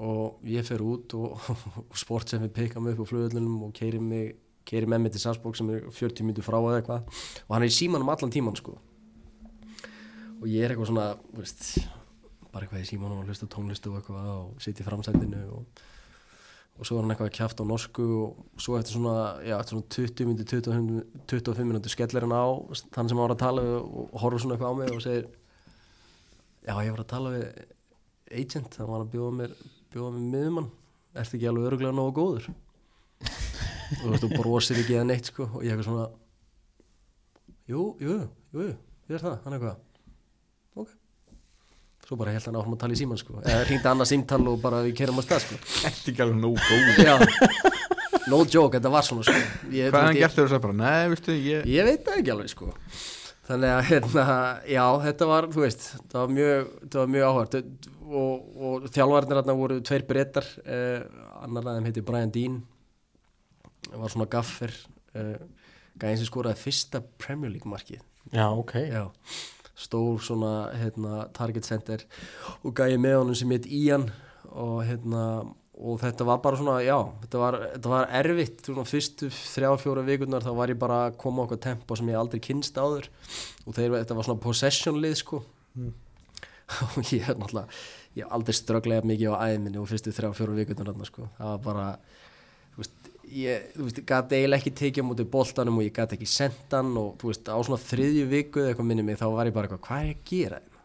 S2: Og ég fer út og, og sport sem við pikka mig upp á flugöldunum og keiri mig keiri með mig til Sarsborg sem er 40 minnur frá eða eitthvað. Og hann er í símanum allan tíman sko. Og ég er eitthvað svona veist, bara eitthvað í símanum og hlusta tónlistu og eitthvað og sitja í framsætinu og og svo var hann eitthvað að kjafta á norsku og svo eftir svona, já, eftir svona 20 myndi 25, 25 minúti skellir hann á þann sem hann var að tala við og, horfður svona eitthvað á mig og segir já, ég var að tala við agent, það var að bjóða mér bjóða mér miðumann, ertu ekki alveg öruglega nógu góður? Og þú veist, þú brosir ekki eða neitt sko og ég eitthvað svona jú, jú, jú, jú, ég er það, hann eitthvað svo bara held hann áfram að tala í síman sko. Eða hringdi annað símtal og bara við kerum á stað sko.
S4: Ertu ekki alveg nóg góð
S2: Já, no joke, þetta var svona sko. Ég,
S4: Hvað er hann
S2: ég,
S4: gert þegar þú sagði bara, nei, veistu, ég
S2: ég veit það ekki alveg sko. Þannig að, hérna, já, þetta var, þú veist, það var mjög, það var mjög áhvert og, og þjálfarnir hérna voru tveir breytar, eh, annar þeim heiti Brian Dean, var svona gaffer, eh, gæðin sem skoraði fyrsta Premier League markið.
S1: Já, ok.
S2: Já, stór svona hérna, target center og gæði með honum sem heit Ian og hérna og þetta var bara svona, já, þetta var, þetta var erfitt, svona fyrstu þrjá, fjóra vikurnar þá var ég bara að koma okkur tempo sem ég aldrei kynst áður og þeir, þetta var svona possession lið sko. Og ég er náttúrulega ég hef aldrei strögglega mikið á æðminni og fyrstu þrjá, fjóra vikurnar sko. Það var bara, ég, þú veist, gæti eiginlega ekki tekið á móti boltanum og ég gæti ekki sendan og þú veist, á svona þriðju viku eða eitthvað minni mig þá var ég bara eitthvað, hvað er ég að gera hérna?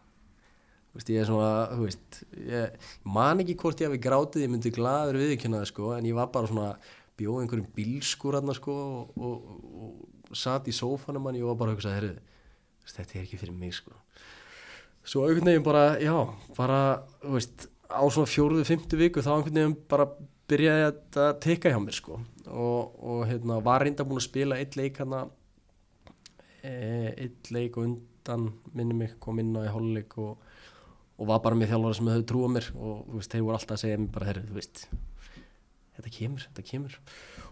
S2: Þú veist, ég er svona, þú veist ég man ekki hvort ég hafi grátið ég myndi glaður viðkynna það sko en ég var bara svona, bjóð einhverjum bílskur hérna sko og, og, og, satt í sófanum hann, ég var bara að hugsa herru, þetta er ekki fyrir mig sko svo einhvern veginn bara, já, bara, þú veist á svona fjóruðu, fymtu viku þá einhvern veginn bara byrjaði að teka hjá mér sko og, og hérna var reynda búin að spila eitt leik hana e, eitt leik undan minni mig kom inn á í holuleik og, og var bara með þjálfara sem hefur trúið mér og veist, þeir voru alltaf að segja mér bara, herru, þú veist þetta kemur, þetta kemur.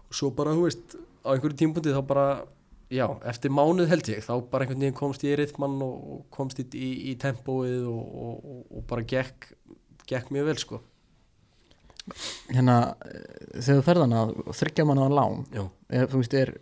S2: Og svo bara, þú veist, á einhverju tímpundi þá bara, já, eftir mánuð held ég þá bara einhvern veginn komst ég í rithmann og, komst í, í, í tempóið og, og bara gekk gekk mjög vel sko
S1: Hérna, eh, þegar þú ferðan að þryggja manna á lán er, þú veist, er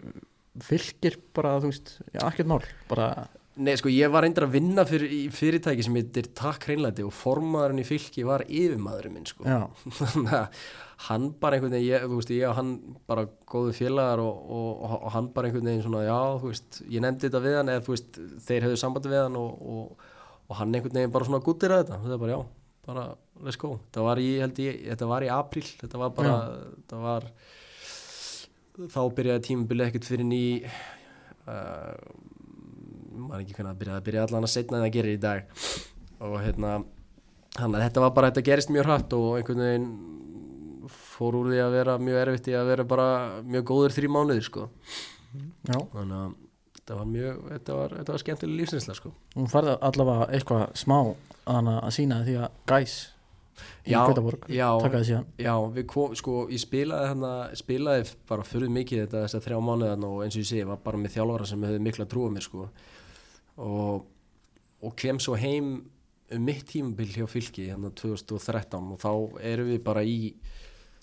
S1: fylgir bara, þú veist, ekkert mál bara,
S2: Nei, sko, ég var eindir að vinna fyrir, í fyrirtæki sem heitir Takk hreinlæti og formaðurinn í fylki var yfirmaðurinn minn, sko. Þannig að hann bara einhvern veginn, ég, þú veist, ég og hann bara góðu félagar og, og, og hann bara einhvern veginn svona, já, þú veist, ég nefndi þetta við hann eða, þú veist, þeir hefðu sambandi við hann og, og, og hann einhvern veginn bara svona guttir að þetta. Þetta er bara, já, bara, let's go. Þetta var í, ég, þetta var í apríl, þetta var bara, þetta var, þá byrjaði tímabilið ekkert fyrir ný, uh, maður ekki hvernig að byrja að byrja allan að setna en það gerir í dag. Og hérna að þetta var bara, þetta gerist mjög hratt og einhvern veginn fór úr því að vera mjög erfitt í að vera bara mjög góður þrjí mánuðir sko.
S1: Já.
S2: Þannig að þetta var mjög, þetta var, þetta var skemmtileg lífsinsla sko.
S1: Hún farði allavega eitthvað smá að, hana að sína því að gæs í Götaborg takaði síðan.
S2: Já, við kom, sko, ég spilaði hérna, spilaði bara fyrir mikið þetta þess að þrjá mánuðan og eins og ég segi, var bara með þjálfara sem hefði mikla trúa mér, sko. Og, og kem svo heim um mitt tímabil hjá fylki hérna 2013 og þá erum við bara í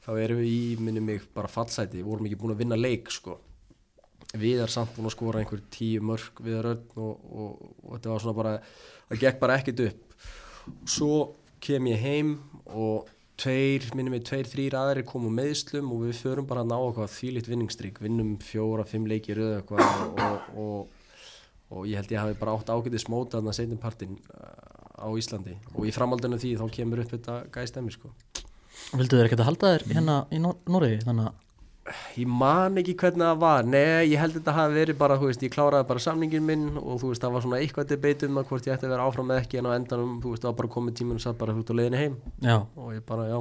S2: þá erum við í, minni mig, bara fallsæti, vorum ekki búin að vinna leik, sko. Við er samt búin að skora einhver tíu mörg við er öll og, og, og þetta var svona bara, það gekk bara ekkert upp. Svo kem ég heim og tveir, minnum við tveir, þrýr aðri komu meðslum og við förum bara að ná eitthvað þýlitt vinningstrík, vinnum fjóra, fimm leiki röðu eitthvað og, og, og ég held ég hafi bara átt ágætið smóta þarna setjum partin á Íslandi. Og í framhaldinu því þá kemur upp þetta gæstemmi sko.
S1: Vildu þeir ekkert að halda þér hérna í Nor Noregi? Þannig að
S2: ég man ekki hvernig það var. Nei, ég held þetta hafi verið bara, þú veist, ég kláraði bara samningin minn og þú veist, það var svona eitthvað debate um að hvort ég ætti að vera áfram með ekki en á endanum, þú veist, það var bara komið tíminn og satt bara út á leiðinni heim.
S1: Já,
S2: og ég bara, já,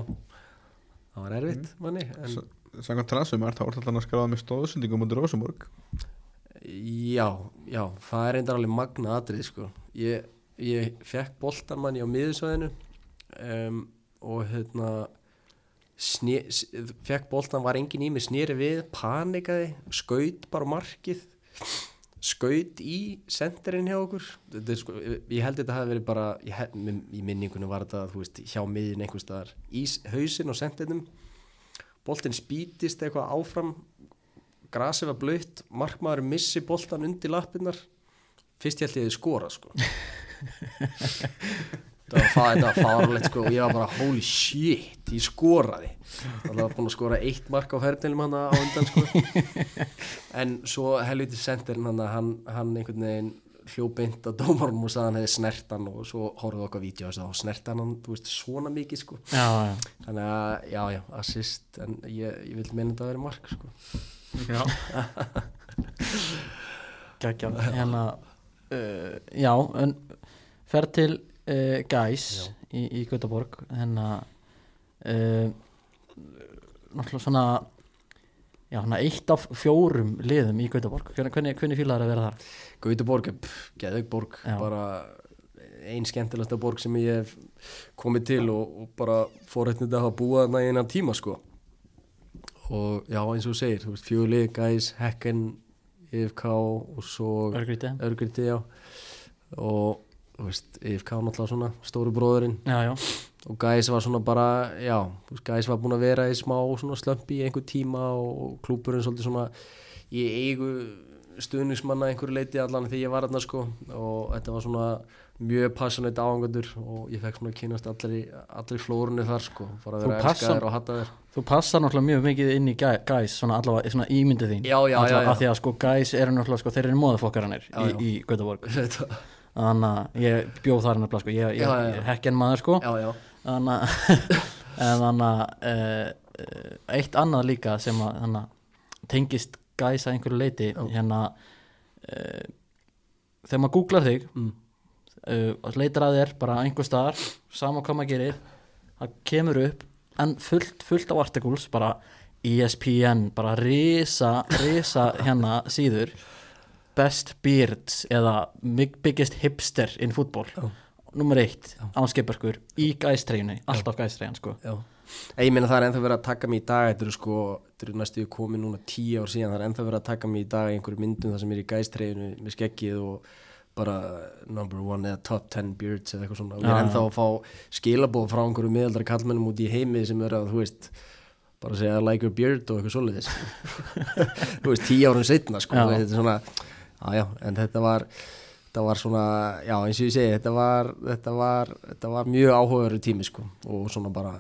S2: það var erfitt, manni en,
S4: Sangan transum er það orðallan að skráða með stóðsendingum út í Rosenborg
S2: Já, já, það er reyndar alveg magna atrið, sko. Ég, ég fekk boltan manni á miðusvæðinu um, og hérna fekk boltan, var engin í mig snýri við, panikaði skaut bara markið skaut í senderinn hjá okkur. Sko, ég held þetta hafi verið bara held, í minningunum var þetta veist, hjá miðin einhvers staðar í hausinn og senderinnum boltinn spýtist eitthvað áfram grasið var blöytt markmaður missi boltan undir lappinnar fyrst ég held ég þið skora sko það var, fa- þetta var fárlegt sko og ég var bara holy shit, ég skoraði. Það var búin að skora eitt mark á ferðinum hann á undan sko. En svo helviti sendirinn hann hann, hann einhvern veginn hljóbeint á dómarum og sagði hann hefði snert hann og svo horfðu okkar vídeo og snert hann hann, þú veist, svona mikið sko.
S1: Já, já.
S2: Þannig að, já, já, assist en ég, ég vil meina þetta að vera mark sko.
S4: Já.
S1: Gægjá Hérna, uh, já, en fer til uh, Gæs
S2: Já.
S1: í, í Gautaborg hérna uh, náttúrulega svona já, svona eitt af fjórum liðum í Gautaborg hvernig, hvernig, hvernig fílaður að vera þar?
S2: Gautaborg, geðveik borg
S1: Já.
S2: bara ein skemmtilegsta borg sem ég hef komið til og, og bara fórhættnið að hafa búað þarna í einan tíma sko og já eins og þú segir, þú veist, fjöli, gæs, hekken IFK og svo
S1: Örgríti?
S2: Örgriti, og veist, IFK náttúrulega svona stóru bróðurinn
S1: Já, já,
S2: og Gæs var svona bara, já Gæs var búin að vera í smá slömpi í einhver tíma og klúburinn svolítið svona í eigu stuðningsmanna einhverju leiti allan þegar ég var þarna sko. Og þetta var svona mjög passionate áhangandur og ég fekk svona að kynast allir flórunni þar sko bara
S1: Þú
S2: vera elskaðir og hattaðir
S1: þú passar náttúrulega mjög mikið inn í Gæ- Gæs svona allavega svona ímyndið þín.
S2: Já, já,
S1: Allavega
S2: já.
S1: af því að sko Gæs eru náttúrulega sko þeir eru móðafokkaranir í, í Gautaborg
S2: Þetta-
S1: þannig að ég bjóð þar nefnilega sko. Ég, ég, ég hekken maður sko.
S2: Já, já,
S1: þannig að en uh, eitt annað líka sem að að tengist gæsa einhverju leiti
S2: Já.
S1: hérna uh, þegar maður googlar þig
S2: mm.
S1: uh, og leitar að þér bara einhver staðar sama hvað maður gerir það kemur upp en fullt, fullt af artikúls bara E ESPN, bara risa risa hérna síður best beards eða big- biggest hipster in football.
S2: Já.
S1: nummer eitt, ánskeiparkur í gæstreyjunni, alltaf gæstreyjan sko.
S2: Ég meina það er ennþá verið að taka mig í dag þetta eru sko, þetta eru næstu komið núna tíu ár síðan, það er ennþá verið að taka mig í dag í einhverju myndum það sem er í gæstreiðinu með skeggið og bara number one eða top ten beards eða eitthvað svona. Og ég er
S1: já.
S2: að fá skilabóð frá einhverju miðaldra kallmennum út í heimi sem er að, þú veist bara segja like your beard og eitthvað svoleiðis. Þú veist, tíu árum setna sko, þetta er svona, já já en þetta var, þetta var svona já eins og ég segi, þetta var þetta var, þetta var mjög áhugaveru tími sko og svona bara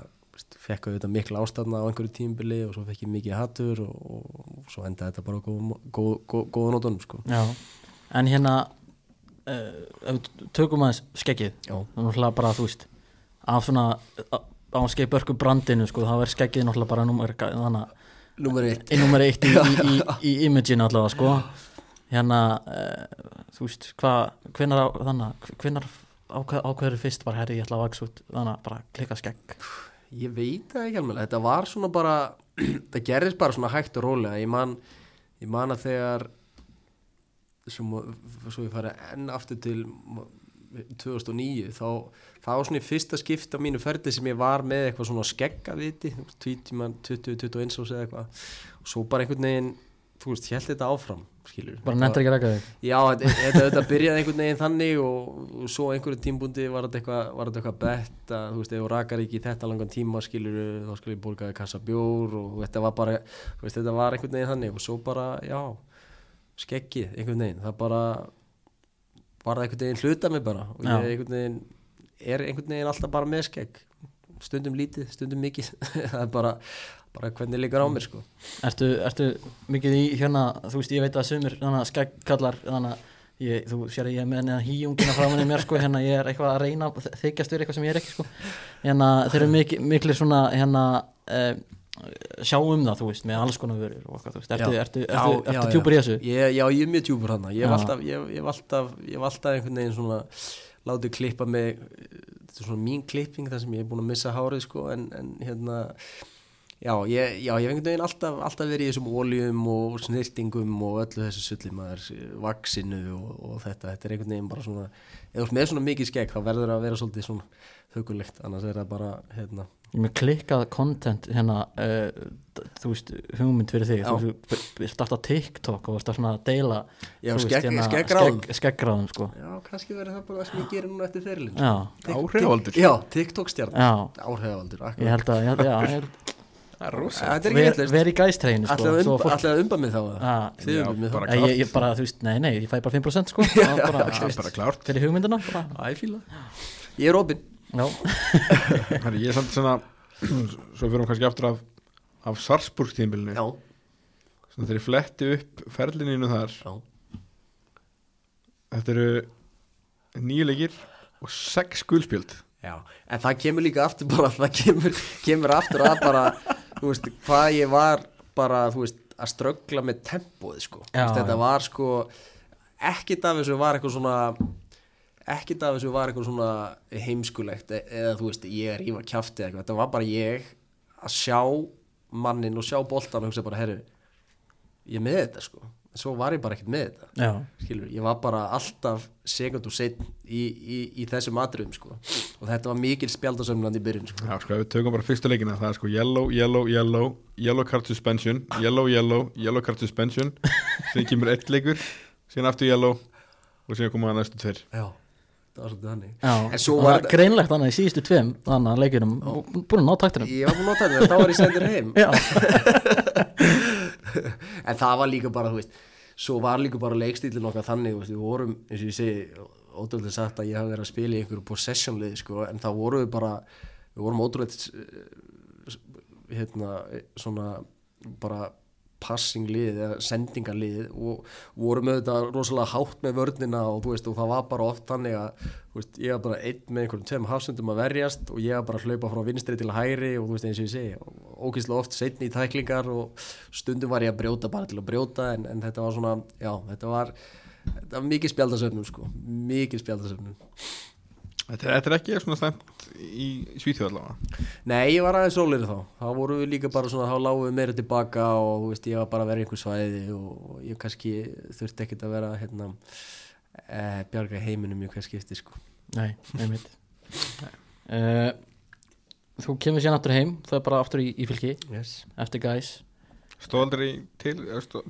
S2: fekk auðvitað mikla ástæðna á einhverju tímbili og svo fekk ég mikið hattur og, og svo endaði þetta bara á góðum- góð, góð, góða nótunum sko.
S1: Já, en hérna uh, tökum aðeins
S2: Já.
S1: það er náttúrulega bara, þú veist af svona ánskei börku brandinu sko, þá er skeggið náttúrulega bara nummer, þannig að
S2: Númer eitt.
S1: í nummer eitt í, í, í, í imaginu allavega sko hérna, uh, þú veist hvað, hvenar á, þannig hvenar ákveð, ákveður fyrst bara herri ég ætla að vaks út þannig að bara klika skegg?
S2: Ég veit það ekki alveg, þetta var svona bara það gerðist bara svona hægt og rólega. Ég man, ég man að þegar sem, svo ég fari enn aftur til 2009 þá það var svona í fyrsta skipta á mínu ferdi sem ég var með eitthvað svona skeggaviti 20-21 ás eða eitthvað. Og svo bara einhvern veginn þú veist, held þetta áfram skilur
S1: bara nettur ekki rækja þig.
S2: Já, þetta, byrjaði einhvern veginn þannig og, og svo einhverju tímbundi var þetta eitthvað, eitthvað bett að þú veist, ef þú rakar ekki þetta langan tíma skilur þá skal ég borgaði kassa bjór og þetta var bara, þú veist, þetta var einhvern veginn þannig og svo bara, já, skeggið einhvern veginn, það bara var það einhvern veginn hluta mig bara og ég einhvern veginn, er einhvern veginn alltaf bara með skegg, stundum lítið, stundum mikið, það er bara, bara hvernig líkar á mér sko.
S1: ertu, ertu mikið í hérna þú veist ég veit að sumir skeggkallar þannig að ég, þú sér að ég er með neðan híjungina framan í mér sko hérna ég er eitthvað að reyna þykjast verið eitthvað sem ég er ekki sko hérna þeir eru mikil, miklir svona hérna uh, sjá um það, þú veist, með alls konar vörur og eitthvað, þú veist, ertu,
S2: Já.
S1: ertu, ertu,
S2: já,
S1: ertu
S2: já.
S1: tjúpur í þessu?
S2: ég, Já, ég er mjög tjúpur hann Ég hef alltaf, ég, ég hef alltaf, ég hef alltaf einhvern veginn svona látið klippa mig þetta er svona mín klipping þar sem ég er búin að missa hárið sko en, en hérna já, ég, já, ég hef einhvern veginn alltaf, alltaf verið í þessum óljum og snirtingum og öllu þessu sulli maður vaksinu og, og þetta, þetta er einhvern veginn bara svona ef þú ert með svona mikið skegg þá verður það að vera svolítið svona hugulegt, annars er það bara hérna,
S1: Ég með klikkað content hérna uh, þú veist, hugmynd fyrir þig.
S2: Já.
S1: þú veist, starta TikTok og varst að svona deila
S2: Já,
S1: þú
S2: skegg-
S1: hérna,
S2: skeggráðum.
S1: skegg- skeggráðum, sko.
S2: Já, kannski verður það bara það sem ég gerir núna eftir ferilinn
S1: Já,
S4: Áhrifavaldur.
S2: Já, TikTok stjarn Áhrifavaldur,
S1: ég
S2: akkurat
S1: held að, ég já, ég
S4: Það er rosa
S2: Þetta er ekki
S1: ver,
S2: eitthvað
S1: ver í gæstreginu, sko
S2: Ætlaði að
S1: svo
S2: umba- mig þá
S4: bara-
S1: Ég, bara, þú veist, nei, nei, ég fæ bara 5% sko. Bara,
S4: Það er bara klárt.
S1: Fyrir hugmyndina bara.
S2: Æ, fíla. Ég er
S4: Herri, Ég er samt svona Svo fyrir hún kannski aftur af Af Sarsburg tímbilinu
S2: Já,
S4: Svona þegar ég fletti upp ferlininu þar.
S2: Já.
S4: Þetta eru nýju leikir og sex gulspjöld
S2: Já, en það kemur líka aftur bara, það kemur, kemur aftur að bara, þú veist, hvað ég var bara, þú veist, að ströggla með tempóið, sko.
S1: Já,
S2: veist, þetta
S1: já.
S2: var, sko, ekkit af þessu var eitthvað svona, ekkit af þessu var eitthvað svona heimskulegt, e- eða, þú veist, ég er rífa kjafti eitthvað, þetta var bara ég að sjá mannin og sjá boltan og hugsa bara, herru, ég með þetta, sko. Svo var ég bara ekkert með þetta
S1: já,
S2: skilur, ég var bara alltaf sekundu setn í, í, í þessum atriðum sko. og þetta var mikil spjaldasöfnandi í byrjun sko.
S4: Já, sko, við tökum bara fyrstu leikina Það er sko yellow, yellow, yellow Yellow card suspension Yellow, yellow, yellow card suspension Síðan kemur eitt leikur Síðan aftur yellow Og síðan koma það næstu tveir.
S2: Já, það var svolítið þannig.
S1: Já
S2: en svo
S1: Það
S2: var
S1: greinlegt þannig í síðustu tveim þannig að leikinum, búin að ná taktinum.
S2: Ég var búin að nota þetta, þá var ég sendur heim.
S1: Já,
S2: en það var líka bara, þú veist svo var líka bara leikstílinn okkar þannig veist, við vorum, eins og ég segi ótrúlega sagt að ég hafi verið að spila í einhverju possession-lið sko, en það voru við bara við vorum ótrúlega hérna, svona bara passinglið eða sendingarlið og vorum auðvitað rosalega hátt með vörnina og, þú veist, og það var bara oft þannig að veist, ég var bara einn með einhverjum tveim hafsendum að verjast og ég var bara að hlaupa frá vinstri til hægri og þú veist eins og ég segi ókýrslega oft setni í tæklingar og stundum var ég að brjóta bara til að brjóta en, en þetta var svona, já, þetta var þetta var mikið spjaldasöfnum sko mikið spjaldasöfnum
S4: Þetta er, þetta er ekki svona stæmt í Svíþjóð allavega.
S2: Nei, ég var aðeins rólir þá. Þá voru við líka bara svona, þá lágum við meira tilbaka og þú veist, ég var bara að vera í einhver svæði og ég kannski þurfti ekkert að vera hérna e, bjarga heiminum í hver skipti sko.
S1: Nei, einmitt. Uh, Þú kemur síðan aftur heim það er bara aftur í, í fylki.
S2: Yes.
S1: eftir gæs
S4: Stóð aldrei til,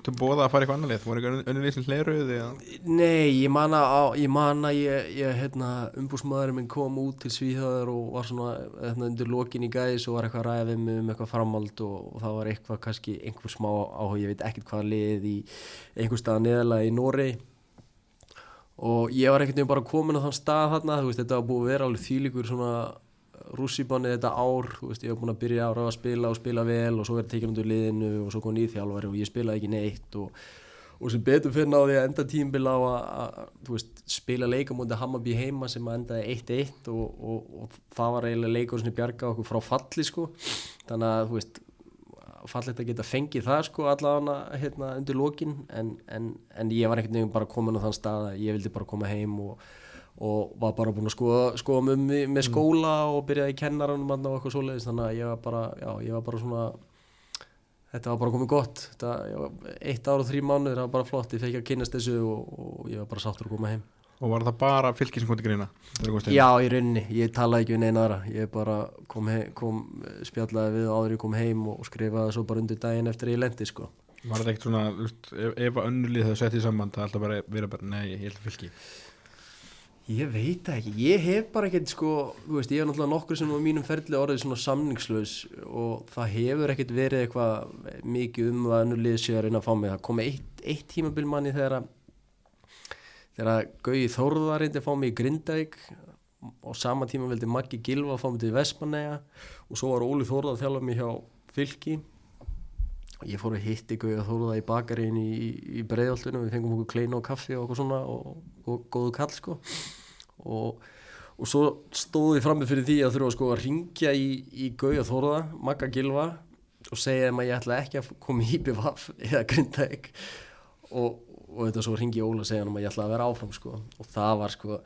S4: til bóða að fara eitthvað annar leið voru sem hleiruð eða?
S2: Nei, ég man að, á- ég man að ég, ég hérna, umbúsmaðurinn minn kom út til Svíþjóðar og var svona hérna, undir lokin í gæðis og var eitthvað að ræða við mig um eitthvað framhald og, og það var eitthvað kannski einhver smá áhuga, ég veit ekkert hvað lið í einhver stað neðalega í Norei og ég var einhvern veginn bara komin á þann stað þarna, þú veist, þetta var búið að vera alveg þýlikur svona rússibanni þetta ár, þú veist, ég var búin að byrja ára að spila og spila vel og svo verið tekið undir liðinu og svo kom nýþjálfari og ég spilaði ekki neitt og, og sem betur fyrir náði að enda tímbil á að, þú veist, spila leika mútið Hammarby heima sem að endaði 1-1 og, og, og það var eiginlega leikur sem bjarga okkur frá falli sko, þannig að þú veist fallegt að geta fengið það sko allavega hérna undir lokin. En, en, en ég var einhvern veginn bara komin á þann stað að ég vildi bara koma heim og, og var bara búin að skoða, skoða með, með, með skóla og byrjaði í kennaranum og eitthvað svoleiðis. Þannig að ég var bara, já, ég var bara svona þetta var bara komið gott. Þetta, var, eitt ár og þrý mánuður það var bara flott, ég fekk að kynast þessu og, og ég var bara sáttur að koma heim.
S4: Og var það bara fylki sem kom til greina?
S2: Já, í rauninni, ég talaði ekki við neina aðra. Ég bara kom, heim, kom spjallaði við áður ég kom heim og skrifaði svo bara undir daginn eftir að ég lendi sko.
S4: Var það ekkert svona, ef, ef að önnur lið hefur sett í samband það alltaf bara verið bara, nei, ég held fylki
S2: Ég veit það ekki, ég hef bara ekkert sko, þú veist, ég hef náttúrulega nokkur sem á mínum ferli orðið svona samningslaus og það hefur ekkert verið eitthvað mikið um að önnur lið sé að reyna að fá mig. Það kom eitt, eitt tímabil manni þegar að að Gauði Þórðar reyndi að fá mig í Grindavík og sama tíma vildi Maggi Gilva fá mig til Vestmanneja og svo var Óli Þórðar að þjálfa mig hjá Fylki. Og ég fór að hitti Gauði Þórðar í bakarín í, í breiðoltunum, við fengum okkur kleina og kaffi og okkur svona og, og góðu kall sko og, og svo stóð ég frammi fyrir því að þurfa sko að ringja í, í Gauja Þórða, Magga Gilva og segja þeim að ég ætla ekki að koma í IBVF eða Grindavík. Og, og þetta svo ringi Óla að segja hann að ég ætla að vera áfram sko. Og það var sko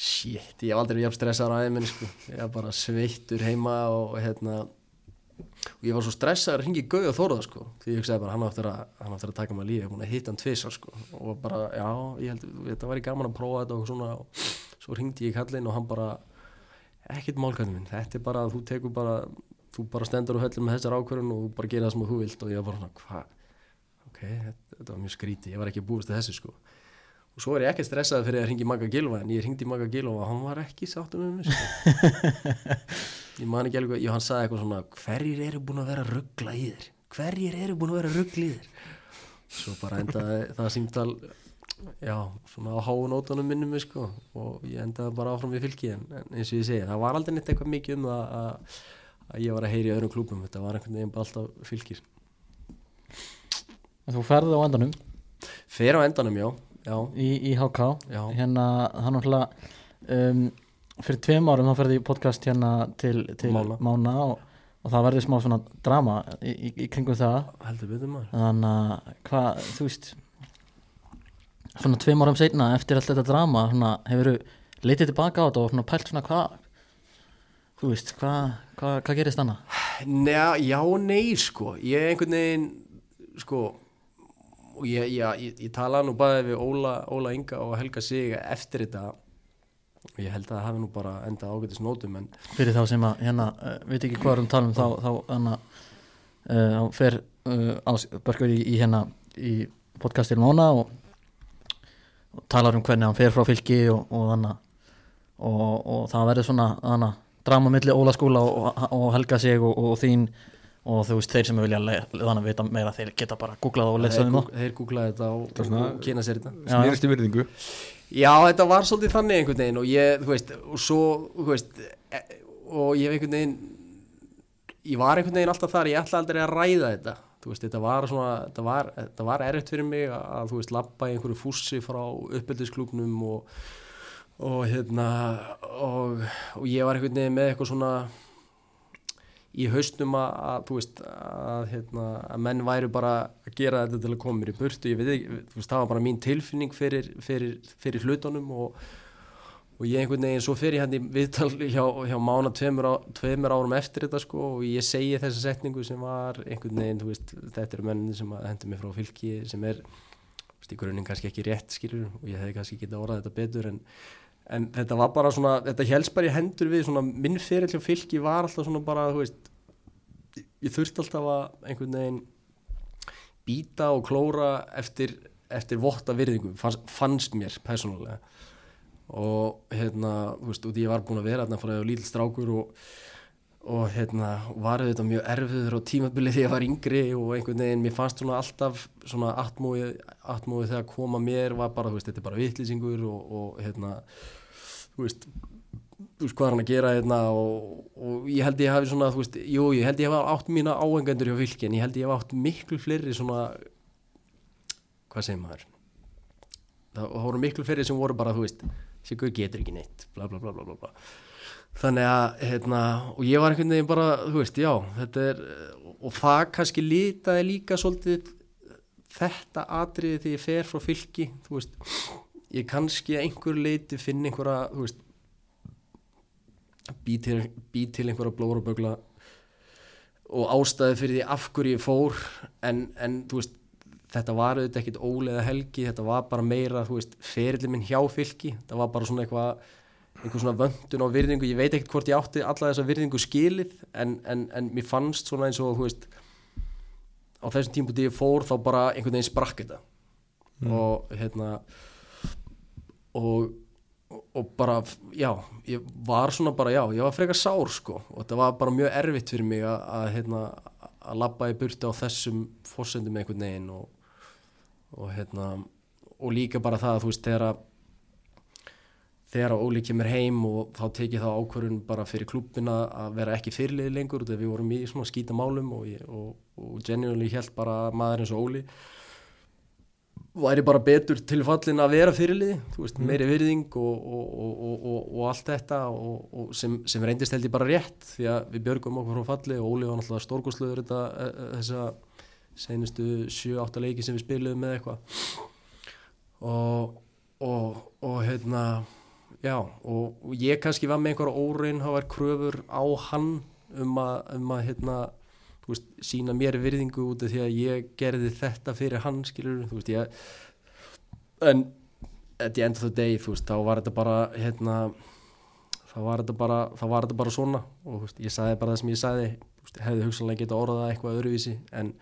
S2: shit, ég hef aldrei verið jafn stressaður á æðminni sko ég var bara sveittur heima og hérna og ég var svo stressaður að ringi Gauð og Þóruða sko. Því ég hugsaði bara hann á eftir að, að taka að lífi, ég er búin að hitta hann tvisar sko. Og bara, já, ég held, þetta væri gaman að prófa þetta og svona og svo ringdi ég í kallinn og hann bara ekkert málkvæðin minn, þetta er bara þú tekur bara, þú bara stendur og höllur með þessar ákvörðun og bara gerir það sem þú vilt. Og ég var bara hvað, ok þetta, þetta var mjög skríti, ég var ekki búist til þessu sko. Og svo er ég ekki stressaði fyrir að ringi Magga Gilva en ég ringdi Magga Gilva og hann var ekki sáttum með mér sko. ég man ekki alveg, já hann sagði eitthvað svona hverjir eru búin að vera ruggla í þér? Hverjir eru búin að vera ruggla í þér? Svo bara endaði það símtal já, svona á háunótanum minnum sko og ég endaði bara áfram við fylki en, eins og ég segi, það var aldrei neitt eitthvað mikið um það að, að ég var að heyri í öðrum klúpum, þetta var einhvern veginn bara alltaf fylkir
S1: Þú ferði á endanum?
S2: Fer á endanum, já, já,
S1: í, í HK
S2: Já.
S1: hérna, hann náttúrulega um, fyrir tveim árum þá ferði í podcast hérna til, til
S2: Mána.
S1: Mána, og, og það verði smá svona drama í, í, í kringum það.
S2: Heldur betur maður.
S1: Þannig að hvað, þú veist svona tveim árum seinna eftir allt þetta drama svona, hefur leitið tilbaka á þetta og svona pælt svona hvað þú veist, hvað hva, hva gerist?
S2: Njá, já nei sko ég einhvern veginn sko og ég, ég, ég, ég tala nú bæði við Óla, Óla Inga og Helga Sig eftir þetta og ég held að það hafi nú bara endað ágætis nótum en
S1: fyrir þá sem að hérna, uh, veit ekki hvað er um talum þá, þá hérna uh, fer uh, á Börgur í, í hérna í podcastir Mána og, og talar um hvernig hann fer frá fylki og, og þannig og, og það verður svona þannig drama milli Óla skóla og, og Helga sig og, og þín og þú veist þeir sem vilja le- þannig að vita meira þeir geta bara googlað og lesað um það.
S2: þeir googlaði þetta og,
S4: Það
S2: og, kynna sér þetta.
S4: Í virðingu.
S2: Já, þetta var svolítið þannig einhvern veginn og ég, þú veist, og svo, þú veist, e, og ég hef einhvern veginn, ég var einhvern veginn alltaf þar, ég ætla aldrei að ræða þetta, þú veist, þetta var svona, þetta var, þetta var erfitt fyrir mig að, þú veist, labba í einhverju fússi frá uppeldisklúknum og, og hérna, og, og ég var einhvern veginn með eitthvað svona, í hausnum að, að þú veist að, hérna, að menn væru bara að gera þetta til að koma mér í burtu. Ég veit ekki, þú veist, það var bara mín tilfinning fyrir, fyrir, fyrir hlutunum og, og ég einhvern veginn svo fyrir hann í viðtal hjá, hjá mána tveimur, á, tveimur árum eftir þetta sko og ég segi þessa setningu sem var einhvern veginn, þú veist, þetta eru mennin sem hendur mig frá fylki sem er veist, í grunninn kannski ekki rétt skilur og ég hefði kannski getað orðað þetta betur en en þetta var bara svona, þetta helst bara í hendur við svona minn fyrir hjá fylki var alltaf svona bara, þú veist ég þurfti alltaf að einhvern veginn býta og klóra eftir, eftir votta virðingum fannst, fannst mér persónulega og hérna, þú veist, í ég var búin að vera þarna því að lítill strákur og, og hérna, var þetta mjög erfiður og tímabilið því ég var yngri og einhvern veginn, mér fannst svona alltaf svona atmóið, atmóið þegar koma mér var bara, þú veist, þetta er bara vitlýsingur og, og hérna þú veist, þú veist hvað er hann að gera hérna og, og ég held ég hafi svona þú veist, jú, ég held ég hafi átt mína áhengendur hjá fylki en ég held ég hafi átt miklu fleiri svona hvað segir maður? Það voru miklu fleiri sem voru bara þú veist, Sigur getur ekki neitt bla bla bla bla bla, þannig að hérna, og ég var einhvern veginn bara þú veist, já, þetta er og það kannski litaði líka svolítið þetta atriði þegar ég fer frá fylki þú veist, ég kannski að einhver leiti finn einhverja, þú veist bý til, bý til einhverja blórabögla og ástæði fyrir því af hverju ég fór en, en þú veist þetta var auðvitað ekkit ólega helgi þetta var bara meira, þú veist, ferillin minn hjá fylki. Þetta var bara svona eitthvað einhver svona vöndun á virðingu, ég veit ekkert hvort ég átti alla þessa virðingu skilið en, en, en mér fannst svona eins og þú veist á þessum tímpúti ég fór þá bara einhvern veginn sprakk þetta. Og hérna og, og bara já, ég var svona bara já, ég var frekar sár sko. Og þetta var bara mjög erfitt fyrir mig að, að hérna að labba í burti á þessum fórsendum einhvern veginn og, og hérna og líka bara það að þú veist þegar að þegar að Óli kemur heim og þá tekið þá ákvörðun bara fyrir klúbbina að vera ekki fyrirliði lengur þegar við vorum í svona skýta málum og, og, og genuinely held bara að maður eins og Óli væri bara betur til fallin að vera fyrirliði, þú veist,
S1: Mm.
S2: meiri virðing og, og, og, og, og, og allt þetta og, og sem, sem reyndist held ég bara rétt því að við björgum okkur frá falli og Óli var náttúrulega stórgóðsluður þetta e, e, þessa senustu 7-8 leiki sem við spiluðum með eitthvað. Og, og, og hérna já, og, og ég kannski var með einhverja óreinhávar kröfur á hann um að, um að hérna veist, sína mér virðingu út af því að ég gerði þetta fyrir hann skilur, þú veist, ég en at the end of the day, þú veist, þá var þetta bara hérna þá var þetta bara, var þetta bara svona. Og veist, ég sagði bara það sem ég sagði veist, hefði hugsanlega geta orðað eitthvað öðruvísi en,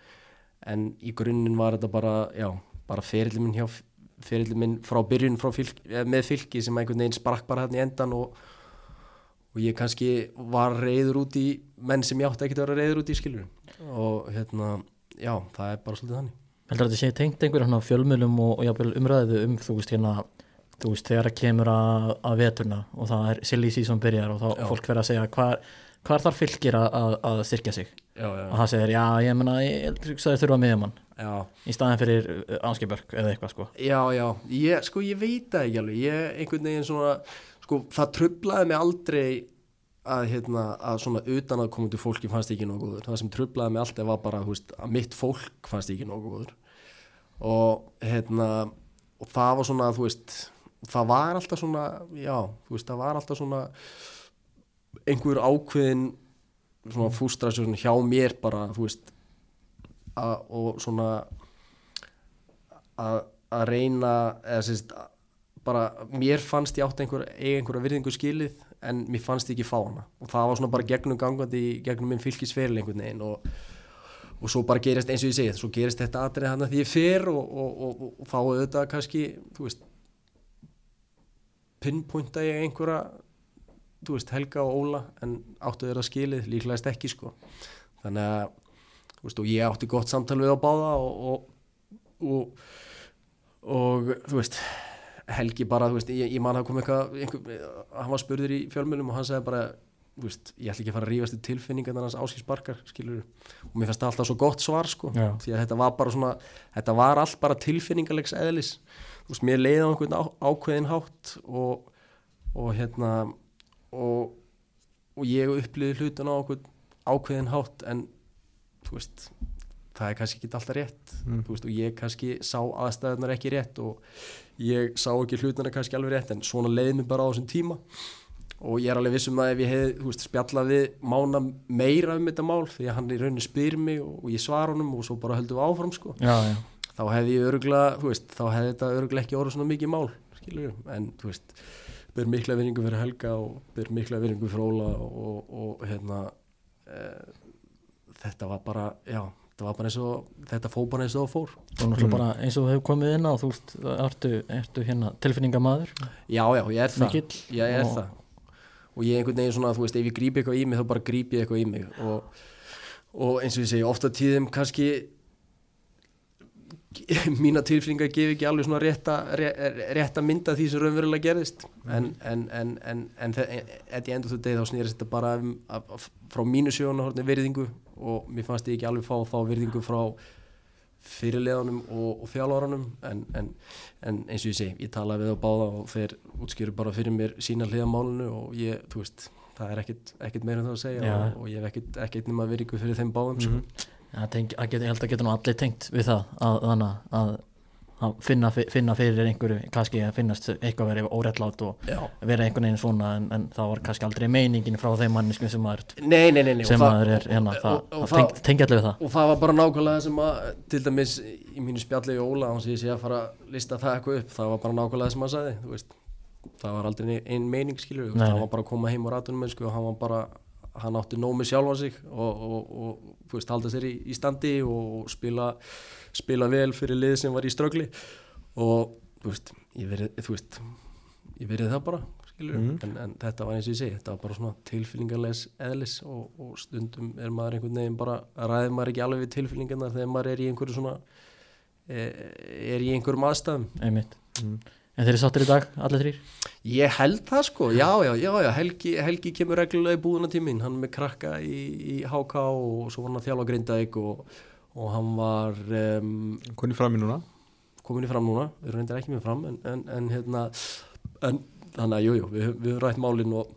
S2: en í grunninn var þetta bara, já, bara ferilli minn minn frá byrjun frá fylk, eh, með fylki sem einhvern veginn sprakk bara hann í endan og, og ég kannski var reyður út í menn sem ég átti ekkert að vera reyður út í skilur og hérna, já, það er bara svolítið þannig.
S1: Heldur að þetta sé tengt einhver hérna fjölmjölum og, og jafnvel umræðu um þú veist hérna þú veist þegar það kemur að, að veturna og það er silly season byrjar og þá
S2: Já.
S1: fólk verður að segja hvað hvar þarf fylgir að, að, að styrkja sig og það segir já ég menna ég þurfa miðjumann.
S2: Já,
S1: í staðin fyrir Ánskibörg eða eitthvað sko.
S2: Já, já. Ég, sko ég veit það ekki alveg. Ég einhvern veginn svona sko það trublaði mig aldrei að hérna að svona utan að komundu fólki fannst ekki góður. Það sem trublaði mig alltaf var bara veist, að mitt fólk fannst ekki góður. Og hérna og það var svona þú veist það var alltaf svona já þú veist það var alltaf svona einhver ákveðin svona fústrasjón hjá mér bara þú veist að, og svona að, reyna eða sérst bara mér fannst ég átt einhver, einhverja virðingu skilið en mér fannst ég ekki fá hana. Og það var svona bara gegnum gangandi gegnum minn fylgisferil einhvern veginn og, og svo bara gerist eins og ég segið svo gerist þetta atrið hann að því ég fer og, og, og þá auðvitað kannski þú veist pinpointa ég einhverja þú veist Helga og Óla en áttu þeirra skilið líklegast ekki sko. Þannig að veist, ég átti gott samtal við á báða og, og, og, og þú veist Helgi bara, þú veist, ég, ég man að kom eitthvað einhver, hann var spurður í fjölmjölum og hann sagði bara, þú veist, ég ætla ekki að fara að rífast í tilfinningan hans áskilsbarkar, skilur og mér fannst það alltaf svo gott svar, sko því að þetta var bara svona, þetta var allt bara tilfinningalegs eðlis, þú veist, mér leiði á einhvern á, ákveðin hátt og, og hérna og, og ég upplýði hlutin á einhvern ákveðin hátt en þú veist það er kannski ekki alltaf rétt
S4: Mm.
S2: veist, og ég kannski sá aðstæðunar ekki rétt og ég sá ekki hlutina kannski alveg rétt en svona leiði mig bara á þessum tíma og ég er alveg vissum að ef ég hef veist, spjallað við mána meira um þetta mál því að hann í rauninni spyr mig og, og ég svar honum og svo bara höldum við áfram sko.
S1: já, já,
S2: þá hefði ég öruglega þá hefði þetta öruglega ekki orðið svona mikið mál skilur en þú veist ber mikla vinningu fyrir Helga og ber mikla vinningu fyrir Óla og, og, hérna e, þetta var bara já, þetta var bara eins og þetta fó bara eins og það fór.
S1: Og náttúrulega bara eins og þú hefur komið inn á þú ertu, ertu hérna tilfinningamaður
S2: já, já, ég er það.
S1: Mikill
S2: ég er
S1: og-
S2: það. Og ég einhvern veginn svona, þú veist, ef ég grípi eitthvað í mig þá bara grípi ég eitthvað í mig. Og, og eins og ég segi, ofta tíðum kannski mína tilfinningar gef ekki alveg svona rétta, ré- rétta mynda því sem raunverulega gerðist en, en, þetta í endur þú degi þá snýrist þetta bara um, af, af, frá mínu sjónahorni virðingu og mér fannst ég ekki alveg fá þá virðingu frá fyrirleðanum og, og þjálfaranum en, en, en eins og ég segi, ég talaði við á báða og þeir útskýru bara fyrir mér sína hliðamálinu og ég, þú veist það er ekkit, ekkit meira en það að segja
S1: Já.
S2: og, og ég hef ekkit, ekkit nema virðingu fyrir þeim báðum sko.
S1: Já, tenk, að get, ég held að geta nú allir tengt við það að, þannig að, að finna, finna fyrir einhverju kannski að finnast eitthvað verið óréttlátt og
S2: Já.
S1: vera einhvern veginn svona en, en það var kannski aldrei meiningin frá þeim manniskum sem maður,
S2: Nei, nei, nei,
S1: sem maður er hérna, það,
S2: og, og,
S1: það teng, tengja allir við það.
S2: og það var bara nákvæmlega sem að til dæmis í mínu spjalli í Óla hans ég sé að fara að lista það eitthvað upp það var bara nákvæmlega sem hann sagði það var aldrei ein- ein meining skilur það var bara að koma heim á ratunum og hann var bara hann átti nóg með sjálfa sig og, og, og þú veist, halda sér í, í standi og spila, spila vel fyrir lið sem var í ströggli og þú veist, ég verið, það bara
S4: Mhm.
S2: en, en þetta var eins og ég segi, þetta var bara svona tilfyllingarlegs eðlis og, og stundum er maður einhvern veginn bara, ræðir maður ekki alveg við tilfyllingarnar þegar maður er í einhverju svona er, er í einhverjum aðstæðum
S1: einmitt
S4: Mm.
S1: En þeir eru sáttir í dag, allir þrýr
S2: Ég held það sko, já, já, já, já. Helgi, Helgi kemur reglulega í búðuna tíminn hann er með krakka í, í HK og svo var hann að þjálfa Grindavík og, og hann var um,
S4: Hvernig fram í núna?
S2: komin í fram núna. Við erum reyndir ekki með fram en, en, en hérna en þannig að jújú, jú, við, við höfum rætt málin og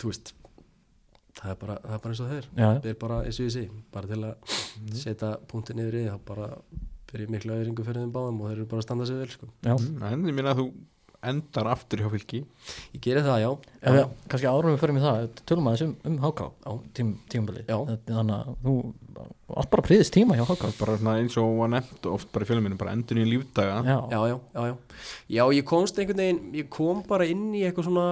S2: þú veist það er bara, það er bara eins og þeir það er. Bara eins og sé, bara til að setja punktin niður í, það bara fyrir mikla öðringu fyrir þeim báðum og þeir eru bara að standa sig vel sko.
S1: já.
S4: Mm, En ég minna að þú endar aftur hjá fylki
S2: ég geri það, já,
S1: Ef við, kannski árum við förum í það tölum aðeins um, um HK
S2: Já.
S1: tím, tímabili
S2: Já.
S1: þannig að þú átt bara príðist tíma hjá HK
S4: bara svona eins og var nefnt oft bara í fjöluminu bara endur í lífdaga
S1: já,
S2: já, já, já, já. Já, ég komst einhvern veginn, ég kom bara inn í eitthvað svona,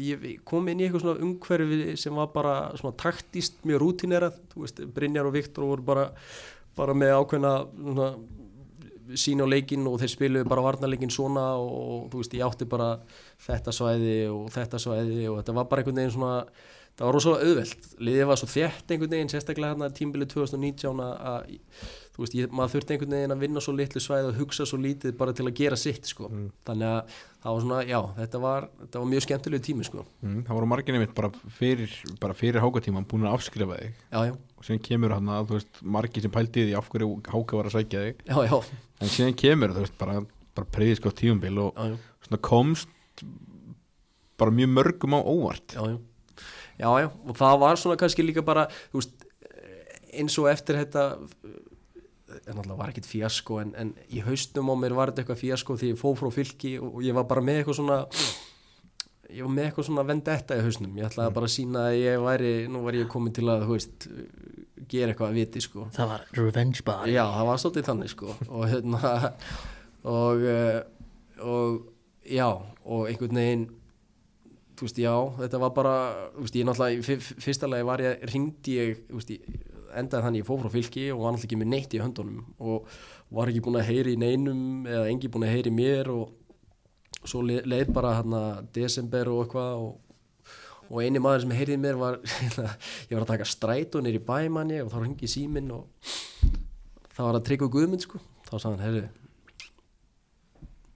S2: ég ég kom inn í eitthvað svona umhverfi sem var bara svona taktist, mjög rútinerað, þú veist, Brynjar og Viktor voru bara, bara með ákveðna svona, sín á leikinn og þeir spiluðu bara varnarleikin svona og, þú veist, ég átti bara þetta svæði og þetta svæði og þetta var bara einhvern veginn svona, það var rosalega auðvelt, liðið var svo þétt einhvern veginn, sérstaklega hérna tímbilið 2019 að, þú veist, ég, maður þurfti einhvern veginn að vinna svo litlu svæði og hugsa svo lítið bara til að gera sitt sko. þannig að það var svona, já, þetta var, þetta var mjög skemmtilegu tími sko.
S4: mm, það voru marginni mitt bara fyrir bara fyrir hákatíman búin að afskrifa þig.
S2: Já, já,
S4: og síðan kemur hann að þú veist margir sem pældi í því af hverju háka var að sækja þig.
S2: Já,
S4: en síðan kemur þú veist bara, bara preyðisk á tíumbil og svona komst bara mjög mörgum á óvart.
S2: Já, já, og það var svona kannski líka bara, þú veist, eins og eftir þetta, en náttúrulega var ekkit fíasko, en, en í haustum á mér var þetta eitthvað fíasko því ég fóð frá fylki og ég var bara með eitthvað svona, ég var með eitthvað svona vendetta í hausnum, ég ætlaði bara að sína að ég væri, nú var ég komin til að, veist, gera eitthvað að viti, sko.
S1: það var revenge bar
S2: Já, það var svolítið þannig sko. Og hérna og, eh, og já og einhvern veginn þú veist, já, þetta var bara þú veist, ég náttúrulega, fyrsta lagi var ég ringdi ég, þú veist, ég endaði þannig ég fór frá fylki og var náttúrulega ekki með neitt í höndunum og var ekki búin að heyri í neinum eða engi búin að heyri mér og svo le- leið bara hérna desember og eitthvað og, og eini maður sem heyrði í mér var ég var að taka strætó nýr í bæmanni og þá ringi síminn og það var að tryggja Guðmund sko. Þá sagði hann, herri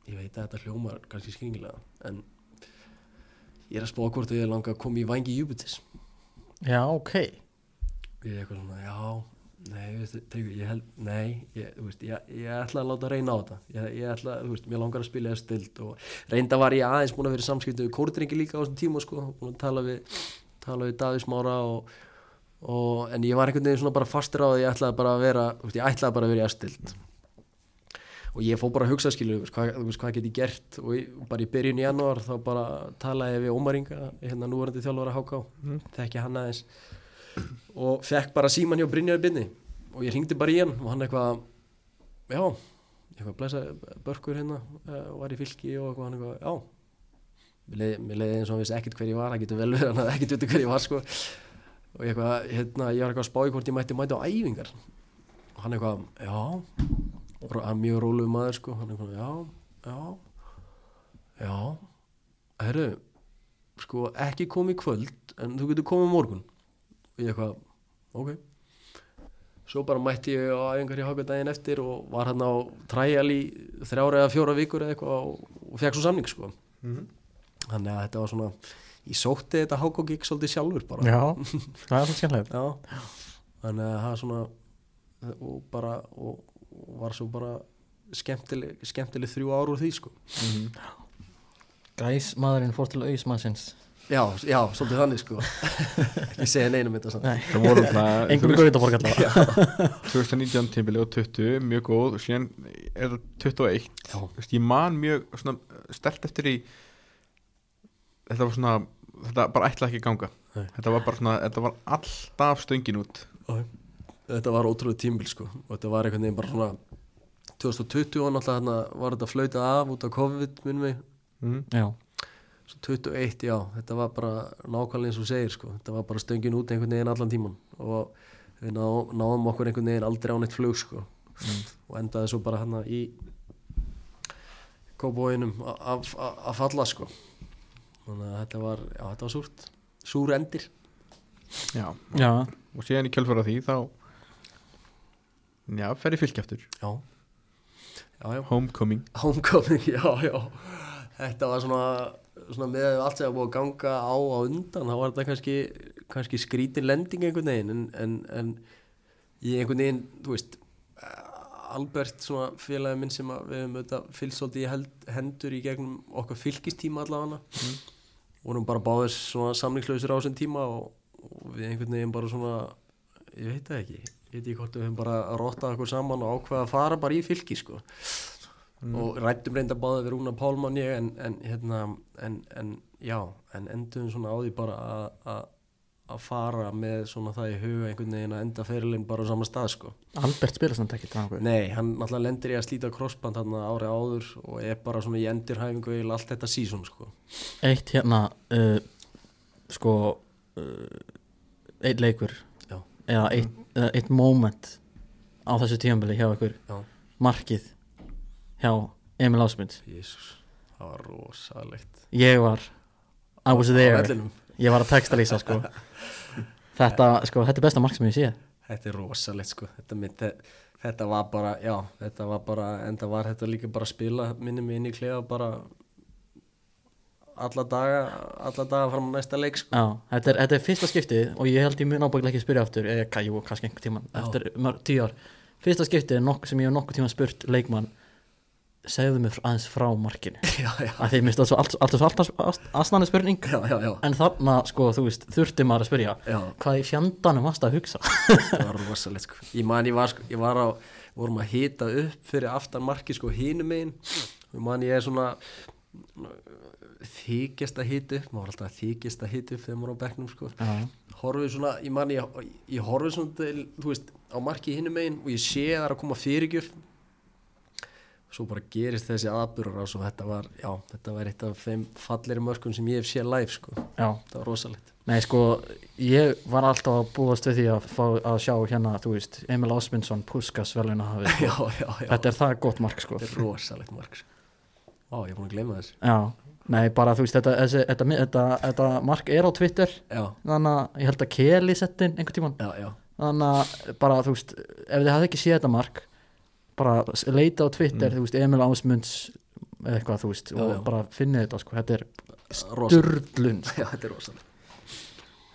S2: ég veit að þetta hljómar kannski skringilega en ég er að spá hvort ég langa að koma í vangi Júbitis
S1: já, ok
S2: ég er eitthvað svona, já nei, veistu, Tryggvi, ég held, nei ég, þú veist, ég, ég ætla að láta reyna á þetta. Ég, ég ætla, þú veist, mér langar að spila eða stild og reynda var ég aðeins búin að vera samskiptu við kórdrengi líka á þessum tíma sko, búin að tala við tala við Davís Mára og, og, en ég var einhvern veginn svona bara fastur á því ég ætlaði bara að vera, þú veist, ég ætlaði bara að vera í aðstild og ég fór bara að hugsa veist, hvað, veist, hvað get ég gert? Og ég, bara í byrjun í janúar þá bara talaði ég við Ómar Inga hérna núverandi þjálfara HK þekki hann aðeins og fekk bara síman hjá Brynjaði Binni og ég ringdi bara í hann og hann eitthvað já, eitthvað blæsa börkur hérna uh, var í fylki og eitthvað. Hann eitthvað, já. Mér leiði, eins og hann vissi ekkert hver ég var það getur vel verið hann að ekkert viti hver ég var sko. Og ég eitthvað, hérna, ég var eitthvað að spá í hvort ég mætti mæti á æfingar. Og hann eitthvað, já. Og hann mjög róluð maður sko. Hann eitthvað, já, já já, herru sko, ekki komið í kvöld en þú getur komið morgun og ég eitthvað, ok. Svo bara mætti ég á í haka daginn eftir og var hann á træjal í þrjára eða fjóra vikur eða eitthvað og, og fekk svo samning sko. Þannig að þetta var svona ég sótti þetta haka gig svolítið sjálfur bara.
S1: Já, það er svo skemmtilegt.
S2: Já, þannig að það er svona og bara og, og var svo bara skemmtileg, skemmtileg þrjú ár úr því sko.
S1: Gæs maðurinn fór til auðsmannsins
S2: Já, já, svolítið þannig sko. Ekki segja neinum þetta samt.
S1: Nei.
S4: það voru það
S1: ykkur veit að borga allavega.
S4: 2019 tímbili og 20 mjög góð og síðan er það 21
S2: Já.
S4: Þú veist, ég man mjög svona stert eftir í þetta var svona þetta bara ætla ekki ganga.
S2: Nei.
S4: þetta var bara svona, þetta var alltaf stöngin út.
S2: Þetta var ótrúlega tímbil sko. Og þetta var einhvern veginn bara svona 2020 og náttúrulega þarna var þetta flautað af út af COVID minnum við
S4: mm.
S1: já,
S2: svo 21, já, þetta var bara nákvæmlega eins og segir sko, þetta var bara stöngin út einhvern veginn allan tíman og við ná, náðum okkur einhvern veginn aldrei á neitt flug sko. Og endaði svo bara hérna í kóbóinum að falla sko. Þannig að þetta var, já, þetta var súrt. Súr endir.
S4: Já.
S1: já,
S4: og síðan í kjölfara því þá já, fer í fylgjaftur
S2: já, já, já.
S4: Homecoming.
S2: Homecoming, já, já. Þetta var svona, svona með allt sem var búið að ganga á á undan þá var þetta kannski, kannski skrítin lending einhvern veginn en, en, en ég einhvern veginn, þú veist Albert, svona félagi minn sem við hefum auðvitað fylgst svolítið í held, hendur í gegnum okkar fylgistíma allavega mm. vorum bara báðir svona samlingslausir á þessum tíma og, og við einhvern veginn bara svona ég veit það ekki, ég veit ekki hvort við hefum bara rottað okkur saman og ákveða að fara bara í fylgi sko og rættum reynda báðið við Rúna Pálmann ég en, en hérna en, en já, en endum svona á því bara að- fara með svona það í huga einhvern veginn að enda fyrirlinn bara á sama stað sko
S1: Albert spila samt ekki þannig
S2: Nei, hann náttúrulega lendir í að slíta crossband hann ári áður og er bara svona í endurhæfingu eða allt þetta sísón sko.
S1: Eitt hérna uh, sko uh, eitt leikur
S2: Já.
S1: eða eitt, eitt moment á þessu tímabili hjá
S2: Já.
S1: markið hjá Emil Ásmund.
S2: Jésús, það var rosalegt.
S1: Ég var I was there. ég var að texta lýsa sko. Þetta, sko, þetta er besta mark sem ég sé.
S2: Þetta er rosalegt sko. Þetta, myndi, þetta var bara, já þetta var bara, en það var þetta líka bara að spila minni mig inn í klefa bara alla daga alla daga fram á næsta leik sko.
S1: Já, þetta er, þetta er fyrsta skiptið og ég held ég mun ábækilega ekki að spyrja aftur eða kannski einhver tíman
S2: Já.
S1: eftir tíu ár. Fyrsta skiptið er nokk, sem ég hef nokkuð tíma spurt leikmann segðu mig aðeins frá markinu.
S2: Já, já,
S1: að því mér stóð svo allt, allt, allt, allt aðstæðan spurning
S2: já, já, já,
S1: en þarna, sko, þú veist, þurfti maður að spyrja
S2: já.
S1: hvað í fjandanum varst að hugsa?
S2: Það var rosalegt sko. Ég man ég var sko, ég var á vorum að hita upp fyrir aftan marki sko hínum megin. Og ég man ég er svona þykjast að hita upp maður var alltaf að þykjast að hita upp þegar maður á bekknum sko. Horfið svona, ég man ég, ég horfið svona til, þú veist, á marki hínum megin og ég sé það er að koma fyrirgjöf svo bara gerist þessi aðburðar og þetta var, já, þetta var eitt af þeim falleri mörkum sem ég hef séð live sko,
S1: já,
S2: það var rosalegt.
S1: Nei, sko ég var alltaf að búast við því að fá að sjá hérna, þú veist, Emil Ásmundsson Puskas veluna hafi,
S2: já, já, já,
S1: þetta er það gott mark, sko.
S2: Þetta er rosalegt mark sko. Vá, ég er búin að gleyma þessu.
S1: Já, nei bara þú veist þetta, þessi, þetta, þetta, þetta mark er á Twitter.
S2: Já,
S1: þannig að ég held að Kelly sett inn einhvern
S2: já,
S1: þannig að bara þú veist ef þið hafði ekki séð þetta mark bara leita á Twitter, þú veist Emil Ásmunds eða eitthvað þú veist
S2: Já,
S1: og
S2: já.
S1: bara finnið þetta sko, þetta er
S2: rosalegt.
S1: durlun
S2: Já, þetta er rosalegt.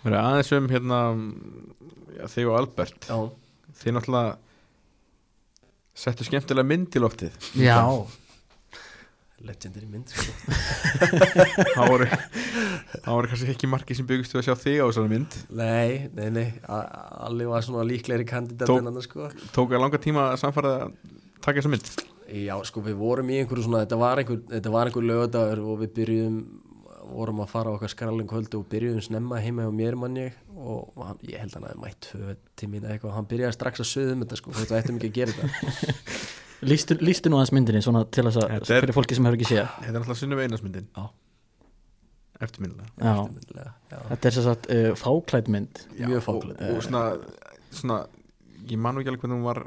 S4: Við erum aðeins um hérna já, þig og Albert.
S2: Já,
S4: Þið náttúrulega settu skemmtilega mynd í loftið.
S1: Já,
S2: legendary mynd sko.
S4: Það voru Það voru kannski ekki margir sem byggust við að sjá þig á þessari mynd.
S2: Nei, nei, nei. A- Alli var svona líklegri kandidat
S4: Tók-
S2: en annars sko.
S4: Tók að langa tíma að samfara að taka þessa mynd?
S2: Já, sko, við vorum í einhverju svona Þetta var einhver, þetta var einhver lögadagur og við byrjuðum vorum að fara á okkar skralin kvöldu og byrjuðum snemma heima hjá mér mann ég og hann, ég held hann að mætt tvö til mín eða eitthvað. Hann byrjaði strax að sögða um þetta sko þetta ættum ekki að gera þetta.
S1: Lístu nú aðeins myndinni svona til þess að,
S4: er-
S1: fyrir fólki sem hefur ekki séð.
S4: Þetta er náttúrulega Sunnu Einarsmyndin.
S2: Já.
S4: Eftirminnilega.
S2: Eftirminnilega,
S1: þetta er sem sagt uh, fáklædd mynd.
S2: Mjög
S4: og,
S2: fáklædd.
S4: og svona, svona Ég man nú ekki alveg hvernig hún var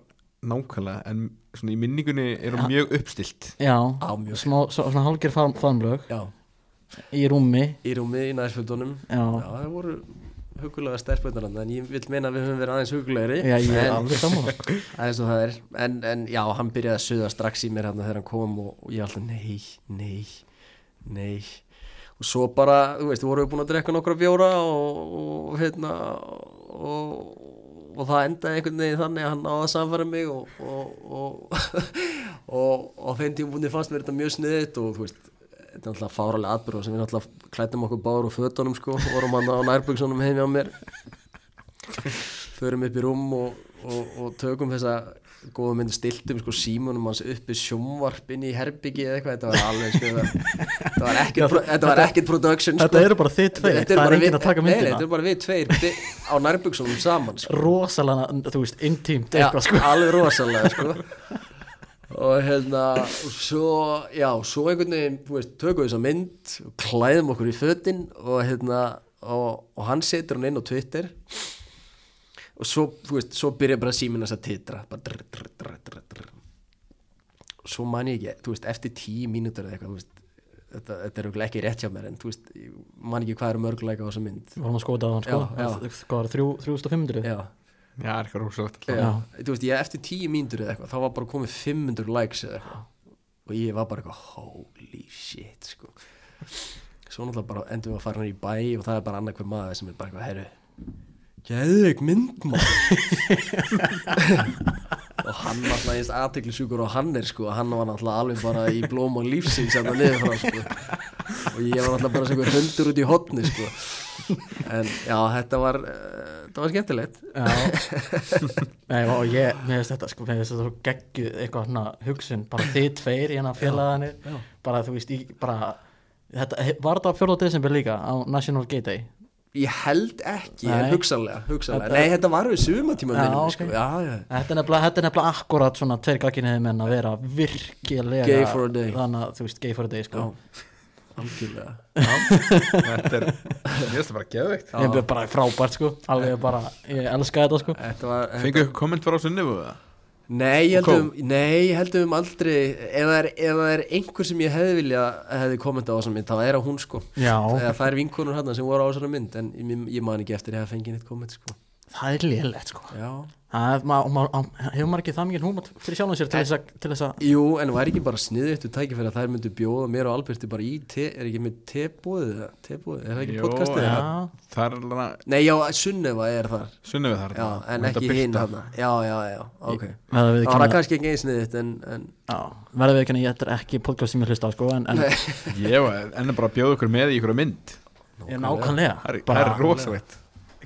S4: nákvæmlega En svona í minningunni er hún mjög uppstilt
S1: Já,
S2: Á, mjög.
S1: smá, svo, svona hálgir faðmlög
S2: Já,
S1: í rúmi.
S2: Í rúmi í nærsfjöldunum
S1: Já,
S2: Já, það voru hugulega sterfböndar en ég vil meina að við höfum verið aðeins hugulegri
S1: já ég er
S2: en,
S1: alveg saman
S2: aðeins og það er en, en já, hann byrjaði að suða strax í mér hann þegar hann kom og, og ég alltaf nei, nei, nei og svo bara, þú veist, vorum við búin að drekka nokkra bjóra og, og hérna og, og það endaði einhvern veginn þannig að hann náði að samfæra mig og og, og, og, og þeim tímabúndi fannst mér þetta mjög sniðið og þú veist þetta er náttúrulega fáralega atbyrð sem við náttúrulega klættum okkur báður úr fötunum sko, vorum hann á nærbyggsonum heimi á mér. Förum upp í rúm og, og, og tökum þessa góða myndi stiltum sko símunum hans uppi sjónvarp inn í herbyggi eða eitthvað, þetta var alveg sko þetta var ekkert, pro, þetta var ekkert production sko.
S1: Þetta eru bara þið tveir,
S2: Þetta eru
S1: það er
S2: við-
S1: að taka myndina
S2: Þetta er bara við tveir á nærbyggsonum saman sko.
S1: Rosalega, þú veist, intímt eitthvað sko
S2: alveg rosalega sko. og hérna og svo, já, svo einhvern veginn veist, tökum við þessa mynd klæðum okkur í fötin og hérna og, og hann setur hann inn á Twitter og svo, þú veist, svo byrja bara síminn þess að titra bara drr, drr, drr, drr, drr. og svo man ég ekki, þú veist, eftir tíu mínútur eða eitthvað, þú veist þetta, þetta er örugglega ekki rétt hjá mér en þú veist, man ekki hvað er mörguleika á þessa mynd
S1: Við vorum að skota á hann sko
S2: Já, já.
S1: Hvað var þrjú- 3500?
S2: já,
S4: Já, er eitthvað.
S2: Já. þú veist, ég eftir tíu mínútur eða eitthvað, þá var bara komið 500 likes eða eitthvað og ég var bara eitthvað holy shit, sko svo náttúrulega bara endum við að fara hann í bæ og það er bara annað hver maður sem er bara eitthvað, herru Geðveik mynd maður og hann var alltaf eins aðteklisjúkur og hann er sko. Hann var alltaf alveg bara í blóm og lífsins hérna niður frá sko. Og ég var alltaf bara svona hundur út í hotni sko. En já þetta var uh, þetta var skemmtilegt.
S1: Já. Nei, og ég, mér finnst þetta sko, mér finnst þetta svo geggjuð eitthvað svona hugsun, bara þið tveir í félaganir,
S2: já.
S1: bara þú veist, í, bara, þetta, var þetta 4. desember líka á National Gay Day?
S2: Ég held ekki,
S1: Nei.
S2: en hugsanlega, hugsanlega.
S1: Þetta-
S2: nei þetta var við sumatíma
S1: Já,
S2: minnum
S1: ok.
S2: sko. já, já.
S1: Þetta er nefnilega, er akkurat svona tveir gagginniði menn að vera virkilega
S2: Gay for a day.
S1: Þannig að þú veist, gay for a day sko
S2: já. algjörlega
S4: Þetta er, ég veist það bara geðveikt
S1: Ég er bara frábært sko, alveg bara, ég elska þetta sko
S4: ykkur komment frá Sunnifu eða?
S2: Nei, ég heldum, nei, ég heldum aldrei ef það er, ef það er einhver sem ég hefði vilja hefði kommentað á þessa mynd, þá er það hún sko.
S1: Já,
S2: eða það er vinkonur hann sem voru á þessari mynd en ég, ég man ekki eftir að hafa fengið neitt komment sko.
S1: Það er lélegt sko.
S2: Já
S1: Það er, ma, ma, hefur maður ekki það mikið húmat fyrir sjálfum sér til þess að,
S2: Jú, en var ekki bara sniðið eftir tækifæri að þær myndu bjóða mér og Alberti bara í te, er ekki með tebóðið eða tebóðið, er það ekki
S4: Jú,
S2: podcastið?
S4: Það er alveg
S2: Nei, já, Sunneva er þar.
S4: Sunnifu þar
S2: Já, en ekki hinn hann Já, já, já, ok. Það var kannski ekki eins sniðið en, en
S1: verða við ekki að þetta er ekki podcast sem ég hlusta á sko en, en
S4: Ég var enn bara að bjóða ykkur með í ykkur mynd.
S1: Ég nákvæmlega.
S4: Það er- það er rosalegt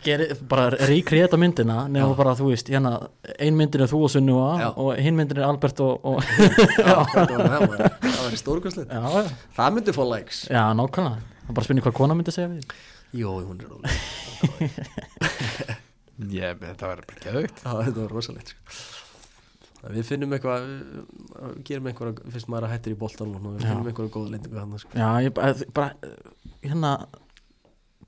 S1: geri, bara recreata myndina nema bara þú veist hérna, ein myndin er þú og Sunnua
S2: Já.
S1: og hinn myndin er Albert og, og
S2: já, það var, það var, það myndi fá likes
S1: já, nákvæmlega það er bara spurning hvað kona myndi segja við.
S2: Jó, hún er róleg
S4: Ég, þetta var geðveikt
S2: Já, þetta var rosalegt sko. Við finnum eitthvað við gerum eitthvað, fyrst maður er hættir í boltanum og við finnum eitthvað góða lendingu hann sko.
S1: já, ég bara, bara hérna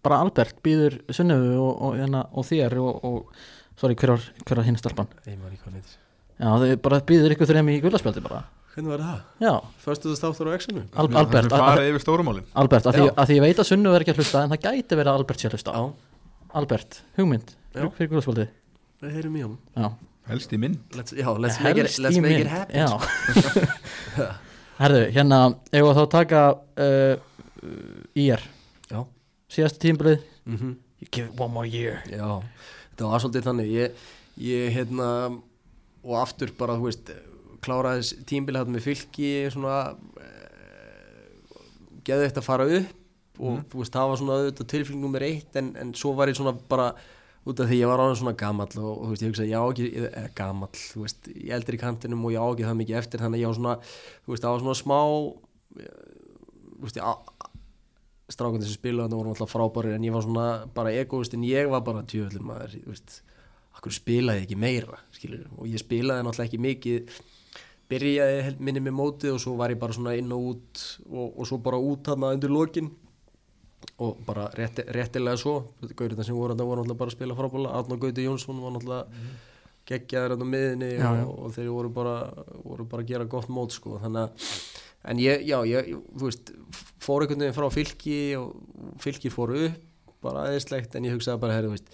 S1: bara Albert býður Sunnuvu og, og, hérna, og þér og, og sorry, hver var, var hinn stelpan?
S2: Ég maður ekki hvað neitt
S1: já, þau bara býður ykkur þreim í gullaspjaldi bara.
S2: Hvernig var það?
S1: já,
S2: Föstu það státtur á X-inu?
S1: Al Albert
S4: Það
S1: að,
S4: farið yfir stórumálin.
S1: Albert, að því, að því ég veit að Sunnuvu er ekki að hlusta en það gæti verið að Albert sé að hlusta.
S2: Já,
S1: Albert, hugmynd
S2: Já.
S1: fyrir gullaspjaldi
S2: við heyrum í
S1: já.
S4: Helst í mynd.
S2: Let's, Já, let's make it, let's
S1: í
S2: make it happen.
S1: Já. Herðu, hérna ef að þá taka uh, IR,
S2: Já,
S1: síðasta tímbilið
S2: mm
S1: give it one more year.
S2: Já, þetta var svolítið þannig. Ég, ég hérna og aftur bara, þú veist kláraði tímbil hérna með fylki svona uh, geði þetta að fara upp og þú veist, það var svona auðvitað tilfylgning nummer eitt en, en svo var ég svona bara út af því ég var áður svona gamall og, og þú veist, ég hugsaði, já ekki, eða gamall þú veist, ég eldur í kantinum og ég á ekki það mikið eftir þannig ég á svona, þú veist, það var svona smá eh, þú veist, ég strákandi sem spilaði þarna voru alltaf frábærir en ég var svona bara egoist en ég var bara tjöflin maður, þú veist. Akkur spilaði ekki meira, skilur og ég spilaði náttúrulega ekki mikið byrjaði minni með mótið og svo var ég bara svona inn og út og, og svo bara út þarna undir lokin. Og bara rétti, réttilega svo Gaurina sem voru þarna voru náttúrulega bara að spila frábæla Arnur Gauti Jónsson var náttúrulega geggjaður þarna á miðinni
S1: Já, já.
S2: og, og þeir voru bara, voru bara að gera gott mót sko, þannig að en ég, já, ég, þú veist fór einhvern veginn frá fylki og fylki fóru upp bara aðeinslegt en ég hugsaði bara, herri, þú veist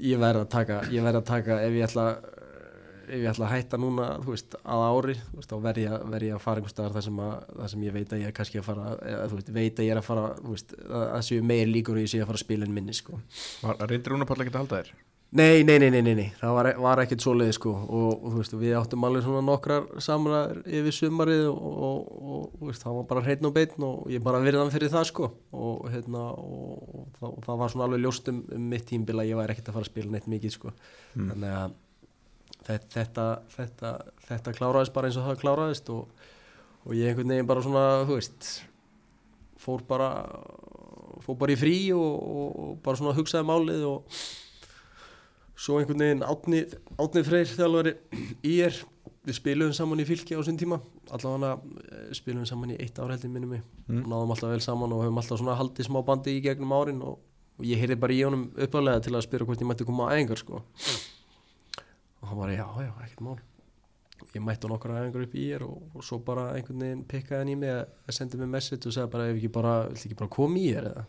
S2: ég verð að taka, ég verð að taka ef ég ætla ef ég ætla að hætta núna, þú veist, að ári þú veist, þá verð ég, að- verð ég að fara einhvers staðar þar sem, að, þar sem ég veit að ég er kannski að fara eða, þú veist, veit að ég er að fara, þú veist að séu meir líkur og ég sé að fara að spila en minni, sko
S4: Var reyndir Rúnapall ekki að halda þér?
S2: Nei, nei, nei, nei, nei, það var, var ekkert svoleiði sko. Og, og þú veist, við áttum alveg svona nokkrar samræður yfir sumarið og, og, og, veist, það var bara hreitn og beitn og ég bara virði hann fyrir það sko. Og, hérna, það, það var svona alveg ljóst um, um mitt tímbil að ég væri ekkert að fara að spila neitt mikið sko. Þannig að þetta, þetta, þetta, þetta kláraðist bara eins og það kláraðist og, og ég einhvern veginn bara svona, þú veist fór bara fór bara í frí og, og, og bara svona hugsaði málið og svo einhvern veginn Átni, Átni Freyr þjálfari í er. Við spilum saman í fylki á sín tíma. Allavega spilum saman í eitt ár heldur minnum mig.
S4: Mm.
S2: náðum alltaf vel saman og höfum alltaf svona haldið smá bandi í gegnum árin og, og ég heyrði bara í honum uppalega til að spyrja hvort ég mætti koma á æfingar sko. Og hann bara já já, ekkert mál. Ég mætti á nokkra æfingar upp í er og, og svo bara einhvern veginn pikkaði hann í mig að, að senda mig message og segja bara ef ekki bara, ekki bara koma í er eða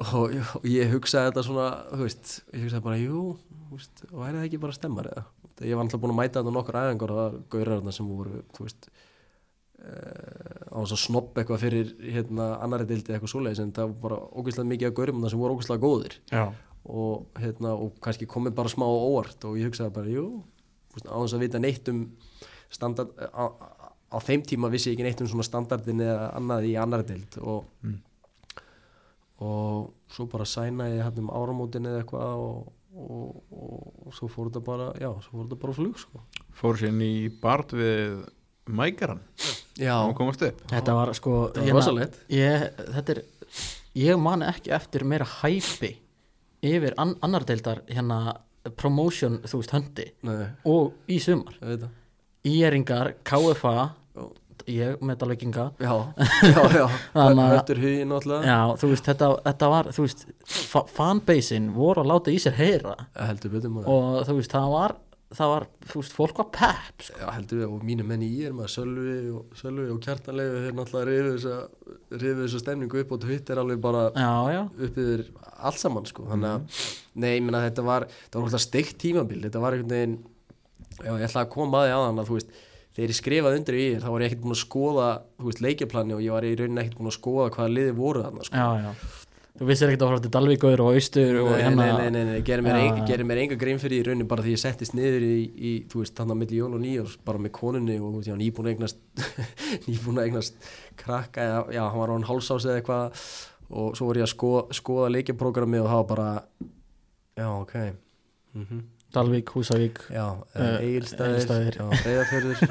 S2: og, og ég hugsaði þetta svona veist, ég hugsaði bara, jú veist, og er það ekki bara stemmar eða? Ég var alltaf búin að mæta þetta nokkur æfingar og það gaurar þarna sem voru, veist uh, á þess að snopp eitthvað fyrir hérna annari dildi eitthvað svoleiðis en það var bara ógeðslega mikið að gaurum þarna sem voru ógeðslega góðir.
S1: Já,
S2: og, hérna, og kannski komið bara smá á óvart og ég hugsaði bara, jú á þess að vita neitt um standard á, á þeim tíma vissi ég ekki neitt um standardin eða annað í annar deild og
S4: Mm.
S2: Og svo bara sæna ég hann um áramótin eða eitthvað og, og, og, og svo fór þetta bara já, svo fór þetta bara flug sko.
S4: Fór sér inn í bart við Mækaran
S2: já,
S4: og komast upp.
S1: Þetta var sko
S2: það var rosalegt.
S1: ég, þetta er, ég man ekki eftir meira hæpi yfir an, annar deildar hérna promotion, þú veist, höndi
S2: Nei,
S1: og í sumar. Íringar, KFA
S2: Já.
S1: ég metalvikinga
S2: Já, já, já,
S1: að-
S2: höttur hugin náttúrulega
S1: Já, þú veist, þetta, þetta var, þú veist fa fanbasein voru að láta í sér heyra
S2: betur
S1: og þú veist, það var það var, þú veist, fólk var pepp sko.
S2: Já, heldur við, og mínu menn í er maður Sölvi og, Sölvi og Kjartanlegu þeir náttúrulega rifu þessa, þessa stemningu upp og Twitter alveg bara
S1: Já, já,
S2: upp yfir allt saman sko. þannig að, nei, ég meina þetta var þetta var alltaf steikt tímabil, þetta var einhvern veginn já, ég ætla að koma að því aðan að þú veist, þegar ég skrifaði undir í þá var ég ekkert búin að skoða, veist, leikjaplani og ég var í rauninni ekkert búin að skoða hvaða liði voru þarna, sko.
S1: já, já Þú vissir ekkert að fara til Dalvíkur og Austur og
S2: Nei,
S1: hérna
S2: nei, nei, nei, nei, gerir mér,
S1: Já, já.
S2: gerir mér enga grein fyrir í rauninni bara því ég settist niður í, í þú veist, þannig að milli jól og nýjós bara með konunni og var nýbúin að eignast nýbúin að eignast krakka eða, já, hann var án hálsás eða eitthvað og svo voru ég að skoða, skoða leikjaprógrami og það var bara já, ok mm
S1: Dalvík, Húsavík Eh,
S2: uh, Egilstaðir, Breiðafjörður.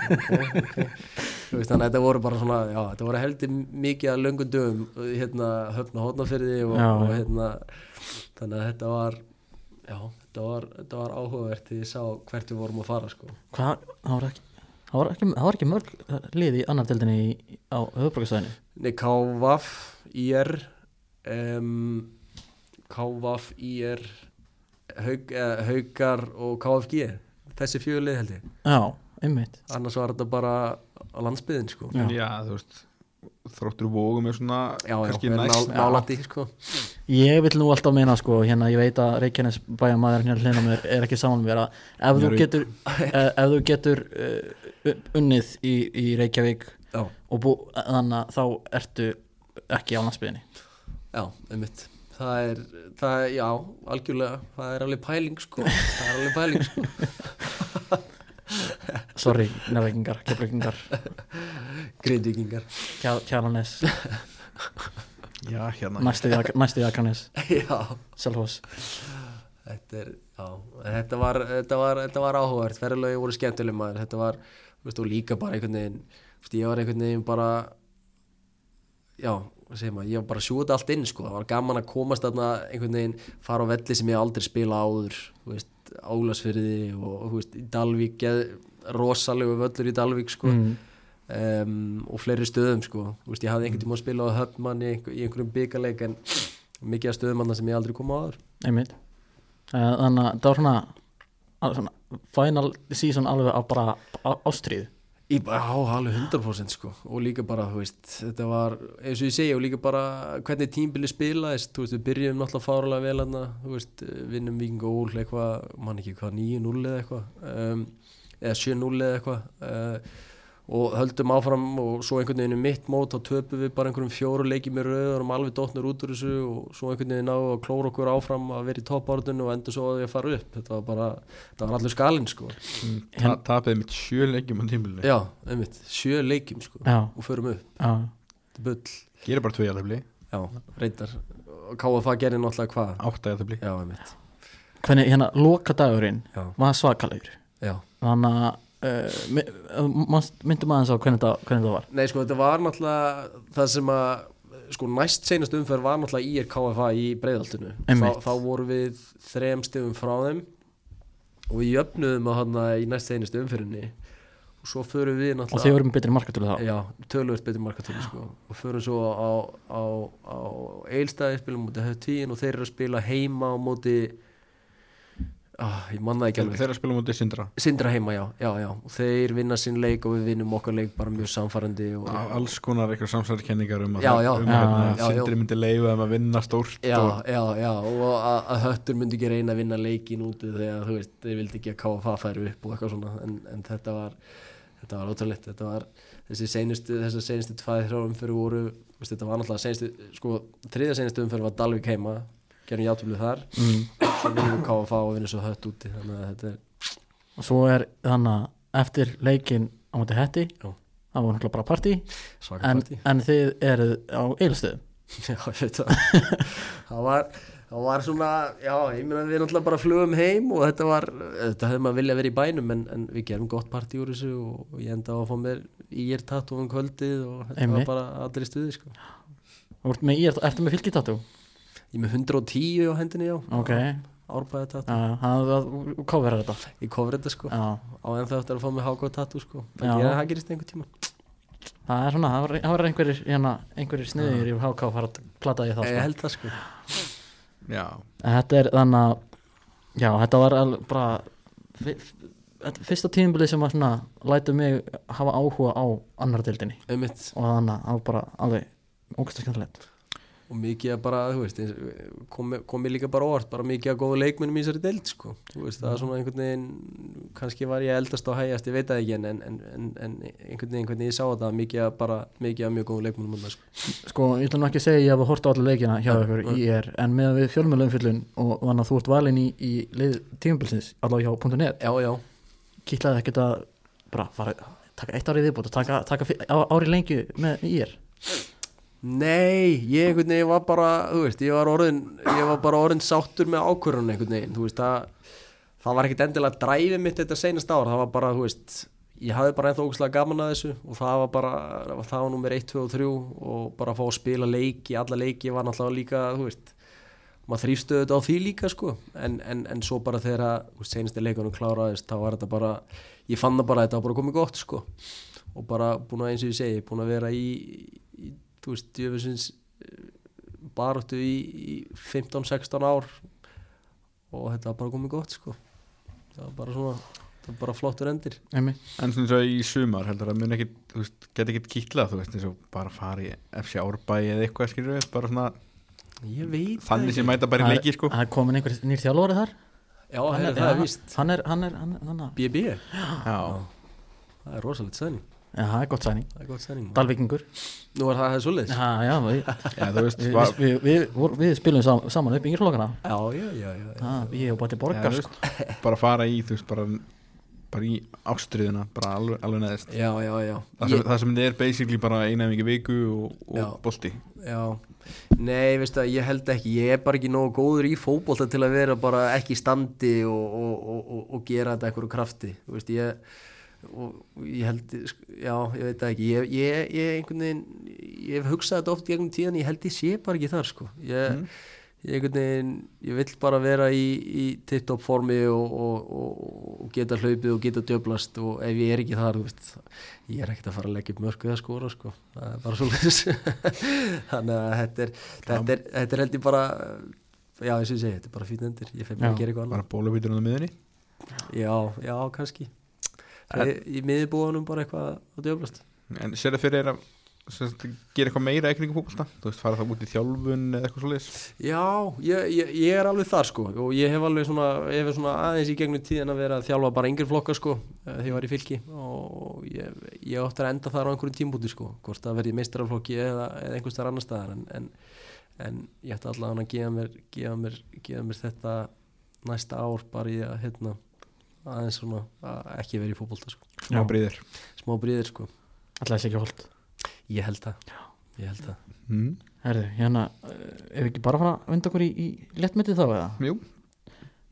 S2: Okay, þannig að þetta voru bara svona já, þetta voru heldur mikið að löngum dögum hérna höfna hótnafyrði og, og hérna þannig að þetta var já, þetta var, þetta var áhugavert því ég sá hvert við vorum að fara sko.
S1: Hvað, það var ekki Það var ekki, það var ekki mörg lið í annar deildinni í, á höfubrókastæðinu
S2: Nei, KVAF, IR um, KVAF, IR Haug, eh, Haugar og KFG þessi fjögulið held ég.
S1: Já, einmitt.
S2: Annars var þetta bara á landsbyðin sko.
S1: Já.
S4: Já, þú veist Þróttur vógum er svona
S2: já, já,
S4: næst
S2: nál- nálandi sko.
S1: Ég vil nú alltaf meina sko, hérna ég veit að Reykjanes bæjamaður hérna hlina mér er ekki saman mér að ef þú getur, eh, ef þú getur uh, unnið í, í Reykjavík
S2: já,
S1: og bú, þannig að þá ertu ekki á landsbyðinni
S2: já, einmitt það er, það er, já, algjörlega það er alveg pæling sko. Það er alveg pæling sko.
S1: Sorry, nefnvekingar, keflvekingar
S2: Grindvíkingar.
S1: Kjalanes,
S4: Já, hérna.
S1: Næstu
S2: Já,
S1: Selfoss.
S2: Þetta er, já, þetta var, þetta var, þetta var áhugavert, ferðalögi voru skemmtileg maður, þetta var, þú veist, og líka bara einhvern veginn, þú veist, ég var einhvern veginn bara, já, maður, ég var bara að sjúta allt inn, sko, það var gaman að komast þarna einhvern veginn, fara á velli sem ég aldrei spila áður, Álasfyrði og, veist, í Dalvík, rosalegu völlur í Dalvík, sko,
S1: mm.
S2: um, og fleiri stöðum, sko, veist, ég hafði einhvern tíma að spila á höfnmann í, einhver, í einhverjum byggarleik, en mikið af stöðum þarna sem ég aldrei kom á áður.
S1: einmitt. Eh, Þannig að það var svona, svona final season alveg á bara á- ástríðu
S2: Í, já, alveg 100% sko. Og líka bara, þú veist, þetta var eins og ég segja og líka bara hvernig tímbili spilaðist, þú veist, við byrjum náttúrulega fárulega vel hann, þú veist, vinnum Víking og Ól eitthvað, mann ekki hvað 9-0 eða eitthvað, um, eða 7-0 eða eitthvað uh, og höldum áfram og svo einhvern veginn um mitt mót þá töpum við bara einhverjum fjóru leikið með rauð og erum alveg dotnur út úr þessu og svo einhvern veginn á að klóra okkur áfram að vera í toppártun og endur svo að við að fara upp. Þetta var bara, þetta var allir skalinn sko.
S4: Ta Tapiði mitt sjö leikjum á tímulinu
S2: já, einmitt, sjö leikjum sko
S1: Já,
S2: og förum upp.
S1: Já,
S2: Þetta er bull.
S4: Gerir bara tvö jæðabli
S2: Já, reyndar. KFA gerir náttúrulega hvað?
S4: Átta jæðabli
S2: Já, einmitt.
S1: Hvernig hérna loka dagurinn
S2: Já,
S1: var svakalegur.
S2: Já.
S1: Þannig að uh, myndum aðeins á hvernig það var?
S2: Nei, sko, þetta var náttúrulega það sem að sko, næst seinast umferð var náttúrulega IR KFA í breiðaltinu þá, þá vorum við þrem stegum frá þeim og við jöfnuðum að hana í næst seinast umferðinni. Og svo förum við
S1: og
S2: náttúrulega
S1: þið vorum betri markatölu þá?
S2: Já, tölvöld betur markatölu sko. og förum svo á, á, á Eilstæði spilum mútið höftíðin og þeir eru að spila heima á móti ah, ég manna ekki alveg.
S4: Þeirra spilum út í Sindra.
S2: Sindra heima, já, já, já. Og þeir vinna sinn leik og við vinnum okkar leik bara mjög samfærandi og,
S4: Alls konar eitthvað samsæðarkenningar um að,
S2: Já, já.
S4: um
S1: Já,
S4: hérna,
S2: já, já.
S4: Sindri myndi leifa þeim að vinna stórt
S2: já,
S4: og,
S2: já, já, og að, að höttur myndi ekki reyna að vinna leikin úti þegar þú veist, þeir vildi ekki að KFA færi upp og eitthvað svona, en, en þetta var þetta var ótrúleitt, þetta var þessi seinustu, þessar seinustu tvæði þrjá umfyrir voru, þetta var náttúrulega seinustu, sko, þriðja seinustu umfyrir var Dalvik heima, gerum játöflið þar
S1: mm.
S2: svo vinnum við KFA og vinnum svo hött úti þannig að þetta er,
S1: og svo er þannig að eftir leikin á móti hætti það var náttúrulega bara partí en, en þið eruð á eilstöðum
S2: Já, ég veit það Það var, það var svona Já, ég meina við náttúrulega bara flugum heim og þetta var, þetta hefði maður vilja verið í bænum en, en við gerum gott partí úr þessu og ég enda á að fá mér í er tatt um kvöldið og þetta
S1: Einmitt.
S2: var bara í stuði sko.
S1: Þú ert með, í- ertu með fylgitatú?
S2: Ég er með 110 á hendinni, já.
S1: Ok,
S2: Árbæði tatt,
S1: já, það coverar þetta.
S2: Ég kofur þetta sko.
S1: Já,
S2: á ennþá eftir að fá mig hákvæð tattu sko. Það, gerir, það gerist einhver tíma.
S1: Það er svona, það var, það var einhverjir, hérna, einhverjir sniðir í HK að fara að plata í það
S2: Ég
S1: sko.
S2: held það sko.
S4: Já,
S1: En Þetta er þannig að Já, þetta var alveg bara Fyrsta tímbilið sem að svona lætu mig hafa áhuga á annar deildinni.
S2: Einmitt.
S1: og þannig að það var bara alveg ógæsta skemmtilegt
S2: og mikið að bara, þú veist eins- komi, komi líka bara óvart, bara mikið að góða leikmennum í þessari deild, sko, þú veist, það er svona einhvern veginn, kannski var ég eldast á hægjast ég veit það ekki, en, en, en, en, einhvern veginn, hvernig ég sá þetta, mikið að bara mikið að mjög góða leikmennum, þarna, sko.
S1: Sko, ég ætla nú ekki að segja ég hef að horta á alla leikina hjá ykkur í er en með við fjölmjölu umfyllun og þannig að þú ert valinn í, í lið tímabilsins allavega hjá .net.
S2: Já, já,
S1: kýtlaði ekkert að bara fara, taka eitt árið viðbútt og taka, taka ári lengju með í er
S2: nei, ég einhvern veginn var bara, þú veist, ég var orðin, ég var bara orðin sáttur með ákvörðun einhvern veginn, þú veist, það, það var ekkit endilega dræfið mitt þetta seinast ár, það var bara, þú veist, ég hafði bara ennþá ógustlega gaman að þessu og það var bara, það var nummer 1, 2 og 3 og bara að fá að spila leiki, alla leiki var náttúrulega líka, þú veist, maður þrýfstu þetta á því líka sko en, en, en svo bara þegar að senasti leikunum kláraðist þá var þetta bara ég fann það bara þetta var bara komið gott sko og bara búin að eins og ég segi búin að vera í þú veist, djöfusins baráttu í, í 15-16 ár og þetta var bara komið gott sko. Það var bara svona það var bara flottur endir.
S1: Emi.
S4: en svona svo í sumar heldur að mun ekki, þú veist, geti ekki kýtlað, þú veist, eins og bara fara í FC Árbæ eða eitthvað, skilur við, bara svona
S2: ég veit
S4: þannig sem mæta bara í
S1: Það er-
S4: leiki, sko.
S1: það er komin einhver nýr þjálfari þar?
S2: Já,
S1: Hann er-
S2: það er víst.
S1: hann er, hann er, hann er,
S2: BB,
S4: Já,
S2: það er rosalegt sæning
S1: já, það er gott sæning
S2: það er gott sæning
S1: Dalvíkingur.
S2: Nú er það það svoleiðis.
S1: Já, já, við,
S4: já, þú veist,
S1: við,
S4: var,
S1: við, við, við, við spilum sam, saman upp yngirflokkana
S2: já, já, já, já, já.
S1: ah, ég hef bara til
S4: já,
S1: borgar sko.
S4: veist, bara fara í, þú veist, bara bara í ástriðuna, bara alveg, alveg neðist
S2: já, já, já.
S4: það sem,
S2: Ég,
S4: það sem þetta er basically bara eina mikið viku og, og bolti.
S2: Já. Nei, veistu að ég held ekki ég er bara ekki nógu góður í fótbolta til að vera bara ekki í standi og, og, og, og, og gera þetta eitthvað krafti. Þú veist, ég og ég held, já, ég veit ekki. Ég, ég, ég einhvern veginn ég hef hugsað þetta oft gegnum tíðan ég held ég sé bara ekki þar sko. Ég,
S4: Mm.
S2: ég einhvern veginn, ég vill bara vera í, í tipptopp formi og, og, og, og geta hlaupið og geta djöblast og ef ég er ekki þar, veist ég er ekkert að fara að leggja upp mörku eða skora sko það er bara svo þannig að þetta er, þetta er, þetta er held ég bara já, eins og ég segi, þetta er bara fín endir. Ég fyrir
S1: Já,
S2: að gera eitthvað
S4: bara bólubítur á miðunni
S2: annað já, já, kannski Í, í miðbúanum bara eitthvað að djöblast
S4: en sér það fyrir að gera eitthvað meira kringum fótbolta? Þú veist, fara það út í þjálfun eða eitthvað svoleiðis?
S2: Já, ég, ég, ég er alveg þar sko. Og ég hef alveg svona, ég hef svona aðeins í gegnum tíðin að vera að þjálfa bara yngri flokka sko eh, þegar ég var í fylki. Og ég, ég átti að enda þar á einhverjum tímbúti sko hvort það verði meistaraflokki eða, eða einhvers þar annar staðar. En, en, en ég ætti allavega að gefa mér, gefa, mér, gefa mér þetta næsta ár bara í að hérna aðeins svona að ekki vera í fótbolta sko.
S4: Smá
S1: Já.
S4: bríðir.
S2: Smá bríðir sko,
S1: alltaf þessi ekki holt?
S2: Ég held það. Ég held það.
S4: Mm.
S1: herðu, hérna, uh, ef ekki bara fara að vinda okkur í, í lettmyndið þá eða?
S4: Jú,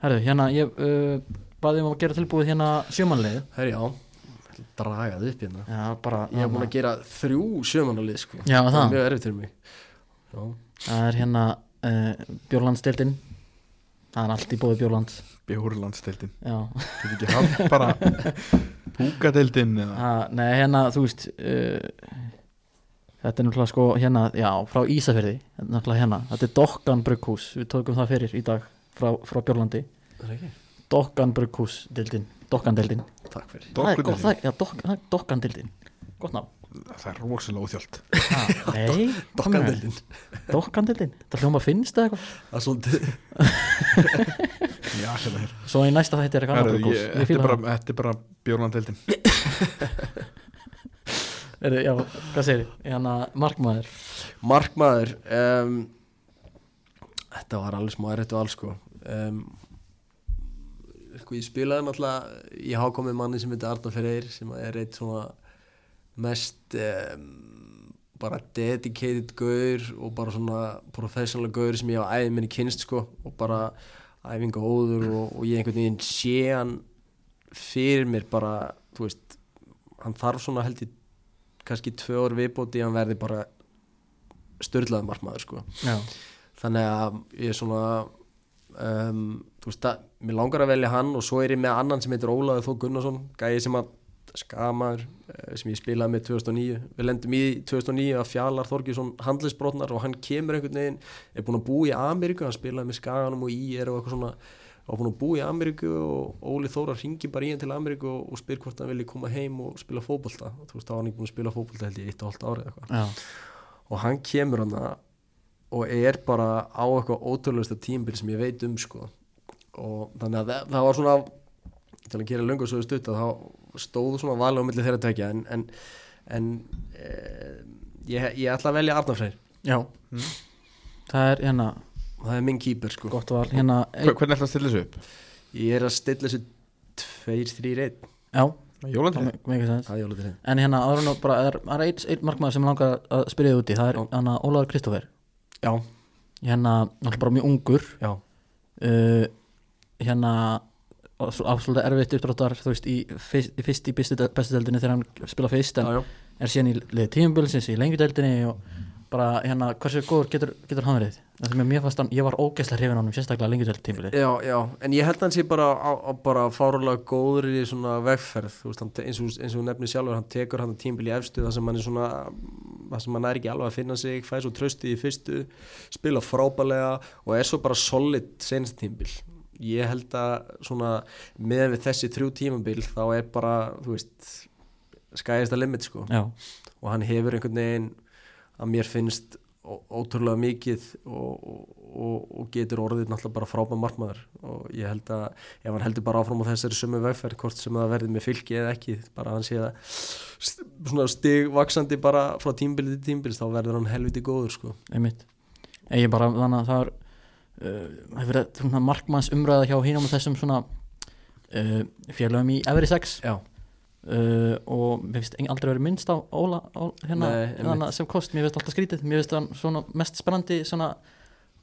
S1: herðu, hérna, ég uh, baði um að gera tilbúið hérna sjömanlið
S2: Herri, já, ég ætla að draga það upp hérna.
S1: Já, bara
S2: Ég hef búin að gera þrjú sjömanalið sko.
S1: Já,
S2: það?
S1: Það.
S2: er mjög erfitt fyrir mig. Já,
S1: það er hérna uh, Björlandsdeildin það er allt í bóði Björlands
S4: bjórlandsdeildin.
S1: Já,
S4: þú veit ekki haft bara
S1: það, nei, hérna, þú veist uh, þetta er náttúrulega sko hérna, já, frá náttúrulega hérna, þetta er Dokkan Brugghús. Við tókum það fyrir í dag frá, frá
S2: er ekki?
S1: Dokkan Brugghús deildin, Dokkan deildin
S2: Takk fyrir.
S1: Það gott,
S4: Dokkudeildin.
S1: það já, Dok- það Dokkan deildin gott ná
S4: það er rosalega óþjólt
S1: ah, nei,
S2: Dokkandeldin
S1: Dokkan deildin, það hljóma finnst eða eitthvað?
S2: Það er svolítið
S4: já, hérna hér
S1: svo í næsta þætti er eitthvað
S4: ég-
S1: Ég
S4: þetta er bara,
S1: það.
S4: þetta er
S1: Heyrðu, já, hvað segir þið, hérna markmaður.
S2: Markmaður um, Þetta var alveg smá erfitt og alls sko. Um, sko ég spilaði náttúrulega í hákomi manni sem heitir Arnar Freyr sem er eitt svona mest um, bara dedicated gaur og bara svona professional gaur sem ég á æðin minni kynst sko og bara æfinga óður og, og ég einhvern veginn sé hann fyrir mér bara, þú veist hann þarf svona held ég kannski tvö ár viðbóti að hann verði bara störlaði markmaður sko.
S1: Já,
S2: þannig að ég er svona um, þú veist að mér langar að velja hann og svo er ég með annan sem heitir Ólaður Þó Gunnarsson gæði sem að skamaður eh, sem ég spilaði með 2009 við lendum í 2009 að Fjalar Þorgjursson handlisbrotnar og hann kemur einhvern veginn er búin að búa í Ameríku hann spilaði með Skaganum og IR og eitthvað svona og búin að búa í Ameríku og Óli Þóra ringi bara í hann til Ameríku og, og spyr hvort hann vilji koma heim og spila fótbolta. Og þú veist þá var hann ekki búin að spila fótbolta held ég eitt og halvt árið eitthvað.
S1: Já,
S2: og hann kemur hann og er bara á eitthvað ótrúlega tímbil sem ég veit um sko. Og þannig að það, það var svona til að gera svo stutt að þá stóðu svona valið á milli þeirra tvekja en, en, en e, ég, ég ætla að velja Arnar Freyr.
S1: Já. Það er hérna
S2: og það er minn kýper sko.
S1: gott val. Hérna
S4: Hver- Hvernig ætla að stilla þessu upp?
S2: ég er að stilla þessu 2-3-1
S1: Já,
S2: er jólatrið
S1: En hérna, áður nú bara, er, er eitt, eitt markmaður sem langar að spyrja þið úti Það er
S2: Já.
S1: hérna Ólaður Kristófer.
S2: Já,
S1: Hérna, náttúrulega bara mjög ungur.
S2: Já,
S1: uh, Hérna og Absolutt erfitt uppdráttar Þú veist, í, fyrst, í fyrst í bestu bestu deldinni Þegar hann spila fyrst En
S2: já, já.
S1: er síðan í liði tímubilsins Í lengju deldinni Og bara, hérna, hversu góður getur, getur hann verið? Það sem er mér fannst hann, ég var ógeðslega hrifin á honum Sérstaklega lengju deld tímubili
S2: Já, já, en ég held hann sé bara, á, á, bara fárulega góður í svona vegferð veist, hann, eins og eins og nefnir sjálfur hann tekur hann tímbil í efstu þar sem hann er svona þar sem hann er ekki alveg að finna sig fæði svo trösti í fyrstu, spila frábælega og er svo bara solid senst tímbil ég held að svona meðan við þessi þrjú tímabil þá er bara, þú veist skæðist að limit sko.
S1: Já,
S2: og hann hefur einhvern veginn að mér finnst ótrúlega mikið og, og, og getur orðið náttúrulega bara frábæð markmaður. Og ég held að ef hann heldur bara áfram á þessari sömu vegferð hvort sem það verði með fylgi eða ekki bara hann sé að svona stigvaksandi bara frá tímbili til tímbils þá verður hann helviti góður sko.
S1: Einmitt. Ég bara, þannig að það er uh, hefur verið svona markmanns umræða hjá hinum og þessum svona uh, félögum í Every Sex.
S2: Já,
S1: uh, og mér finnst aldrei verið minnst á Óla á, hérna,
S2: Nei,
S1: hérna sem kost, mér finnst alltaf skrítið. Mér finnst hann svona mest spennandi svona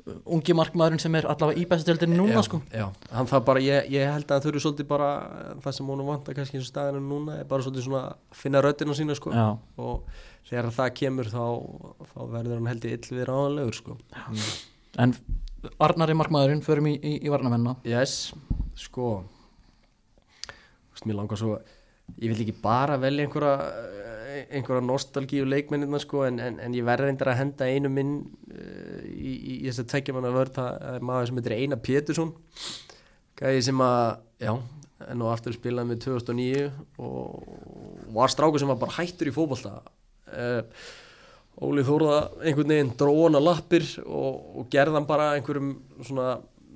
S1: ungi markmaðurinn sem er allavega í bestastöldinu núna
S2: já,
S1: sko.
S2: já, hann það bara, ég, ég held að það þurfi svolítið bara það sem honum vantar kannski eins og staðinu núna er bara svolítið svona að finna röddina sína sko.
S1: Já,
S2: og þegar það kemur þá, þá verður hann held ég ill við ráðanlegur sko
S1: en Arnari markmaðurinn förum í, í, í varnamenna
S2: yes, sko Þú veist, mér langar svo ég vil ekki bara velja einhverja eh, einhverja nostalgíu leikmennina sko, en, en, en ég verður reyndar að henda einu minn uh, í, í, í þess að tekja manna vörð það er maður sem heitir Einar Pétursson gæði sem að já, enn og aftur spilaði með 2009 og var strákur sem var bara hættur í fótbolta. Uh, Óli Þórða einhvern veginn dróna lappir og, og gerðan bara einhverjum svona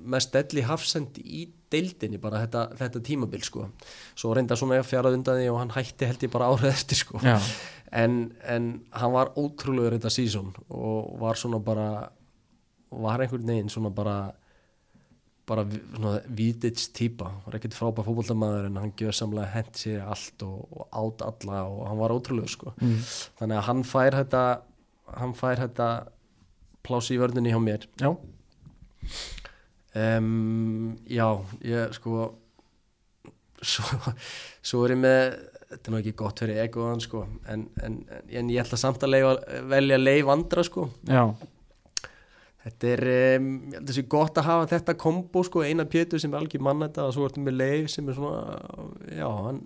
S2: mest delli hafsend í deildinni bara þetta, þetta tímabil sko. Svo reynda svona að fjarað undan því og hann hætti held ég bara árið eftir sko. En, en hann var ótrúlega þetta sísón og var svona bara var einhvern veginn svona bara bara vítits típa. Var ekkert frábær fótboltamaður en hann gjöð samlega hent sér allt og, og átt alla og hann var ótrúlega sko.
S1: Mm.
S2: þannig að hann fær þetta hann fær þetta plási í vörðunni hjá mér.
S1: Já,
S2: um, já, ég sko svo, svo er ég með þetta er nú ekki gott fyrir egoðan sko en, en, en, ég ætla samt að leifa, velja leif andra sko.
S1: Já,
S2: þetta er, um, ég held að sé gott að hafa þetta kombo sko, eina Pétur sem er algjör mann þetta og svo ertu með leif sem er svona já, hann,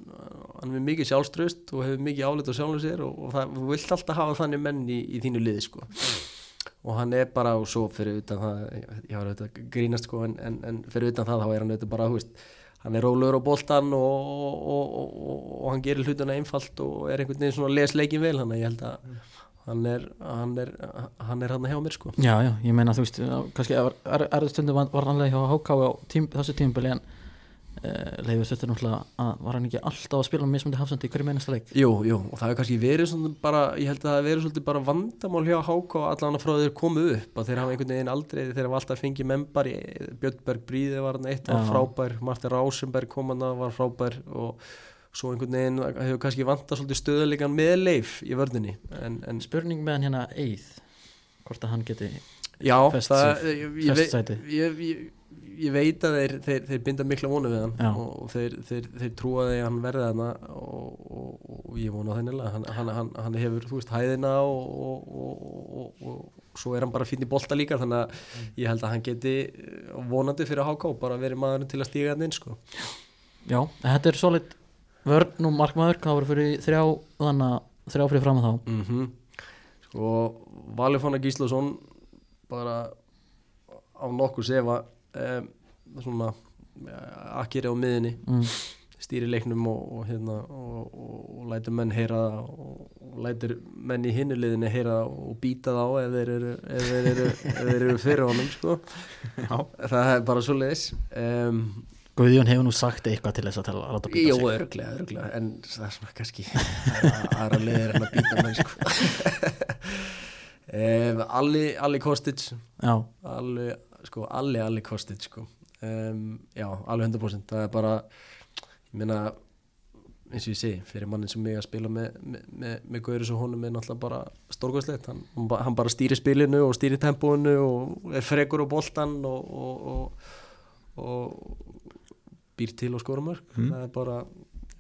S2: hann er mikið sjálfströst og hefur mikið álit á sjálfum sér og, og það, þú vilt alltaf hafa þannig menn í, í þínu liði sko. Og hann er bara og svo fyrir utan það ég var auðvitað að grínast sko en, en, en fyrir utan það þá er hann auðvitað bara hú veist, hann er rólegur á boltan og, og, og, og, hann gerir hlutuna einfalt og er einhvern veginn svona að les leikin vel hann ég held að hann er hann er, hann er hann hjá mér sko.
S1: Já, já, ég meina þú veist kannski er, er, er stundum var- varnarlega hjá HK á tím, þessu tímubili en uh, Leifur Stöttur náttúrulega að var hann ekki alltaf að spila mismundi hafsandi í hverju meinasta leik?
S2: Jú, jú, og það hefur kannski verið svona bara, ég held að það hefur verið svolítið bara vandamál hjá og allan frá þeir komu upp að þeir hafa einhvern veginn aldrei, þeir hafa alltaf fengið membar Björnberg Bríði var hann eitt, var frábær, Martin Rásenberg kom hann var frábær og svo einhvern veginn hefur kannski vantað svolítið stöðuleikan með leif í vörninni en, en
S1: spurning með hann hérna Eið hvort að hann geti
S2: já, það, ég, ég, ég, ég, veit að þeir, þeir, þeir binda mikla vonu við hann
S1: Já.
S2: og þeir, þeir, þeir trúa að hann verði þarna og, og, og ég vona þennilega hann, hann, hann, hann hefur, þú veist, hæðina og, og, og, og, og svo er hann bara fínn í bolta líka þannig að ég held að hann geti eh, vonandi fyrir HK bara verið maðurinn til að stíga hann inn sko.
S1: Já, þetta er solid vörn og markmaður, það voru fyrir þrjá þannig að þrjá fyrir fram að þá
S2: mm sko Valifóna Gíslason bara á nokkuð sefa um, svona eh, akkeri á miðinni
S1: mm.
S2: stýri leiknum og, og, hérna, og, og, og lætur menn heyra það og, og lætur menn í hinnuliðinni heyra það og býta það á ef þeir eru, ef þeir eru, ef þeir eru fyrir honum sko.
S4: Já,
S2: það er bara svo leiðis um,
S1: Guðjón hefur nú sagt eitthvað til þess að, tala, að
S2: Jó,
S1: sig.
S2: öruglega, öruglega en það er svona kannski aðra leiðir en að býta menn sko. um, Alli, Alli Kostic.
S1: Já,
S2: Alli, sko, Alli, Alli Kostic sko. um, Já, alveg 100% það er bara, ég meina eins og ég segi, fyrir mannin sem mig að spila með, með, með, með Gauris og honum er náttúrulega bara stórkvæslegt, hann, hann ba- hann bara stýri spilinu og stýri tempóinu og er frekur á boltan og, og, og, og býr til og skora mörg
S4: Mm.
S2: það er bara,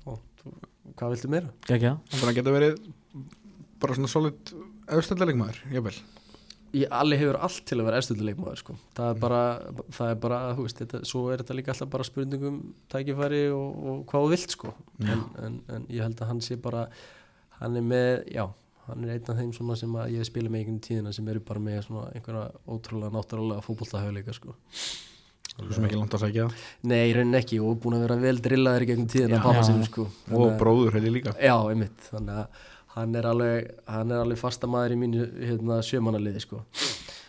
S2: ó, hvað viltu meira?
S1: ekki
S4: þannig að geta verið bara svona solid auðstældarleikmaður, jafnvel
S2: Ég, Alli hefur allt til að vera efstöldleikmaður sko. það er bara, það er bara þú veist, þetta, svo er þetta líka alltaf bara spurningum tækifæri og, og hvað þú vilt sko. en, en, en ég held að hann sé bara hann er með, já hann er einn af þeim svona sem að ég spila með einhvern tíðina sem eru bara með svona einhverja ótrúlega náttúrulega fótboltahauðleika sko.
S4: Svo ekki langt að sækja
S2: Nei, í rauninni ekki og búin að vera vel drillaður gegnum tíðina pappa
S1: Já.
S2: sinum sko.
S4: og
S2: Þannig að-
S4: bróður heilir líka
S2: Já, einmitt, þannig að hann er alveg, hann er alveg fasta maður í mínu hérna, sjömanaliði sko.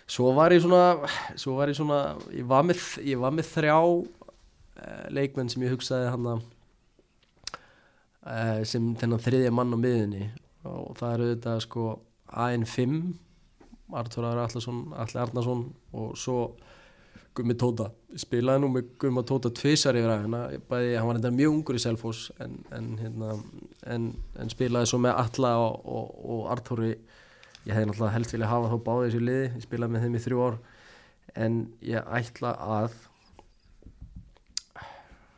S2: Svo var ég svona, svo var ég svona, ég var með, ég var með þrjá uh, leikmenn sem ég hugsaði hann að uh, sem þennan þriðja mann á miðinni og það eru þetta sko AN5 Artur Arnarsson og svo Gummi Tóta. Spilaði nú með Gumma Tóta tvisar yfir aðeina, hann var þetta mjög ungur í Selfoss en, en, hérna, en, en spilaði svo með Alla og, og, og Artúri ég hefði náttúrulega helst vilja hafa þá báði þessu liði. Ég spilaði með þeim í þrjú ár. En ég ætla að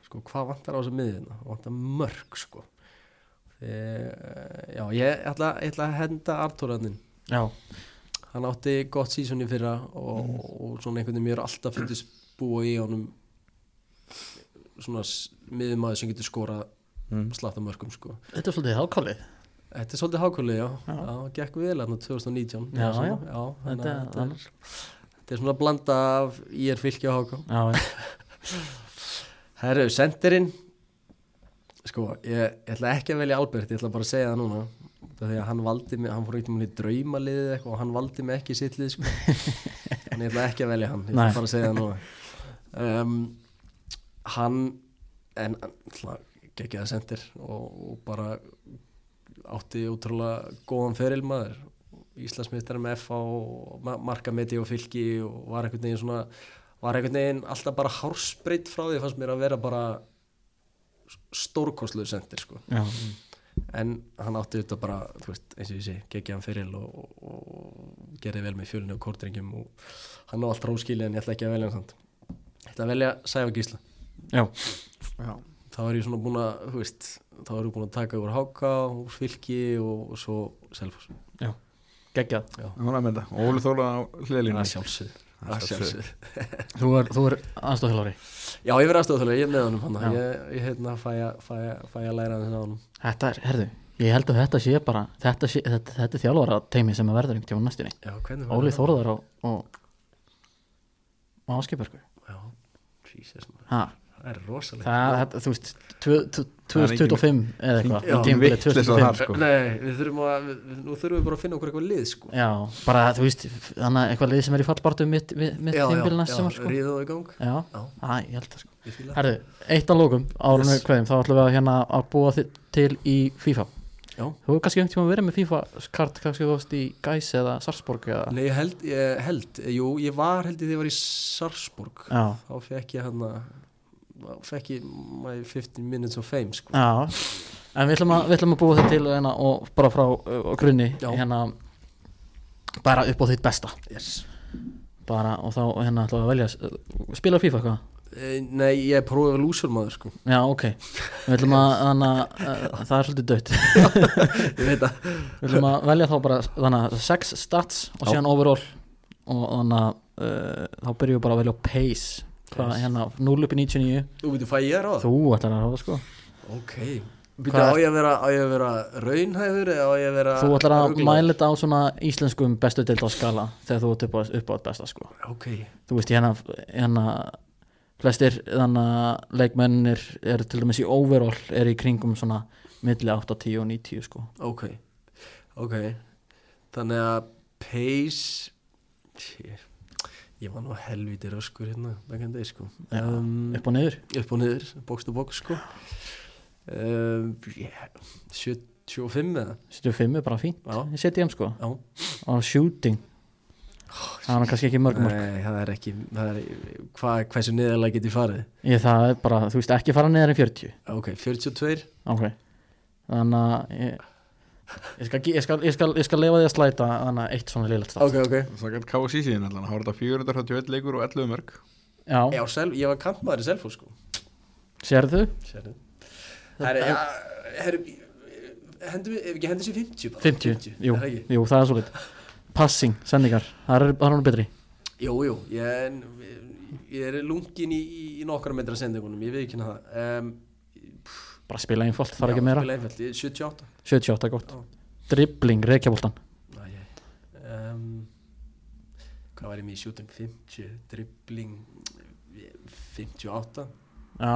S2: sko hvað vantar á þessu miðina vantar mörg sko. Þegar, já ég ætla, ég ætla að henda Artúranin
S1: Já,
S2: hann átti gott sísón í fyrra og,
S1: Mm.
S2: og svona einhvern veginn mér alltaf fundist búa í honum svona miðumæður sem getur skorað
S4: Mm.
S2: slatta mörgum sko
S1: þetta er svolítið hákálið
S2: Þetta er svolítið hákvölið, já.
S1: Já.
S2: já gekk vel hérna 2019
S1: Já,
S2: svona,
S1: já.
S2: já
S1: Þetta-
S2: þetta, er, þetta er svona að blanda af ég er fylki á háká
S1: Já, já.
S2: Herru, sendirinn sko, ég, ég ætla ekki að velja Albert, ég ætla bara að segja það núna því að hann valdi mig, hann fór eitthvað með draumaliðið eitthvað og hann valdi mig ekki í sitt lið sko. en ég ætla ekki að velja hann ég ætla bara að segja það núna um, hann en geggjaða sendir og, og bara átti útrúlega góðan feril maður Íslandsmeistar með F og ma- markameti og fylki og var einhvern veginn svona var einhvern veginn alltaf bara hársbreytt frá því fannst mér að vera bara stórkostluður sendir sko
S1: já.
S2: En hann átti þetta bara, þú veist, eins og ég sé geggjaðan feril og, og, og gerði vel með fjölinu og kórdrengjum og hann á allt ráskili en ég ætla ekki að velja hann samt. Ég ætla að velja Sæfa Gísla.
S1: Já.
S4: Já,
S2: þá er ég svona búin að, þú veist þá er ég búin að taka úr Háka, úr Fylki og, og svo Selfoss.
S1: Geggjað.
S4: Það var með þetta. Og Óli Þóla
S2: að að
S4: Að
S2: sjálfsögð
S1: Þú er, er aðstofþjálfari
S2: já, ég verði aðstofþjóðlega, ég er með honum ég, ég hérna fæ að, að, að læra hann á honum.
S1: Þetta er, herðu, ég held að þetta sé bara þetta, sé, þetta, þetta er þjálfara teimi sem að verður einhvern tíma
S2: hvernig
S1: Óli? Þórðar og, og, Áskipörku
S2: já, Jesus
S1: ha,
S2: það er rosalega
S1: það, þetta, þú veist tvö- tvö-
S4: Það er engin-
S1: 2025 eða eitthvað
S2: Já.
S1: tímabilið
S4: Vitleysa
S1: 2025.
S4: þar, sko.
S2: Nei, við þurfum að, við, við- nú þurfum við bara að finna okkur eitthvað lið sko
S1: já, bara þú veist þannig að eitthvað lið sem er í fallbartu mitt, mitt tímabilið næst sem sko.
S2: það í gang
S1: já,
S2: Já.
S1: Æ, ég held það sko. Herðu, eitt að lókum árunni
S2: Yes.
S1: yes. þá ætlum við að hérna að búa þi- til í FIFA
S2: Já.
S1: Þú hefur kannski einhvern tíma verið með FIFA-kart kannski þú varst í Gæs eða Sarsborg eða
S2: Nei, ég held, ég held, jú, ég var held ég þegar ég var í Sarsborg
S1: Já,
S2: þá fekk ég hann að fekk ég my 15 minutes of fame sko.
S1: já. En við ætlum að, við ætlum að búa þetta til hérna, og bara frá uh, grunni hérna bara upp á þitt besta.
S2: Yes.
S1: bara og þá hérna ætlum við að velja uh, spila FIFA eitthvað?
S2: Eh, Nei, ég prófið að lúsur maður sko.
S1: Já, ok. Við ætlum að, að uh, það er svolítið dött
S2: ég veit að
S1: Við ætlum að velja þá bara að sex stats og síðan overall. Og þannig að uh, þá byrjum við bara að velja pace hvað
S2: Yes.
S1: hérna 0 upp í 99
S2: Þú veitur, fæ ég að ráða?
S1: þú ætlar að hafa sko
S2: Ok Býtu,
S1: Hvað
S2: á
S1: er-
S2: ég að vera, á vera raunhæfur eða á ég að vera
S1: þú ætlar að
S2: ruglaður?
S1: mæla þetta á svona íslenskum bestu deild á skala þegar þú ert upp á, upp á besta sko
S2: Ok,
S1: þú veist hérna, hérna flestir þannig að leikmennir eru til dæmis í overall er í kringum svona milli 8, 10 og 90 sko
S2: ok Ok Þannig að pace. Ég var nú helviti röskur hérna day sko.
S1: Já,
S2: um,
S1: upp og niður.
S2: Upp og niður, box to box sko. Um, yeah, 75 eða?
S1: 75 er bara fínt. Ég seti ég sko.
S2: Já.
S1: og shooting. Það er kannski ekki mörg mörg.
S2: Það er ekki það er, hva, hversu niðurlega get ég farið?
S1: Ég það er bara, þú veist ekki fara neðar en 40
S2: ok, 42
S1: ok. Þannig að ég, ég, skal, ég, skal, ég, skal, ég skal lefa því að slæta þannig að eitt svona liðlegt stað
S2: ok, ok.
S4: Það gæti KSI síðan allan, þá var þetta 431 leikur og 11 mörg.
S1: Já,
S2: Já, sel, ég var kantmaður í Selfoss sko.
S1: Sérðu?
S2: Sérðu. Herri, ja, herri Hendum við, ef ekki hendum sér 50 bara.
S1: 50, jú,
S2: er það ekki?
S1: jú, það er svo lit passing, sendingar, það er, það er hann betri.
S2: Jú, jú, ég, ég er lungin í, í, í nokkra metra sendingunum, ég veit ekki hérna það. Um,
S1: bara spila einfalt, þarf ekki meira.
S2: 78
S1: 78 gott,
S2: Já.
S1: dribbling, reykjaboltan
S2: um, Hvað var ég með í shooting? 50, dribbling 58
S1: já,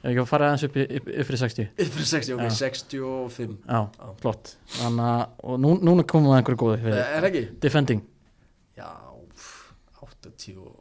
S1: ef ekki að fara aðeins upp, upp, upp fyrir 60
S2: Yfir 60, ok,
S1: Já.
S2: 65
S1: já, flott. Þannig að, og nú, núna komum við einhverju góði
S2: Er
S1: fyrir
S2: er það ekki?
S1: defending,
S2: Já, pff, 80 og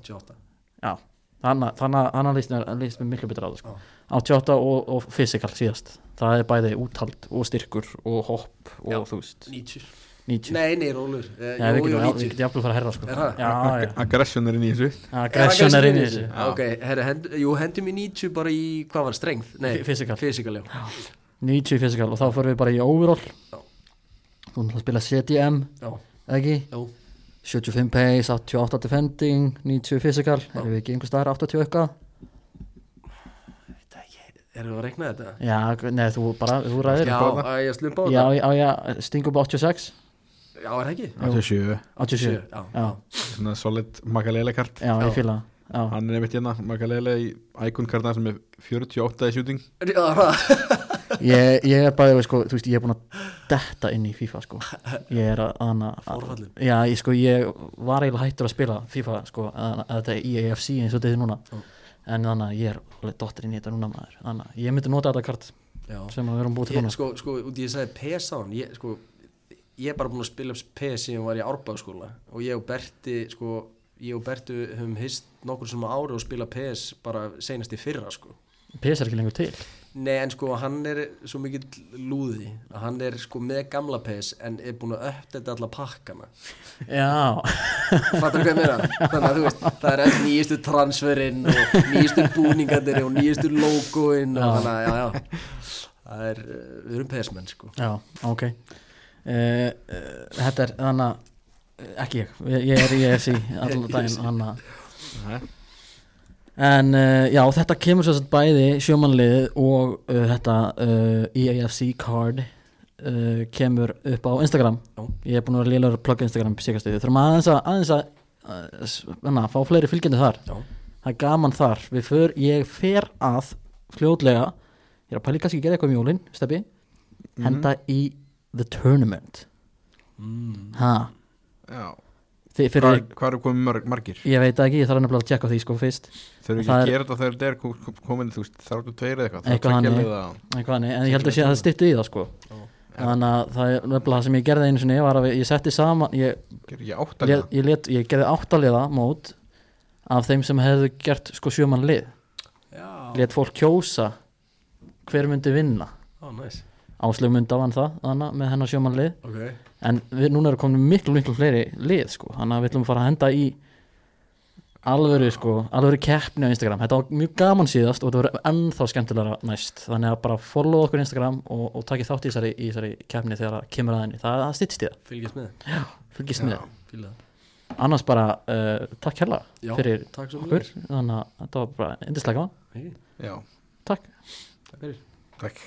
S2: 88
S1: já þannig að hann líst mér, mér miklu betur á það sko. 88 og, og physical síðast. Það er bæði úthald og styrkur og hopp og
S2: Já.
S1: þú veist.
S2: 90
S1: 90
S2: Nei, nei, rólur uh,
S1: Já, við getum, jafnvel að fara að herra sko.
S2: Er það?
S1: Já, já,
S4: Aggression er inn í þessu
S1: aggression er inn í þessu.
S2: Ok, herri, hend, jú, hendum í 90 bara í, hvað var, strength? Nei,
S1: F- physical.
S2: Physical, já.
S1: 90 physical og þá fyrir við bara í overall.
S2: Já.
S1: þú að spila CDM
S2: Já,
S1: ekki,
S2: já
S1: 75 pace 88 defending, 90 physical. Erum við ekki einhver staðar 80 eitthvað?
S2: það erum við að rekna þetta?
S1: já, neð, þú bara, þú ræðir
S2: Já,
S1: já,
S2: að ég slumpa á
S1: já,
S2: þetta?
S1: já, já sting upp á 86
S2: Já, er það ekki?
S4: 87
S1: 87,
S2: Já,
S1: já,
S4: Svona solid Magalele kart
S1: já,
S2: Já.
S1: ég fíla það. já,
S4: Hann er einmitt hérna Magalele í Icon kartna sem er 48 í shooting.
S2: Já, það
S1: ég, ég er bæðið, sko, þú veist, ég er búin að detta inn í FIFA, sko. Ég er að, hana,
S2: Forfallin.
S1: já, ég, sko, ég var eiginlega hættur að spila FIFA, sko, að, að þetta er EAFC eins og þetta er núna.
S2: Já.
S1: En þannig að ég er alveg dottir inn í þetta núna maður. Þannig að ég myndi nota þetta kart
S2: Já.
S1: sem að við erum búið til núna.
S2: sko, sko, út í ég sagði PS á hann ég, sko, ég er bara búin að spila PS síðan ég var í árbæðskóla og ég og Berti, sko, ég og Berti höfum hist nokkur sem ári og spila PS bara seinast í fyrra, sko.
S1: PS er ekki lengur til
S2: Nei, en sko, hann er svo mikill lúði. Að hann er sko með gamla PS en er búin að uppdæta alla pakkana.
S1: Já,
S2: Fattar hvað ég meina? Þannig að þú veist, það er öll nýjastu transferinn og nýjastu búningarnir og nýjastu logoinn og þannig að, já, já. Það er, uh, við erum PS-menn, sko.
S1: Já, ok. Uh, uh, þetta er þannig að ekki ég, ég ég er í EAFC allan daginn þannig að En uh, já, þetta kemur að bæði sjómanlið og uh, þetta uh, EAFC card kemur upp á Instagram.
S2: Já.
S1: Ég er búin að vera lélegur að plugga Instagram síkast við þurfum aðeins að, aðeins að uh, s- hana, fá fleiri fylgjandi þar.
S2: Já.
S1: Það er gaman þar. Við för, Ég fer að fljótlega Ég er að pæli kannski að gera eitthvað um jólin Steppi, henda í The Tournament.
S2: Mm.
S1: ha,
S4: Já Hvað hvað eru komið marg, margir?
S1: ég veit það ekki, ég þarf nefnilega að tjekka því sko fyrst.
S4: Þau eru ekki
S1: Það
S4: að
S1: er-
S4: gera þetta þegar þetta er kom- komin þú veist, þráttu tveir eða eitthvað
S1: Eitthvað
S4: Það
S1: hannig, en ég held að sé að það styttu í það sko. Þannig að það er nefnilega það sem ég gerði einu sinni var að ég setti saman ég, ég,
S4: liða?
S1: ég, let, ég gerði áttaliða mót af þeim sem hefðu gert sko sjöman lið.
S2: Já,
S1: let fólk kjósa hver myndi vinna.
S2: Á, næs
S1: Áslög myndi á hann það þannig, með hennar sjöman lið
S2: Ok,
S1: en við, núna eru komin miklu miklu fleiri lið sko, þannig að við ætlum að fara að henda í alvöru sko alvöru keppni á Instagram, þetta var mjög gaman síðast og þetta verður ennþá skemmtilega næst. Þannig að bara follow okkur á Instagram og, og takið þátt í þessari, í þessari keppni þegar það kemur að henni, það, það stýttist í það.
S2: Fylgjast með.
S1: Fylgist með,
S2: Fylgja það
S1: annars bara uh, takk hella
S2: Já,
S1: fyrir
S2: takk
S1: okkur.
S2: mjög
S1: þannig að þetta var bara endislega gaman.
S2: Takk
S4: Já,
S1: takk
S2: fyrir.
S4: Takk